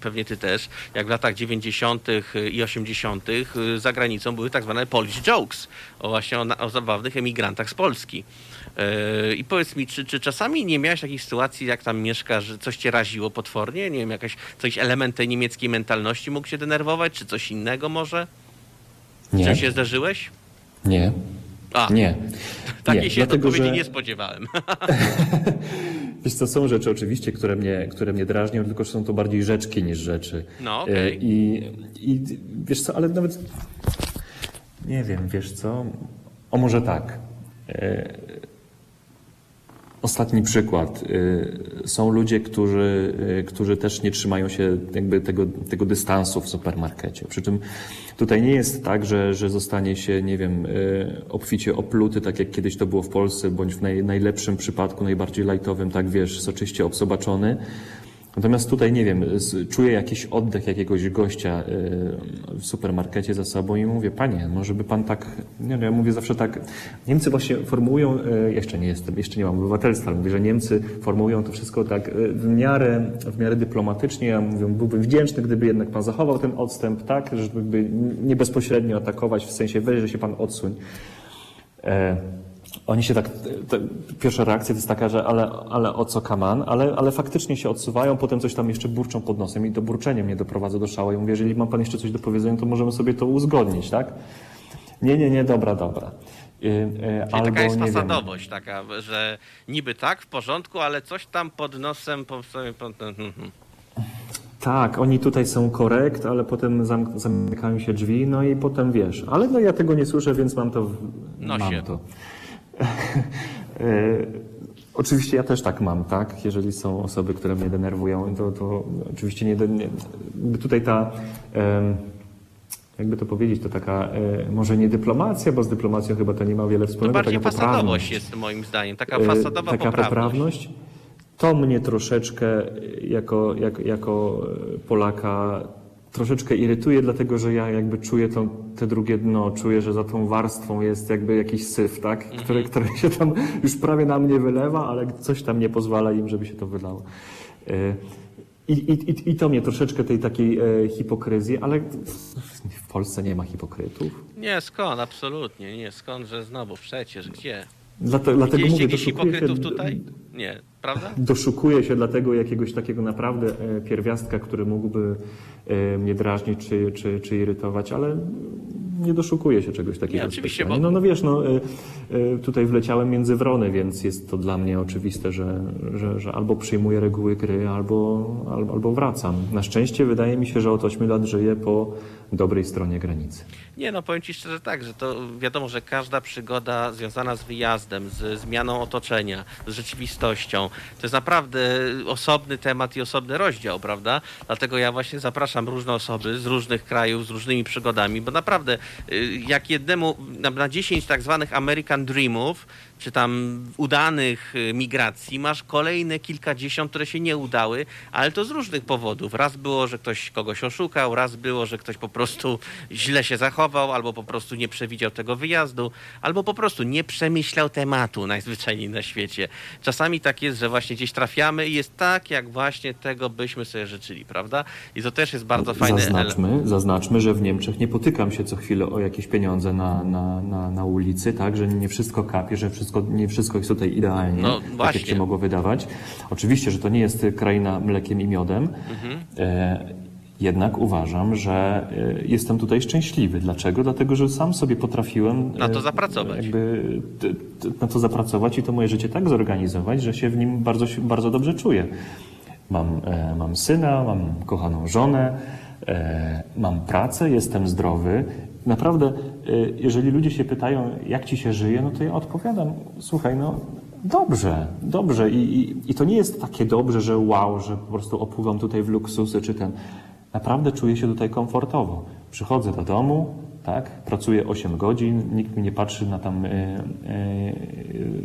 pewnie ty też, jak w latach 90. i 80. y, za granicą były tak zwane Polish jokes, o właśnie o, o zabawnych emigrantach z Polski. I powiedz mi, czy, czy czasami nie miałeś takiej sytuacji, jak tam mieszkasz, że coś cię raziło potwornie? Nie wiem, jakaś, coś element tej niemieckiej mentalności mógł cię denerwować, czy coś innego może? Nie, Czy się zdarzyłeś? nie, A, nie. <laughs> takiej nie, się dlatego, odpowiedzi że- nie spodziewałem. <laughs> Wiesz co, są rzeczy oczywiście, które mnie, które mnie drażnią, tylko że są to bardziej rzeczki niż rzeczy. No, okej. E, I, I wiesz co, ale nawet nie wiem, wiesz co, o może tak. Ostatni przykład. E, Są ludzie, którzy, e, którzy też nie trzymają się jakby tego, tego dystansu w supermarkecie. Przy czym tutaj nie jest tak, że, że zostanie się, nie wiem, e, obficie opluty, tak jak kiedyś to było w Polsce, bądź w naj, najlepszym przypadku, najbardziej lajtowym, tak wiesz, soczyście obsobaczony. Natomiast tutaj, nie wiem, czuję jakiś oddech jakiegoś gościa y, w supermarkecie za sobą i mówię, panie, może by pan tak, nie wiem, ja mówię zawsze tak, Niemcy właśnie formułują, y, jeszcze nie jestem, jeszcze nie mam obywatelstwa, mówię, że Niemcy formułują to wszystko tak y, w miarę, w miarę dyplomatycznie, ja mówię, byłbym wdzięczny, gdyby jednak pan zachował ten odstęp, tak, żeby nie bezpośrednio atakować, w sensie weź, że się pan odsuń. E, oni się tak, te, pierwsza reakcja to jest taka, że ale, ale o co kaman, ale, ale faktycznie się odsuwają, potem coś tam jeszcze burczą pod nosem i to burczenie mnie doprowadza do szału. I mówię, jeżeli ma pan jeszcze coś do powiedzenia, to możemy sobie to uzgodnić, tak? Nie, nie, nie, dobra, dobra. Y, y, Czyli albo, taka jest nie wiem, fasadowość, taka, że niby tak, w porządku, ale coś tam pod nosem, po sobie, pod, hmm, hmm. Tak, oni tutaj są korekt, ale potem zam, zamykają się drzwi, no i potem wiesz. Ale no ja tego nie słyszę, więc mam to. W, Nosie. mam to. <laughs> E, Oczywiście ja też tak mam, tak? Jeżeli są osoby, które mnie denerwują, to, to oczywiście nie, nie tutaj ta, jakby to powiedzieć, to taka e, może nie dyplomacja, bo z dyplomacją chyba to nie ma wiele To wspólnego. bardziej taka fasadowość jest moim zdaniem, taka E, fasadowa taka poprawność. poprawność. To mnie troszeczkę jako, jak, jako e, Polaka troszeczkę irytuje, dlatego że ja jakby czuję to, te drugie dno, czuję, że za tą warstwą jest jakby jakiś syf, tak? Mhm. Który, który się tam już prawie na mnie wylewa, ale coś tam nie pozwala im, żeby się to wylało. E, I, i, i- to mnie troszeczkę tej takiej e, hipokryzji, ale w Polsce nie ma hipokrytów. Nie, skąd, absolutnie, nie, skąd, że znowu, przecież, gdzie? Dlate, dlatego Widzieliście mówię, jakichś hipokrytów tutaj? Nie, prawda? Doszukuję się dlatego jakiegoś takiego naprawdę e, pierwiastka, który mógłby e, mnie drażnić czy, czy, czy irytować, ale nie doszukuję się czegoś takiego. Nie, oczywiście, bo- No, no wiesz, no, y, tutaj wleciałem między wrony, więc jest to dla mnie oczywiste, że, że, że albo przyjmuję reguły gry, albo, albo, albo wracam. Na szczęście wydaje mi się, że od 8 lat żyję po dobrej stronie granicy. Nie, no powiem Ci szczerze tak, że to wiadomo, że każda przygoda związana z wyjazdem, z zmianą otoczenia, z rzeczywistością, to jest naprawdę osobny temat i osobny rozdział, prawda? Dlatego ja właśnie zapraszam różne osoby z różnych krajów, z różnymi przygodami, bo naprawdę y, jak jednemu na, na 10 tak zwanych American Dreamów, czy tam udanych y, migracji, masz kolejne kilkadziesiąt, które się nie udały, ale to z różnych powodów. Raz było, że ktoś kogoś oszukał, raz było, że ktoś po prostu źle się zachował, albo po prostu nie przewidział tego wyjazdu, albo po prostu nie przemyślał tematu najzwyczajniej na świecie. Czasami tak jest, że właśnie gdzieś trafiamy i jest tak, jak właśnie tego byśmy sobie życzyli, prawda? I to też jest bardzo fajne. Zaznaczmy, zaznaczmy, że w Niemczech nie potykam się co chwilę o jakieś pieniądze na, na, na, na ulicy, tak, że nie wszystko kapie, że wszystko, nie wszystko jest tutaj idealnie, No, tak jak się mogło wydawać. Oczywiście, że to nie jest kraina mlekiem i miodem, Mhm. e, jednak uważam, że e, jestem tutaj szczęśliwy. Dlaczego? Dlatego, że sam sobie potrafiłem Na to e, zapracować. Jakby na to zapracować i to moje życie tak zorganizować, że się w nim bardzo, bardzo dobrze czuję. Mam, e, mam syna, mam kochaną żonę, mam pracę, jestem zdrowy. Naprawdę, jeżeli ludzie się pytają, jak ci się żyje, no to ja odpowiadam, słuchaj, no dobrze, dobrze. I, i, I to nie jest takie dobrze, że wow, że po prostu opływam tutaj w luksusy czy ten. Naprawdę czuję się tutaj komfortowo. Przychodzę do domu, tak, pracuję 8 godzin, nikt mi nie patrzy na tam e, e,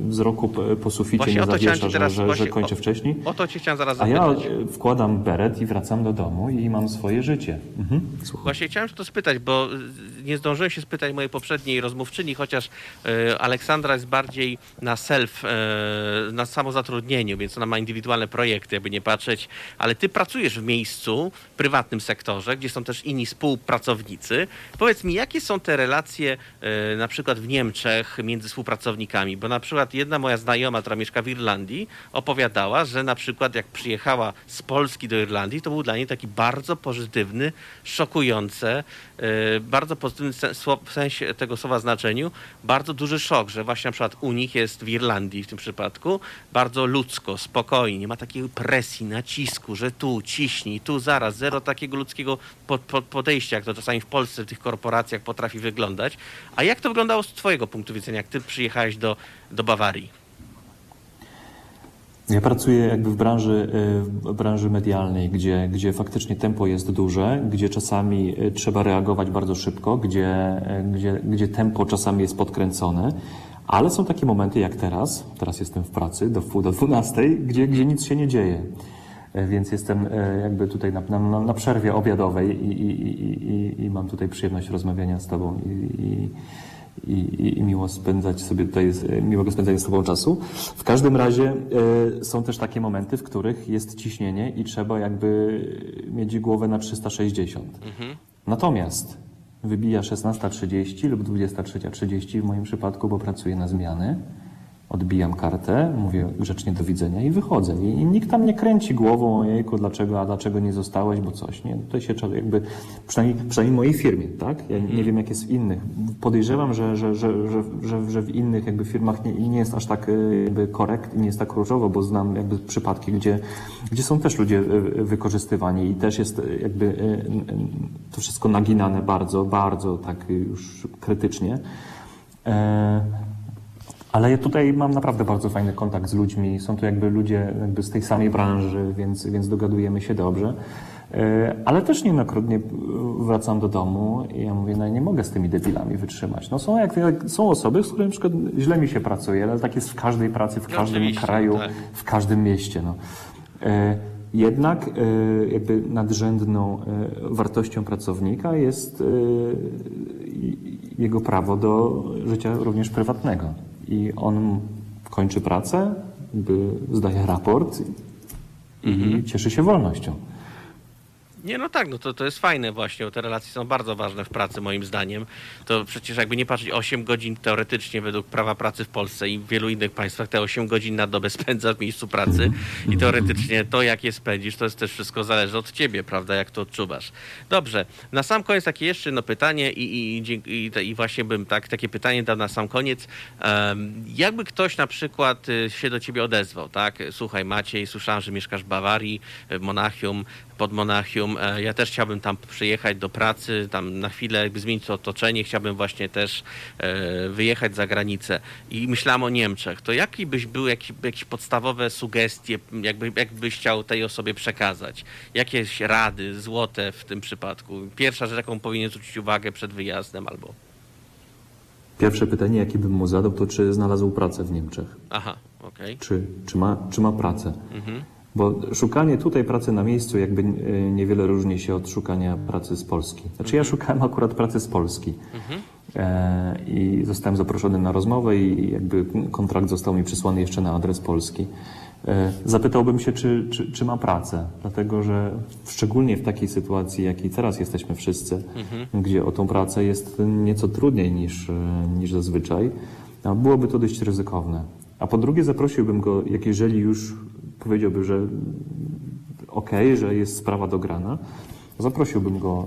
wzroku po, suficie, Właśnie nie zawiesza, ci że, teraz że, że kończę o- wcześniej. O to cię chciałem zaraz A ja zapytać. e, wkładam beret i wracam do domu i mam swoje życie. Mhm. Słucham. Właśnie chciałem się to spytać, bo y, nie zdążyłem się spytać mojej poprzedniej rozmówczyni, chociaż y, Aleksandra jest bardziej na self, y, na samozatrudnieniu, więc ona ma indywidualne projekty, jakby nie patrzeć, ale ty pracujesz w miejscu, w prywatnym sektorze, gdzie są też inni współpracownicy. Powiedz mi, jakie są te relacje y, na przykład w Niemczech między współpracownikami? Bo na przykład jedna moja znajoma, która mieszka w Irlandii, opowiadała, że na przykład jak przyjechała z Polski do Irlandii, to był dla niej taki bardzo pozytywny, szokujące, y, bardzo pozytywny w sensie tego słowa znaczeniu, bardzo duży szok, że właśnie na przykład u nich jest w Irlandii w tym przypadku bardzo ludzko, spokojnie, nie ma takiej presji, nacisku, że tu ciśnij, tu zaraz, zero takiego ludzkiego pod, pod, podejścia, jak to czasami w Polsce w tych korporacjach potrafi wyglądać. A jak to wyglądało z twojego punktu widzenia, jak ty przyjechałeś do, do Bawarii? Ja pracuję jakby w branży, y, w branży medialnej, gdzie, gdzie faktycznie tempo jest duże, gdzie czasami y, trzeba reagować bardzo szybko, gdzie, y, gdzie, gdzie tempo czasami jest podkręcone, ale są takie momenty jak teraz, teraz jestem w pracy do do dwunastej, gdzie, gdzie nic się nie dzieje. Y, Więc jestem y, jakby tutaj na, na, na przerwie obiadowej i, i, i, i, mam tutaj przyjemność rozmawiania z Tobą i, i, miło spędzać sobie tutaj, z- miłego spędzania z Tobą czasu. W każdym razie e, są też takie momenty, w których jest ciśnienie i trzeba jakby mieć głowę na 360. Natomiast wybija 16.30 lub 23.30 w moim przypadku, bo pracuję na zmiany. Odbijam kartę, mówię grzecznie do widzenia i wychodzę. I, nikt tam nie kręci głową, ojejku, dlaczego, a dlaczego nie zostałeś, bo coś, nie? Tutaj się trzeba jakby, przynajmniej, przynajmniej mojej firmie, tak? Ja nie wiem, jak jest w innych. Podejrzewam, że, że, że, że, że, w innych jakby firmach nie, nie jest aż tak e, jakby korekt, nie jest tak różowo, bo znam jakby przypadki, gdzie, gdzie są też ludzie e, wykorzystywani i też jest e, jakby to wszystko naginane bardzo, bardzo tak już krytycznie. Ale ja tutaj mam naprawdę bardzo fajny kontakt z ludźmi. Są to jakby ludzie jakby z tej samej branży, więc, więc dogadujemy się dobrze. E, Ale też niejednokrotnie wracam do domu i ja mówię, no nie mogę z tymi debilami wytrzymać. No są, jak, są osoby, z którymi na przykład źle mi się pracuje, ale tak jest w każdej pracy, w każdym oczywiście, kraju, tak. w każdym mieście. No. E, Jednak e, jakby nadrzędną wartością pracownika jest jego prawo do życia również prywatnego. I on kończy pracę, zdaje raport i cieszy się wolnością. Nie, no tak, no to, to jest fajne właśnie, te relacje są bardzo ważne w pracy moim zdaniem. To przecież jakby nie patrzeć 8 godzin teoretycznie według prawa pracy w Polsce i w wielu innych państwach te 8 godzin na dobę <laughs> spędza w miejscu pracy i teoretycznie to jak je spędzisz to jest też wszystko zależy od ciebie, prawda, jak to odczuwasz. Dobrze, na sam koniec takie jeszcze jedno pytanie i, i, i, i właśnie bym tak, takie pytanie dał na sam koniec. Um, jakby ktoś na przykład y, się do ciebie odezwał, tak? Słuchaj Maciej, słyszałem, że mieszkasz w Bawarii, w Monachium, pod Monachium. E, ja też chciałbym tam przyjechać do pracy, tam na chwilę jakby zmienić to otoczenie. Chciałbym właśnie też e, wyjechać za granicę. I myślałem o Niemczech. To jaki byś był, jakieś, jakieś podstawowe sugestie, jakby, jakbyś chciał tej osobie przekazać? Jakieś rady złote w tym przypadku? Pierwsza rzecz, jaką powinien zwrócić uwagę przed wyjazdem albo... Pierwsze pytanie, jakie bym mu zadał, to czy znalazł pracę w Niemczech? Aha, okej. Okay. Czy, czy, ma, czy ma pracę? Mhm. Bo szukanie tutaj pracy na miejscu jakby e, niewiele różni się od szukania pracy z Polski. Znaczy ja mhm. szukałem akurat pracy z Polski mhm. e, i zostałem zaproszony na rozmowę i jakby kontrakt został mi przysłany jeszcze na adres Polski. E, zapytałbym się, czy, czy, czy ma pracę, dlatego że szczególnie w takiej sytuacji, jakiej teraz jesteśmy wszyscy, mhm. gdzie o tą pracę jest nieco trudniej niż, niż zazwyczaj, byłoby to dość ryzykowne. A po drugie zaprosiłbym go, jak jeżeli już powiedziałby, że okej, okay, że jest sprawa dograna, zaprosiłbym go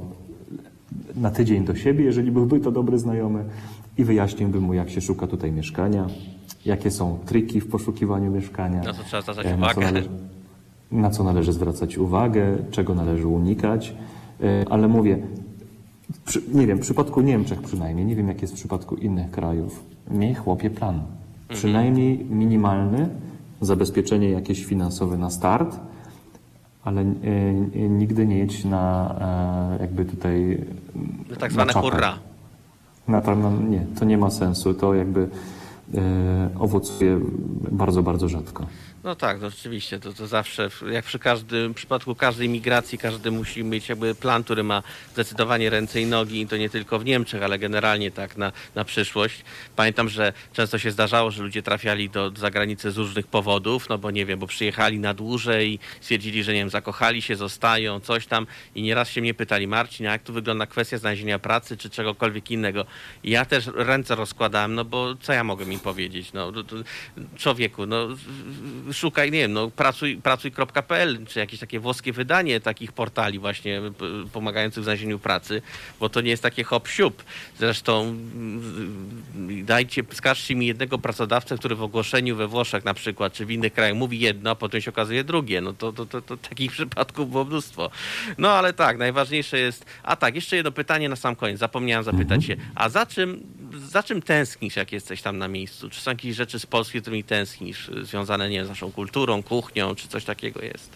na tydzień do siebie, jeżeli byłby to dobry znajomy i wyjaśniłbym mu, jak się szuka tutaj mieszkania, jakie są triki w poszukiwaniu mieszkania. Na co trzeba zwracać e, uwagę. Na co, należy, na co należy zwracać uwagę, czego należy unikać, e, ale mówię, przy, nie wiem, w przypadku Niemczech przynajmniej, nie wiem jak jest w przypadku innych krajów, miej chłopie plan. Mhm. Przynajmniej minimalny, zabezpieczenie jakieś finansowe na start, ale e, nigdy nie jedź na e, jakby tutaj. Tak zwane hurra. Na, na, nie, to nie ma sensu. To jakby owocuje bardzo, bardzo rzadko. No tak, no rzeczywiście, to, to zawsze, jak przy każdym, w przypadku każdej migracji, każdy musi mieć jakby plan, który ma zdecydowanie ręce i nogi i to nie tylko w Niemczech, ale generalnie tak na, na przyszłość. Pamiętam, że często się zdarzało, że ludzie trafiali do zagranicy z różnych powodów, no bo nie wiem, bo przyjechali na dłużej stwierdzili, że nie wiem, zakochali się, zostają, coś tam i nieraz się mnie pytali, Marcin, jak tu wygląda kwestia znalezienia pracy czy czegokolwiek innego. I ja też ręce rozkładałem, no bo co ja mogę im powiedzieć, no człowieku, no szukaj, nie wiem, no, pracuj, pracuj.pl, czy jakieś takie włoskie wydanie takich portali właśnie pomagających w znalezieniu pracy, bo to nie jest takie hop siup. Zresztą mm, dajcie, skarżcie mi jednego pracodawcę, który w ogłoszeniu we Włoszech na przykład, czy w innych krajach mówi jedno, a potem się okazuje drugie. No to, to, to, to takich przypadków było mnóstwo. No ale tak, najważniejsze jest, a tak, jeszcze jedno pytanie na sam koniec, zapomniałem zapytać się, a za czym, za czym tęsknisz, jak jesteś tam na miejscu? Czy są jakieś rzeczy z Polski, którymi tęsknisz, związane, nie wiem, z naszą kulturą, kuchnią, czy coś takiego jest?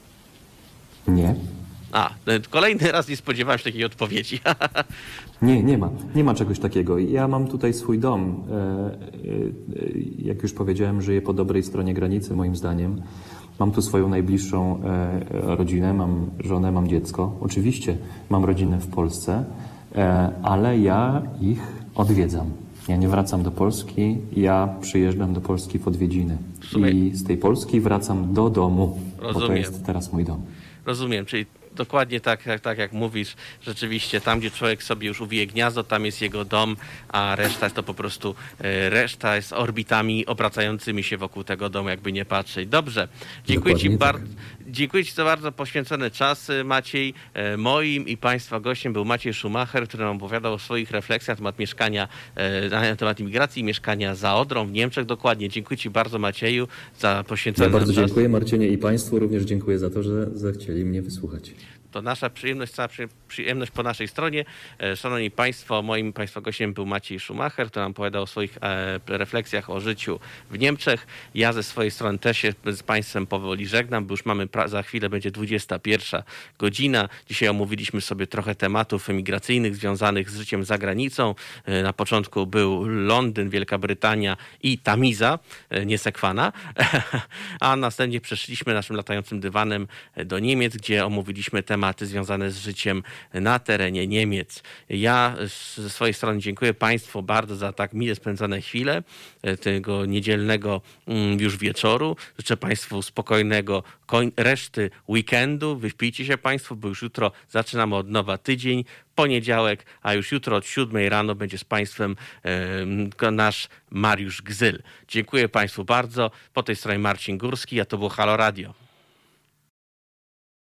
Nie. A, kolejny raz nie spodziewałem się takiej odpowiedzi. <laughs> nie, nie ma. Nie ma czegoś takiego. Ja mam tutaj swój dom. E, e, jak już powiedziałem, żyję po dobrej stronie granicy, moim zdaniem. Mam tu swoją najbliższą e, rodzinę, mam żonę, mam dziecko. Oczywiście mam rodzinę w Polsce, ale ja ich odwiedzam. Ja nie wracam do Polski, ja przyjeżdżam do Polski w odwiedziny. W sumie... I z tej Polski wracam do domu, Rozumiem. bo to jest teraz mój dom. Rozumiem, czyli dokładnie tak, tak, tak jak mówisz, rzeczywiście tam, gdzie człowiek sobie już uwije gniazdo, tam jest jego dom, a reszta jest to po prostu, e, reszta jest orbitami obracającymi się wokół tego domu, jakby nie patrzeć. Dobrze, dziękuję Dokładnie Ci tak. bardzo. Dziękuję Ci za bardzo poświęcony czas, Maciej. E, moim i Państwa gościem był Maciej Schumacher, który nam opowiadał o swoich refleksjach na temat mieszkania, e, na temat imigracji, mieszkania za Odrą w Niemczech. Dokładnie. Dziękuję Ci bardzo, Macieju, za poświęcony ja bardzo dziękuję Marcinie i Państwu również dziękuję za to, że zechcieli mnie wysłuchać. To nasza przyjemność, cała przyjemność po naszej stronie. E, szanowni Państwo, moim Państwa gościem był Maciej Schumacher, który nam opowiadał o swoich e, refleksjach o życiu w Niemczech. Ja ze swojej strony też się z Państwem powoli żegnam, bo już mamy, za chwilę będzie 21 godzina. Dzisiaj omówiliśmy sobie trochę tematów emigracyjnych związanych z życiem za granicą. E, na początku był Londyn, Wielka Brytania i Tamiza, nie Sekwana, <laughs> a następnie przeszliśmy naszym latającym dywanem do Niemiec, gdzie omówiliśmy temat tematy związane z życiem na terenie Niemiec. Ja ze swojej strony dziękuję Państwu bardzo za tak mile spędzone chwile tego niedzielnego mm, już wieczoru. Życzę Państwu spokojnego reszty weekendu. Wyśpijcie się Państwo, bo już jutro zaczynamy od nowa tydzień poniedziałek, a już jutro od 7 rano będzie z Państwem e, nasz Mariusz Gzyl. Dziękuję Państwu bardzo. Po tej stronie Marcin Górski, a to było Halo Radio.